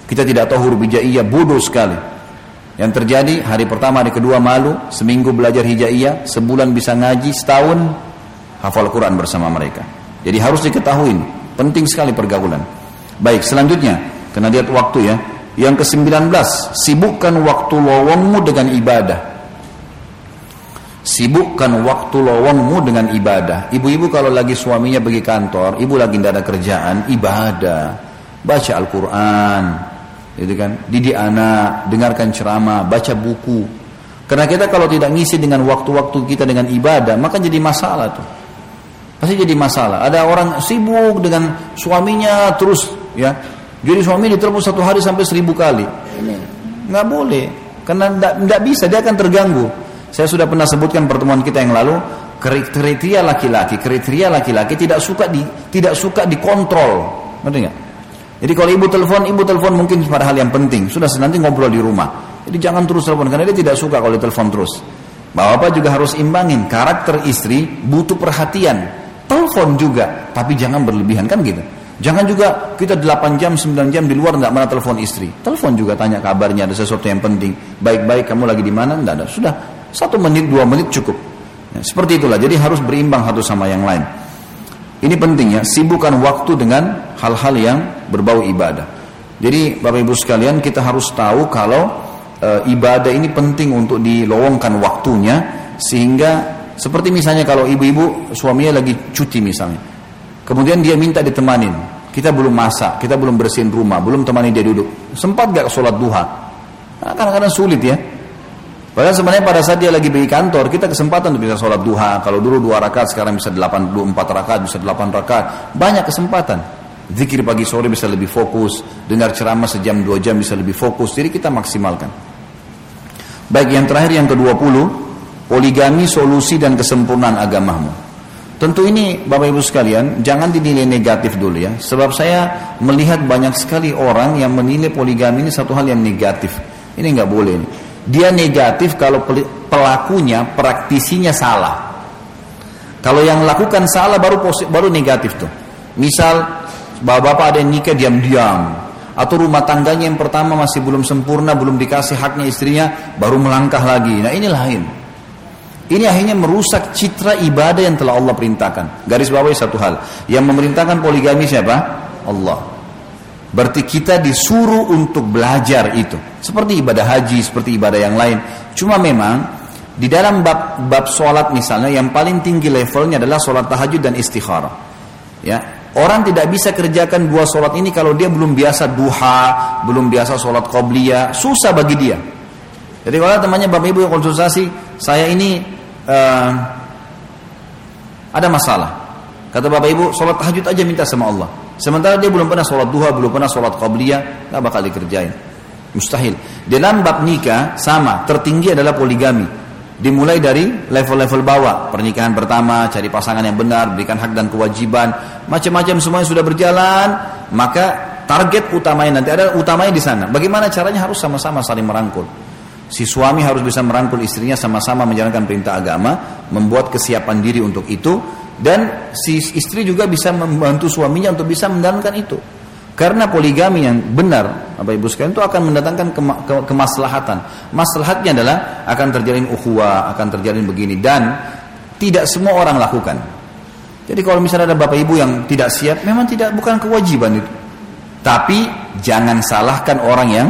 S1: Kita tidak tahu huruf hijaiyah, bodoh sekali. Yang terjadi hari pertama, hari kedua malu, seminggu belajar hijaiyah, sebulan bisa ngaji, setahun hafal Quran bersama mereka. Jadi harus diketahui, penting sekali pergaulan. Baik, selanjutnya, kena lihat waktu ya. Yang ke-19, sibukkan waktu lowongmu dengan ibadah. Sibukkan waktu lowongmu dengan ibadah. Ibu-ibu kalau lagi suaminya pergi kantor, ibu lagi tidak ada kerjaan, ibadah. Baca Al-Quran, gitu kan? Didik anak, dengarkan ceramah, baca buku. Karena kita kalau tidak ngisi dengan waktu-waktu kita dengan ibadah, maka jadi masalah tuh. Pasti jadi masalah. Ada orang sibuk dengan suaminya terus, ya. Jadi suami ditelepon satu hari sampai seribu kali. Nggak boleh, karena nggak bisa, dia akan terganggu. Saya sudah pernah sebutkan pertemuan kita yang lalu, kriteria laki-laki, kriteria laki-laki tidak suka di tidak suka dikontrol. Ngerti nggak? Jadi kalau ibu telepon, ibu telepon mungkin pada hal yang penting. Sudah nanti ngobrol di rumah. Jadi jangan terus telepon karena dia tidak suka kalau telepon terus. Bapak juga harus imbangin karakter istri butuh perhatian. Telepon juga, tapi jangan berlebihan kan gitu. Jangan juga kita 8 jam, 9 jam di luar nggak mana telepon istri. Telepon juga tanya kabarnya ada sesuatu yang penting. Baik-baik kamu lagi di mana? Enggak ada. Sudah satu menit, dua menit cukup. Ya, seperti itulah. Jadi harus berimbang satu sama yang lain. Ini penting ya, sibukkan waktu dengan hal-hal yang berbau ibadah. Jadi Bapak Ibu sekalian kita harus tahu kalau e, ibadah ini penting untuk dilowongkan waktunya sehingga seperti misalnya kalau ibu-ibu suaminya lagi cuti misalnya. Kemudian dia minta ditemanin. Kita belum masak, kita belum bersihin rumah, belum temani dia duduk. Sempat gak sholat duha? Nah, kadang-kadang sulit ya. Padahal sebenarnya pada saat dia lagi pergi kantor, kita kesempatan untuk bisa sholat duha. Kalau dulu dua rakaat, sekarang bisa delapan, empat rakaat, bisa delapan rakaat. Banyak kesempatan. Zikir pagi sore bisa lebih fokus, dengar ceramah sejam dua jam bisa lebih fokus. Jadi kita maksimalkan. Baik yang terakhir yang ke-20, poligami solusi dan kesempurnaan agamamu. Tentu ini Bapak Ibu sekalian, jangan dinilai negatif dulu ya. Sebab saya melihat banyak sekali orang yang menilai poligami ini satu hal yang negatif. Ini nggak boleh. Nih. Dia negatif kalau pelakunya, praktisinya salah. Kalau yang lakukan salah baru baru negatif tuh. Misal bapak-bapak ada yang nikah diam-diam atau rumah tangganya yang pertama masih belum sempurna, belum dikasih haknya istrinya, baru melangkah lagi. Nah, ini lain. Ini akhirnya merusak citra ibadah yang telah Allah perintahkan. Garis bawahi satu hal. Yang memerintahkan poligami siapa? Allah. Berarti kita disuruh untuk belajar itu. Seperti ibadah haji, seperti ibadah yang lain. Cuma memang di dalam bab bab sholat misalnya yang paling tinggi levelnya adalah sholat tahajud dan istikharah. Ya, orang tidak bisa kerjakan dua sholat ini kalau dia belum biasa duha, belum biasa sholat qobliyah, susah bagi dia. Jadi kalau temannya bapak ibu yang konsultasi, saya ini uh, ada masalah. Kata bapak ibu, sholat tahajud aja minta sama Allah. Sementara dia belum pernah sholat duha, belum pernah sholat qabliyah, nggak bakal dikerjain. Mustahil. Dalam bab nikah sama, tertinggi adalah poligami. Dimulai dari level-level bawah, pernikahan pertama, cari pasangan yang benar, berikan hak dan kewajiban, macam-macam semuanya sudah berjalan, maka target utamanya nanti ada utamanya di sana. Bagaimana caranya harus sama-sama saling merangkul. Si suami harus bisa merangkul istrinya sama-sama menjalankan perintah agama, membuat kesiapan diri untuk itu, dan si istri juga bisa membantu suaminya untuk bisa menjalankan itu. Karena poligami yang benar, Bapak Ibu sekalian itu akan mendatangkan kema ke kemaslahatan. Maslahatnya adalah akan terjalin ukhuwah, akan terjalin begini dan tidak semua orang lakukan. Jadi kalau misalnya ada Bapak Ibu yang tidak siap, memang tidak bukan kewajiban itu. Tapi jangan salahkan orang yang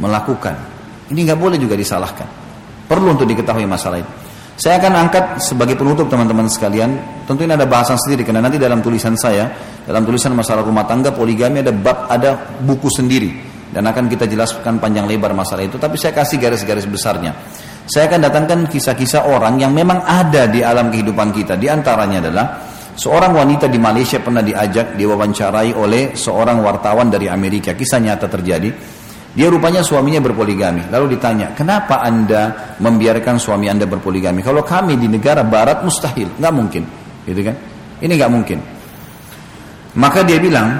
S1: melakukan. Ini nggak boleh juga disalahkan. Perlu untuk diketahui masalah itu. Saya akan angkat sebagai penutup teman-teman sekalian. Tentu ini ada bahasan sendiri karena nanti dalam tulisan saya, dalam tulisan masalah rumah tangga poligami ada bab ada buku sendiri dan akan kita jelaskan panjang lebar masalah itu. Tapi saya kasih garis-garis besarnya. Saya akan datangkan kisah-kisah orang yang memang ada di alam kehidupan kita. Di antaranya adalah seorang wanita di Malaysia pernah diajak diwawancarai oleh seorang wartawan dari Amerika. Kisah nyata terjadi. Dia rupanya suaminya berpoligami. Lalu ditanya, kenapa anda membiarkan suami anda berpoligami? Kalau kami di negara barat mustahil, nggak mungkin, gitu kan? Ini nggak mungkin. Maka dia bilang,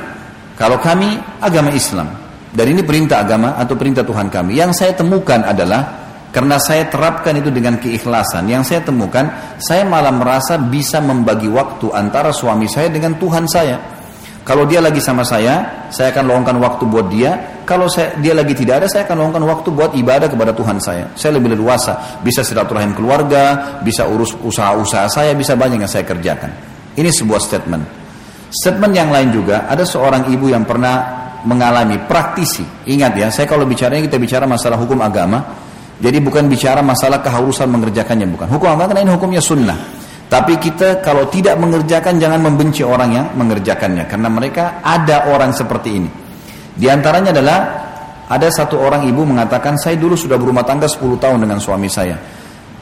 S1: kalau kami agama Islam, dan ini perintah agama atau perintah Tuhan kami, yang saya temukan adalah karena saya terapkan itu dengan keikhlasan. Yang saya temukan, saya malah merasa bisa membagi waktu antara suami saya dengan Tuhan saya. Kalau dia lagi sama saya, saya akan luangkan waktu buat dia. Kalau saya, dia lagi tidak ada, saya akan luangkan waktu buat ibadah kepada Tuhan saya. Saya lebih leluasa, bisa silaturahim keluarga, bisa urus usaha-usaha saya, bisa banyak yang saya kerjakan. Ini sebuah statement. Statement yang lain juga, ada seorang ibu yang pernah mengalami praktisi. Ingat ya, saya kalau bicaranya kita bicara masalah hukum agama, jadi bukan bicara masalah keharusan mengerjakannya bukan. Hukum apa? Karena ini hukumnya sunnah. Tapi kita kalau tidak mengerjakan jangan membenci orang yang mengerjakannya karena mereka ada orang seperti ini. Di antaranya adalah ada satu orang ibu mengatakan saya dulu sudah berumah tangga 10 tahun dengan suami saya.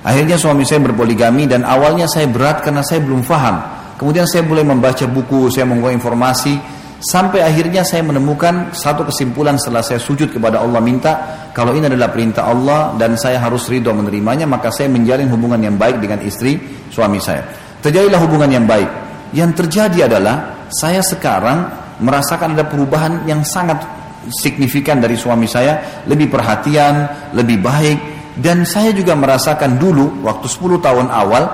S1: Akhirnya suami saya berpoligami dan awalnya saya berat karena saya belum paham. Kemudian saya mulai membaca buku, saya mengumpulkan informasi, Sampai akhirnya saya menemukan satu kesimpulan setelah saya sujud kepada Allah minta kalau ini adalah perintah Allah dan saya harus ridho menerimanya maka saya menjalin hubungan yang baik dengan istri suami saya. Terjadilah hubungan yang baik. Yang terjadi adalah saya sekarang merasakan ada perubahan yang sangat signifikan dari suami saya, lebih perhatian, lebih baik dan saya juga merasakan dulu waktu 10 tahun awal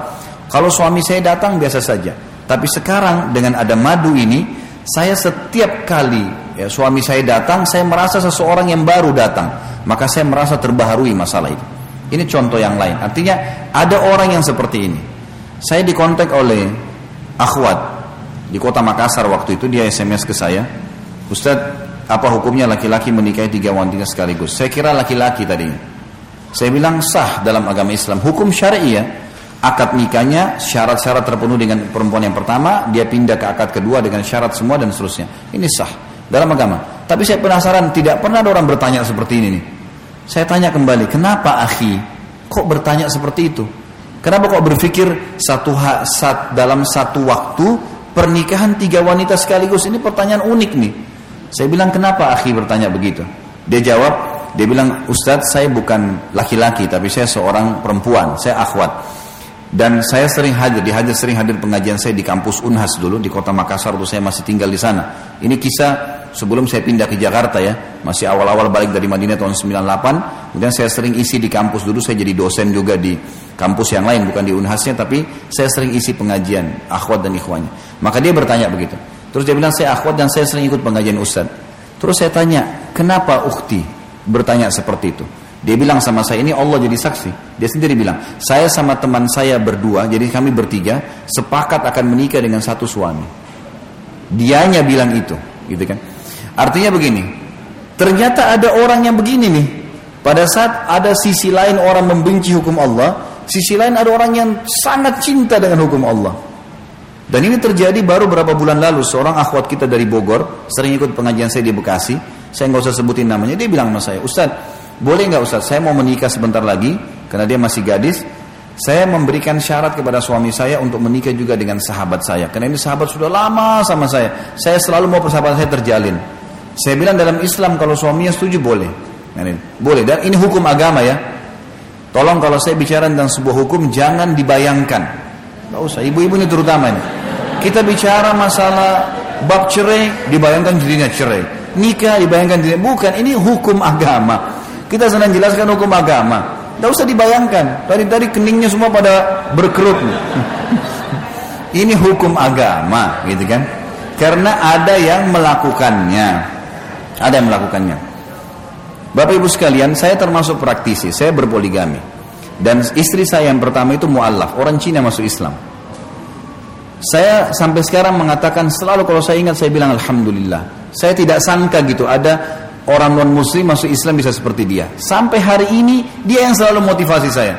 S1: kalau suami saya datang biasa saja. Tapi sekarang dengan ada madu ini saya setiap kali ya, suami saya datang, saya merasa seseorang yang baru datang. Maka saya merasa terbaharui masalah itu. Ini contoh yang lain. Artinya ada orang yang seperti ini. Saya dikontak oleh akhwat di kota Makassar waktu itu dia SMS ke saya, Ustadz apa hukumnya laki-laki menikahi tiga wanita sekaligus? Saya kira laki-laki tadi. Saya bilang sah dalam agama Islam. Hukum syariah akad nikahnya syarat-syarat terpenuh dengan perempuan yang pertama, dia pindah ke akad kedua dengan syarat semua dan seterusnya. Ini sah dalam agama. Tapi saya penasaran, tidak pernah ada orang bertanya seperti ini nih. Saya tanya kembali, kenapa akhi kok bertanya seperti itu? Kenapa kok berpikir satu hak sat, dalam satu waktu pernikahan tiga wanita sekaligus? Ini pertanyaan unik nih. Saya bilang kenapa akhi bertanya begitu? Dia jawab, dia bilang Ustadz saya bukan laki-laki tapi saya seorang perempuan, saya akhwat. Dan saya sering hadir, di hadir sering hadir pengajian saya di kampus Unhas dulu di kota Makassar waktu saya masih tinggal di sana. Ini kisah sebelum saya pindah ke Jakarta ya, masih awal-awal balik dari Madinah tahun 98. Kemudian saya sering isi di kampus dulu, saya jadi dosen juga di kampus yang lain bukan di Unhasnya, tapi saya sering isi pengajian akhwat dan ikhwannya. Maka dia bertanya begitu. Terus dia bilang saya akhwat dan saya sering ikut pengajian ustad. Terus saya tanya, kenapa ukti bertanya seperti itu? Dia bilang sama saya ini Allah jadi saksi. Dia sendiri bilang, saya sama teman saya berdua, jadi kami bertiga sepakat akan menikah dengan satu suami. Dianya bilang itu, gitu kan? Artinya begini, ternyata ada orang yang begini nih. Pada saat ada sisi lain orang membenci hukum Allah, sisi lain ada orang yang sangat cinta dengan hukum Allah. Dan ini terjadi baru beberapa bulan lalu seorang akhwat kita dari Bogor sering ikut pengajian saya di Bekasi. Saya nggak usah sebutin namanya. Dia bilang sama saya, Ustadz, boleh nggak Ustaz, saya mau menikah sebentar lagi, karena dia masih gadis, saya memberikan syarat kepada suami saya untuk menikah juga dengan sahabat saya. Karena ini sahabat sudah lama sama saya. Saya selalu mau persahabatan saya terjalin. Saya bilang dalam Islam kalau suaminya setuju boleh. Boleh. Dan ini hukum agama ya. Tolong kalau saya bicara tentang sebuah hukum jangan dibayangkan. Gak usah. Ibu-ibu ini terutama ini. Kita bicara masalah bab cerai dibayangkan jadinya cerai. Nikah dibayangkan jadinya bukan. Ini hukum agama. Kita sedang jelaskan hukum agama. Tidak usah dibayangkan. Tadi-tadi keningnya semua pada berkerut. Ini hukum agama, gitu kan? Karena ada yang melakukannya. Ada yang melakukannya. Bapak Ibu sekalian, saya termasuk praktisi. Saya berpoligami. Dan istri saya yang pertama itu mu'allaf. Orang Cina masuk Islam. Saya sampai sekarang mengatakan selalu kalau saya ingat saya bilang Alhamdulillah. Saya tidak sangka gitu ada orang non muslim masuk Islam bisa seperti dia. Sampai hari ini dia yang selalu motivasi saya.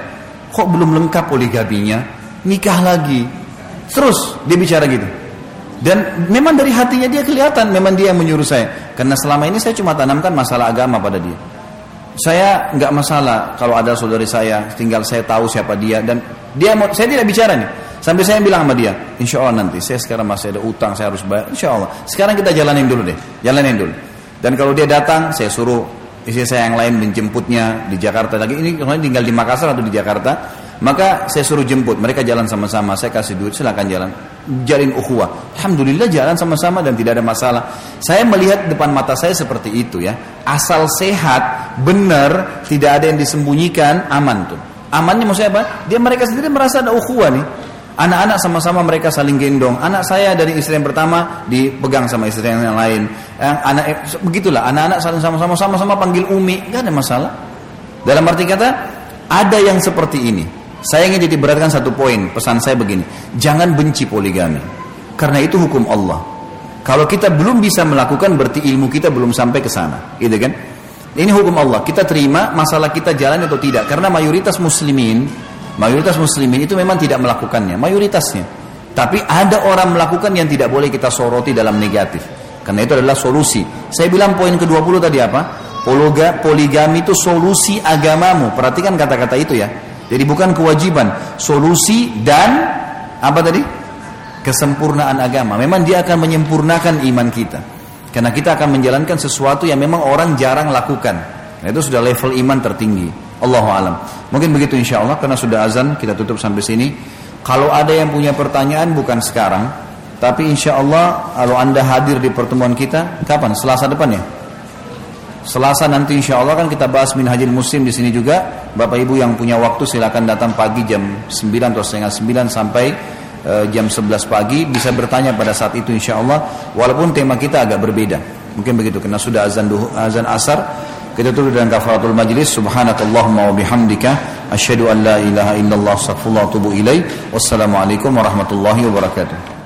S1: Kok belum lengkap poligaminya? Nikah lagi. Terus dia bicara gitu. Dan memang dari hatinya dia kelihatan memang dia yang menyuruh saya. Karena selama ini saya cuma tanamkan masalah agama pada dia. Saya nggak masalah kalau ada saudari saya, tinggal saya tahu siapa dia dan dia saya tidak bicara nih. Sampai saya bilang sama dia, insya Allah nanti saya sekarang masih ada utang, saya harus bayar. Insya Allah. Sekarang kita jalanin dulu deh, jalanin dulu. Dan kalau dia datang, saya suruh istri saya yang lain menjemputnya di Jakarta lagi. Ini tinggal di Makassar atau di Jakarta. Maka saya suruh jemput, mereka jalan sama-sama, saya kasih duit, silakan jalan. Jalin ukhuwah. Alhamdulillah jalan sama-sama dan tidak ada masalah. Saya melihat depan mata saya seperti itu ya. Asal sehat, benar, tidak ada yang disembunyikan, aman tuh. Amannya maksudnya apa? Dia mereka sendiri merasa ada ukhuwah nih. Anak-anak sama-sama mereka saling gendong. Anak saya dari istri yang pertama dipegang sama istri yang lain. Anak eh, begitulah. Anak-anak saling sama-sama sama-sama panggil umi, nggak ada masalah. Dalam arti kata ada yang seperti ini. Saya ingin beratkan satu poin, pesan saya begini, jangan benci poligami. Karena itu hukum Allah. Kalau kita belum bisa melakukan berarti ilmu kita belum sampai ke sana, gitu kan? Ini hukum Allah. Kita terima masalah kita jalan atau tidak karena mayoritas muslimin, mayoritas muslimin itu memang tidak melakukannya, mayoritasnya. Tapi ada orang melakukan yang tidak boleh kita soroti dalam negatif. Karena itu adalah solusi. Saya bilang poin ke-20 tadi apa? Poligami itu solusi agamamu. Perhatikan kata-kata itu ya. Jadi bukan kewajiban, solusi dan apa tadi? Kesempurnaan agama. Memang dia akan menyempurnakan iman kita. Karena kita akan menjalankan sesuatu yang memang orang jarang lakukan. Nah, itu sudah level iman tertinggi. Allahu alam. Mungkin begitu insya Allah karena sudah azan kita tutup sampai sini. Kalau ada yang punya pertanyaan bukan sekarang, tapi insya Allah kalau anda hadir di pertemuan kita kapan? Selasa depan ya? Selasa nanti insya Allah kan kita bahas minhajil muslim di sini juga. Bapak Ibu yang punya waktu silakan datang pagi jam 9 atau setengah 9 sampai uh, jam 11 pagi bisa bertanya pada saat itu insya Allah. Walaupun tema kita agak berbeda. Mungkin begitu karena sudah azan duh, azan asar. Kita tutup dengan kafaratul majlis. Subhanakallahumma wa bihamdika asyhadu an la ilaha illallah astaghfirullah wa atubu ilaih. Wassalamualaikum warahmatullahi wabarakatuh.